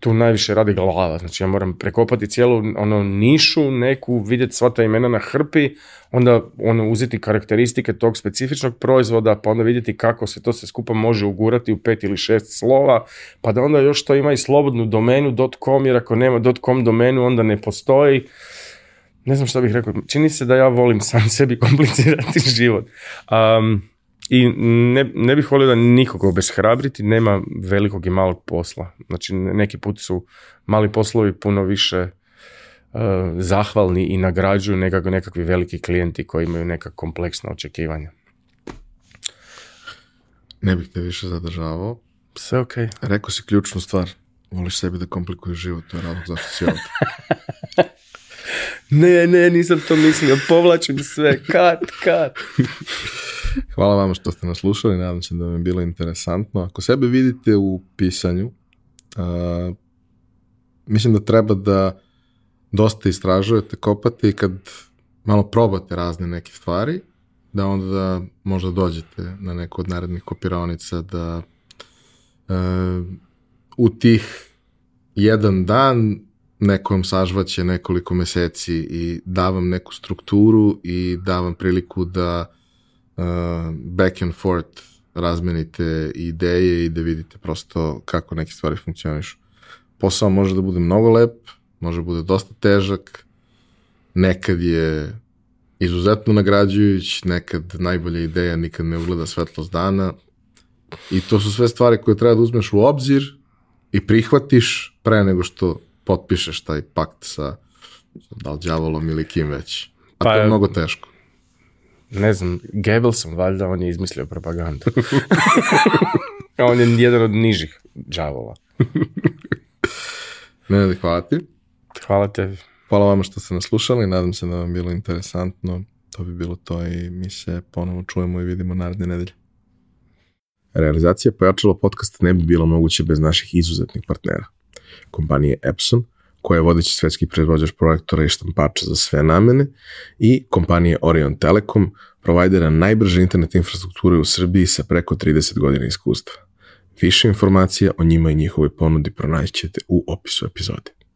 tu najviše radi glava. Znači ja moram prekopati cijelu ono nišu, neku, vidjeti sva ta imena na hrpi, onda ono, uzeti karakteristike tog specifičnog proizvoda, pa onda vidjeti kako se to sve skupa može ugurati u pet ili šest slova, pa da onda još to ima i slobodnu domenu .com, jer ako nema .com domenu onda ne postoji. Ne znam što bih rekao, čini se da ja volim sam sebi komplicirati život. Um, i ne, ne bih volio da nikoga obeshrabriti, nema velikog i malog posla. Znači, neki put su mali poslovi puno više e, zahvalni i nagrađuju nego nekakvi veliki klijenti koji imaju neka kompleksna očekivanja. Ne bih te više zadržavao. Sve ok. Rekao si ključnu stvar. Voliš sebi da komplikuješ život, to je razlog zašto si ovdje. Ne, ne, nisam to mislio, povlačim sve, kat, kat. Hvala vam što ste nas slušali, nadam se da vam je bilo interesantno. Ako sebe vidite u pisanju, uh, mislim da treba da dosta istražujete, kopate i kad malo probate razne neke stvari, da onda da možda dođete na neku od narednih kopiraonica da uh, u tih jedan dan nekom sažvaće nekoliko meseci i davam neku strukturu i davam priliku da uh, back and forth razmenite ideje i da vidite prosto kako neke stvari funkcionišu. Posao može da bude mnogo lep, može da bude dosta težak, nekad je izuzetno nagrađujuć, nekad najbolja ideja nikad ne ugleda svetlost dana i to su sve stvari koje treba da uzmeš u obzir i prihvatiš pre nego što potpišeš taj pakt sa da li djavolom ili kim već. A pa, to je pa, mnogo teško. Ne znam, sam valjda on je izmislio propagandu. on je jedan od nižih džavola. ne, hvala ti. Hvala tebi. Hvala vama što ste nas slušali, nadam se da vam bilo interesantno. To bi bilo to i mi se ponovo čujemo i vidimo naredne nedelje. Realizacija pojačalo podcasta ne bi bilo moguće bez naših izuzetnih partnera kompanije Epson, koja je vodeći svetski proizvođač projektora i štampača za sve namene, i kompanije Orion Telekom, provajdera najbrže internet infrastrukture u Srbiji sa preko 30 godina iskustva. Više informacija o njima i njihovoj ponudi pronaćete u opisu epizode.